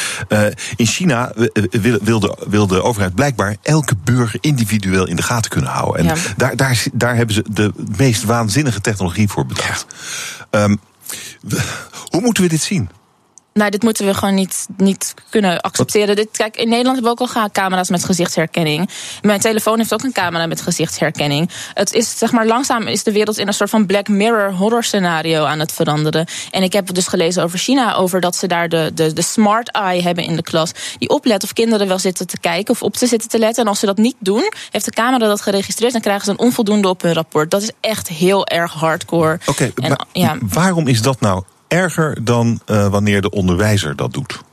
In China wil, wil, de, wil de overheid blijkbaar elke burger individueel in de gaten kunnen houden. En Ja. daar, daar, daar hebben ze de meest waanzinnige technologie voor bedacht. Ehm, hoe moeten we dit zien? Nou, dit moeten we gewoon niet, niet kunnen accepteren. Dit, kijk, in Nederland hebben we ook al camera's met gezichtsherkenning. Mijn telefoon heeft ook een camera met gezichtsherkenning. Het is, zeg maar, langzaam is de wereld in een soort van Black Mirror horror scenario aan het veranderen. En ik heb dus gelezen over China, over dat ze daar de, de, de smart eye hebben in de klas. Die oplet of kinderen wel zitten te kijken of op te zitten te letten. En als ze dat niet doen, heeft de camera dat geregistreerd en krijgen ze een onvoldoende op hun rapport. Dat is echt heel erg hardcore. Oké, ja. waarom is dat nou erger dan eh, wanneer de onderwijzer dat doet?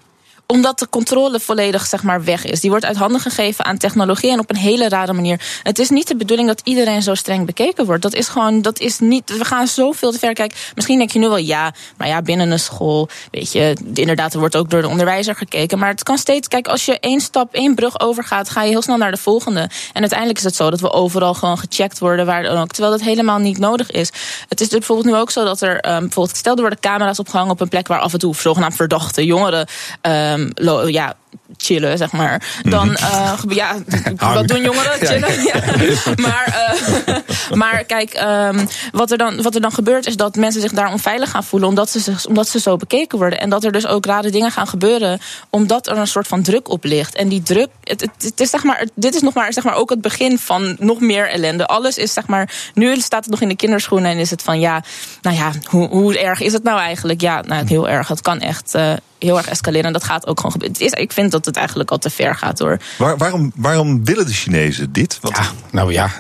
Omdat de controle volledig zeg maar, weg is. Die wordt uit handen gegeven aan technologie en op een hele rare manier. Het is niet de bedoeling dat iedereen zo streng bekeken wordt. Dat is gewoon, dat is niet. We gaan zoveel te ver. Kijk, misschien denk je nu wel ja, maar ja, binnen een school. Weet je, inderdaad, er wordt ook door de onderwijzer gekeken. Maar het kan steeds. Kijk, als je één stap, één brug overgaat, ga je heel snel naar de volgende. En uiteindelijk is het zo dat we overal gewoon gecheckt worden, waar dan ook. Terwijl dat helemaal niet nodig is. Het is dus bijvoorbeeld nu ook zo dat er, um, bijvoorbeeld, stel er worden camera's opgehangen op een plek waar af en toe zogenaamd verdachte jongeren. Um, lo, ja, chillen, zeg maar. Dan, uh, ja, *laughs* wat doen jongeren? Chillen. Ja. *laughs* Maar, uh, maar kijk, um, wat, er dan, wat er dan gebeurt is dat mensen zich daar onveilig gaan voelen, omdat ze, zich, omdat ze zo bekeken worden. En dat er dus ook rare dingen gaan gebeuren, omdat er een soort van druk op ligt. En die druk, het, het, het is zeg maar, dit is nog maar, zeg maar ook het begin van nog meer ellende. Alles is zeg maar, nu staat het nog in de kinderschoenen en is het van ja, nou ja, hoe, hoe erg is het nou eigenlijk? Ja, nou, heel erg. Het kan echt. Uh, heel erg escaleren. En dat gaat ook gewoon gebeuren. Het is, ik vind dat het eigenlijk al te ver gaat hoor. Waar, waarom, waarom willen de Chinezen dit? Want, ja, nou ja.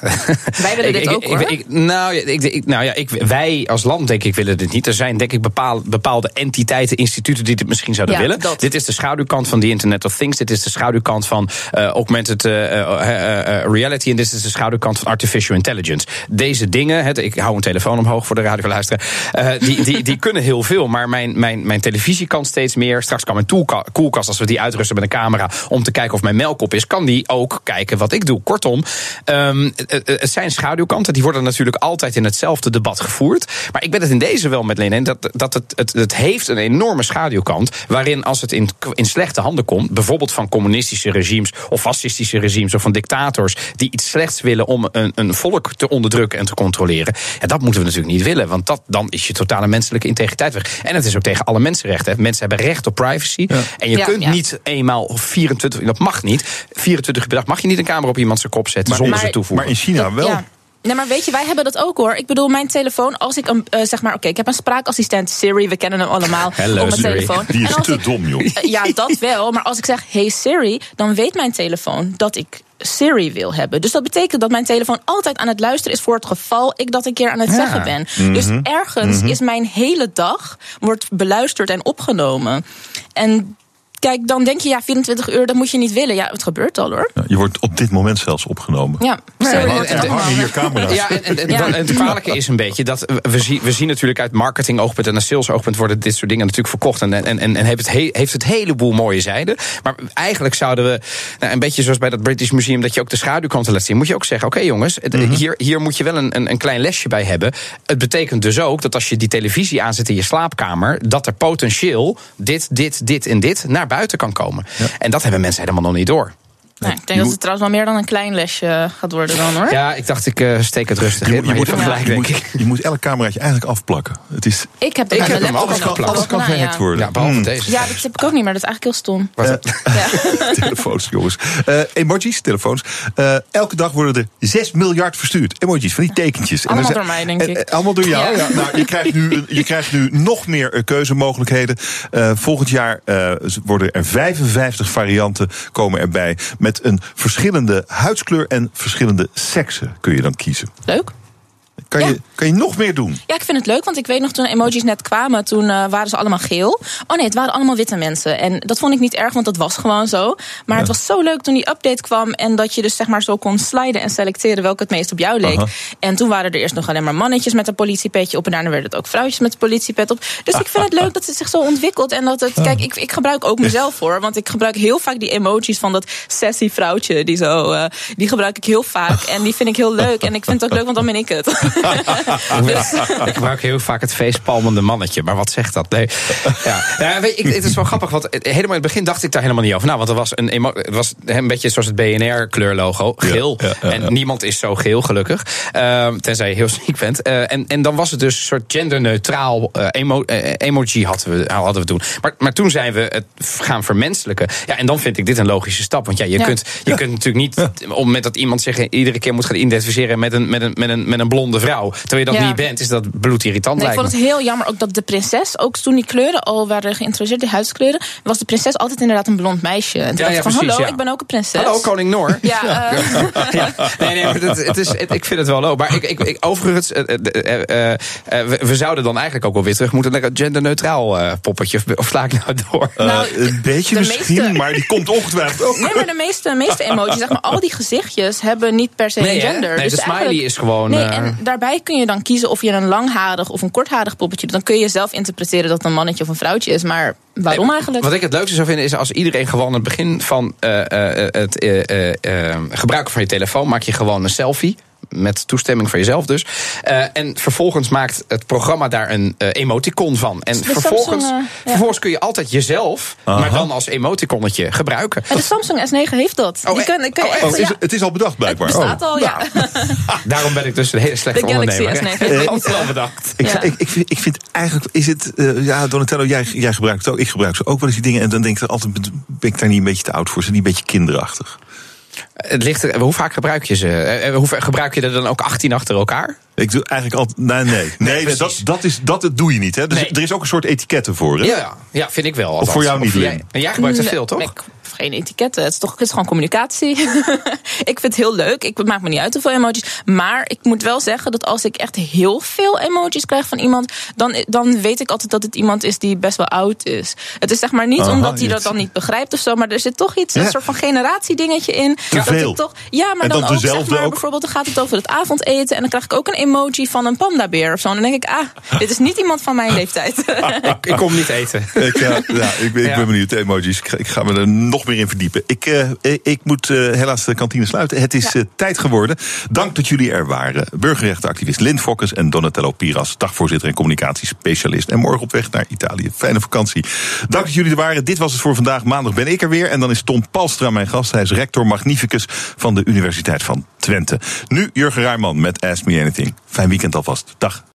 Wij willen *laughs* dit ik, ook ik, hoor. Ik, nou, ik, nou ja, ik, wij als land denk ik willen dit niet. Er zijn denk ik bepaalde, bepaalde entiteiten, instituten die dit misschien zouden ja, willen. Dat. Dit is de schaduwkant van the Internet of Things. Dit is de schaduwkant van uh, augmented uh, uh, reality. En dit is de schaduwkant van artificial intelligence. Deze dingen, het, ik hou een telefoon omhoog voor de radioverluisteraar. die, die, die kunnen heel veel. Maar mijn, mijn, mijn televisie kan steeds meer. Straks kan mijn koelkast, als we die uitrusten met een camera om te kijken of mijn melk op is, kan die ook kijken wat ik doe. Kortom, um, het zijn schaduwkanten. Die worden natuurlijk altijd in hetzelfde debat gevoerd. Maar ik ben het in deze wel met Lene. Dat, dat het, het, heeft een enorme schaduwkant. Waarin als het in, in slechte handen komt, bijvoorbeeld van communistische regimes of fascistische regimes of van dictators die iets slechts willen om een, een volk te onderdrukken en te controleren. Ja, dat moeten we natuurlijk niet willen. Want dat, dan is je totale menselijke integriteit weg. En het is ook tegen alle mensenrechten. Mensen hebben recht op privacy. Ja. En je Ja, kunt ja. niet eenmaal 24, dat mag niet. 24 uur per dag mag je niet een camera op iemand zijn kop zetten zonder maar- ze toevoegen. Maar in China wel. Ja. Nee, maar weet je, wij hebben dat ook hoor. Ik bedoel, mijn telefoon, als ik een, eh, zeg maar, oké, ik heb een spraakassistent Siri, we kennen hem allemaal *laughs* Hello, op mijn Siri. telefoon. Die is te ik- dom, joh. Eh, Ja, dat wel. Maar als ik zeg, hey Siri, dan weet mijn telefoon dat ik Siri wil hebben. Dus dat betekent dat mijn telefoon altijd aan het luisteren is voor het geval ik dat een keer aan het Ja. zeggen ben. Mhm. Dus ergens is mijn hele dag wordt beluisterd en opgenomen. En kijk, dan denk je, ja, 24 uur, dat moet je niet willen. Ja, het gebeurt al hoor. Ja, je wordt op dit moment zelfs opgenomen. Ja, en- wordt en- er en- allemaal. hangen hier camera's. Ja, en, Ja. het kwalijke is een beetje dat we, zien, we zien natuurlijk uit marketing-oogpunt en sales-oogpunt worden dit soort dingen natuurlijk verkocht. En, en, en, en heeft, het he, heeft het heleboel mooie zijden. Maar eigenlijk zouden we, nou, een beetje zoals bij dat British Museum, dat je ook de schaduwkanten laat zien, moet je ook zeggen: oké jongens, het- Mhm. hier, hier moet je wel een, een, een klein lesje bij hebben. Het betekent dus ook dat als je die televisie aanzet in je slaapkamer, dat er potentieel dit, dit, dit en dit naar buiten kan komen. En dat hebben mensen helemaal nog niet door. Nou, ik denk dat het trouwens wel meer dan een klein lesje gaat worden dan hoor. Ja, ik dacht, ik eh, steek het rustig Je, in. Maar je, je, moet, gelijk, je, denk moet, ik. je moet elk cameraatje eigenlijk afplakken. Het is, Ik heb dat Ik heb hem alles al geplakt. alles kan gehackt ja. worden. Ja, behalve Hmm. deze. Ja, dat heb ik ook niet, maar dat is eigenlijk heel stom. Ja. *laughs* *laughs* telefoons, jongens. Eh, emojis, telefoons. Eh, elke dag worden er 6 miljard verstuurd. Emojis, van die tekentjes. En Allemaal er door mij, denk en- ik. en- allemaal door jou. Ja. Ja. Nou, je, krijgt nu, je krijgt nu nog meer eh, keuzemogelijkheden. Eh, volgend jaar eh, worden er 55 varianten komen erbij. Met een verschillende huidskleur en verschillende seksen kun je dan kiezen. Leuk. Kan, Ja. je, kan je nog meer doen? Ja, ik vind het leuk, want ik weet nog toen emojis net kwamen, toen eh, waren ze allemaal geel. Oh nee, het waren allemaal witte mensen. En dat vond ik niet erg, want dat was gewoon zo. Maar het was zo leuk toen die update kwam en dat je dus zeg maar zo kon sliden en selecteren welke het meest op jou leek. Aha. En toen waren er eerst nog alleen maar mannetjes met een politiepetje op en daarna werden het ook vrouwtjes met een politiepet op. Dus ik vind het leuk dat het zich zo ontwikkelt en dat het. Kijk, ik, ik gebruik ook mezelf voor, want ik gebruik heel vaak die emojis van dat sassy vrouwtje, die zo, eh, die gebruik ik heel vaak en die vind ik heel leuk en ik vind het ook leuk, want dan ben ik het. *laughs* *laughs* Dus- Ik gebruik heel vaak het feestpalmende mannetje. Maar wat zegt dat? Nee. Ja. Ja, weet je, ik, het is wel grappig, want het- helemaal in het begin dacht ik daar helemaal niet over. Nou, want er was een, het was een beetje zoals het BNR-kleurlogo, geel. ja, ja, ja. En niemand is zo geel, gelukkig. Ehm, tenzij je heel ziek bent. Eh, en, en dan was het dus een soort genderneutraal eh, emo, eh, emoji hadden we, hadden we toen. Maar, maar toen zijn we het gaan vermenselijken. Ja, en dan vind ik dit een logische stap. Want ja, je, Ja. Kunt, je kunt natuurlijk niet, om met dat iemand zich iedere keer moet gaan identificeren met een, met een, met een, met een blonde vrouw. Terwijl je dat Ja. niet bent, is dat bloedirritant Nee, ik vond me. het heel jammer ook dat de prinses, ook toen die kleuren al waren geïntroduceerd, die huidskleuren, was de prinses altijd inderdaad een blond meisje. En toen Ja, dacht ja, ik van, precies, hallo, ja. ik ben ook een prinses. Hallo, koning Noor. *laughs* Ja, *laughs* Ja, nee, nee, maar het, het is, het- ik vind het wel leuk. Maar ik, ik, ik, overigens, eh, eh, we, we zouden dan eigenlijk ook wel weer terug moeten naar het genderneutraal poppetje. Of, sla ik nou door? Nou, een beetje de misschien, meeste- maar die komt ongetwijfeld ook. Nee, maar de meeste, meeste *laughs* emojis, zeg maar, al die gezichtjes hebben niet per se Nee, een gender. Nee, Dus de smiley eigenlijk- is gewoon, Nee, eh, en daarbij kun je dan kiezen of je een langharig of een kortharig poppetje doet. Dan kun je zelf interpreteren dat het een mannetje of een vrouwtje is. Maar waarom eigenlijk? Wat ik het leukste zou vinden is als iedereen gewoon het begin van eh, eh, het eh, eh, gebruiken van je telefoon maak je gewoon een selfie. Met toestemming van jezelf dus. Eh, en vervolgens maakt het programma daar een eh, emoticon van. En De vervolgens, Samsung, eh, ja. vervolgens kun je altijd jezelf, Aha. maar dan als emoticonnetje gebruiken. En de Samsung S9 heeft dat. Oh, die kan, die kan je echt, Oh, is, ja, het- het is al bedacht blijkbaar. bestaat Oh. al, ja. *laughs* Daarom ben ik dus een hele slechte De Galaxy ondernemer. S9 heeft *laughs* Altijd wel bedacht. Ik, Ja. ik, ik, vind, ik vind eigenlijk, is het, ja, Donatello, jij, jij gebruikt het ook. Ik gebruik ze ook wel eens die dingen. En dan denk ik er altijd, ben ik daar niet een beetje te oud voor? Zijn die een beetje kinderachtig? Het ligt er, hoe vaak gebruik je ze? Eh, eh, Hoe vaak gebruik je er dan ook 18 achter elkaar? Ik doe eigenlijk altijd, nee, nee. nee, dat, dat, is, dat doe je niet. Hè? Dus Nee. Er is ook een soort etiketten voor. Hè? Ja, ja, vind ik wel. Of voor jou niet, jij, en jij gebruikt er veel, toch? Geen etiketten. Het is toch het is gewoon communicatie. *laughs* ik vind het heel leuk. Ik het maakt me niet uit hoeveel emojis. Maar ik moet wel zeggen dat als ik echt heel veel emojis krijg van iemand, dan, dan weet ik altijd dat het iemand is die best wel oud is. Het is zeg maar niet Aha, omdat hij dat dan niet begrijpt of zo, maar er zit toch iets, Ja. een soort van generatiedingetje in. Te dat veel. Ik toch, ja, maar En dan, dan ook, zeg maar, ook. bijvoorbeeld, dan gaat het over het avondeten en dan krijg ik ook een emoji van een pandabeer of zo. En dan denk ik, ah, dit is niet iemand van mijn leeftijd. *laughs* ik, ik kom niet eten. Ik, ja, ja, ik, ben, ik Ja. ben benieuwd. De emojis. Ik ga, ik ga me er nog meer in verdiepen. Ik, eh, ik, ik moet eh, helaas de kantine sluiten. Het is eh, tijd geworden. Dank dat jullie er waren. Burgerrechtenactivist Lynn Fokkes en Donatello Piras, dagvoorzitter en communicatiespecialist. En morgen op weg naar Italië. Fijne vakantie. Dank dat jullie er waren. Dit was het voor vandaag. Maandag ben ik er weer. En dan is Tom Palstra mijn gast. Hij is rector magnificus van de Universiteit van Twente. Nu Jurgen Ruijman met Ask Me Anything. Fijn weekend alvast. Dag.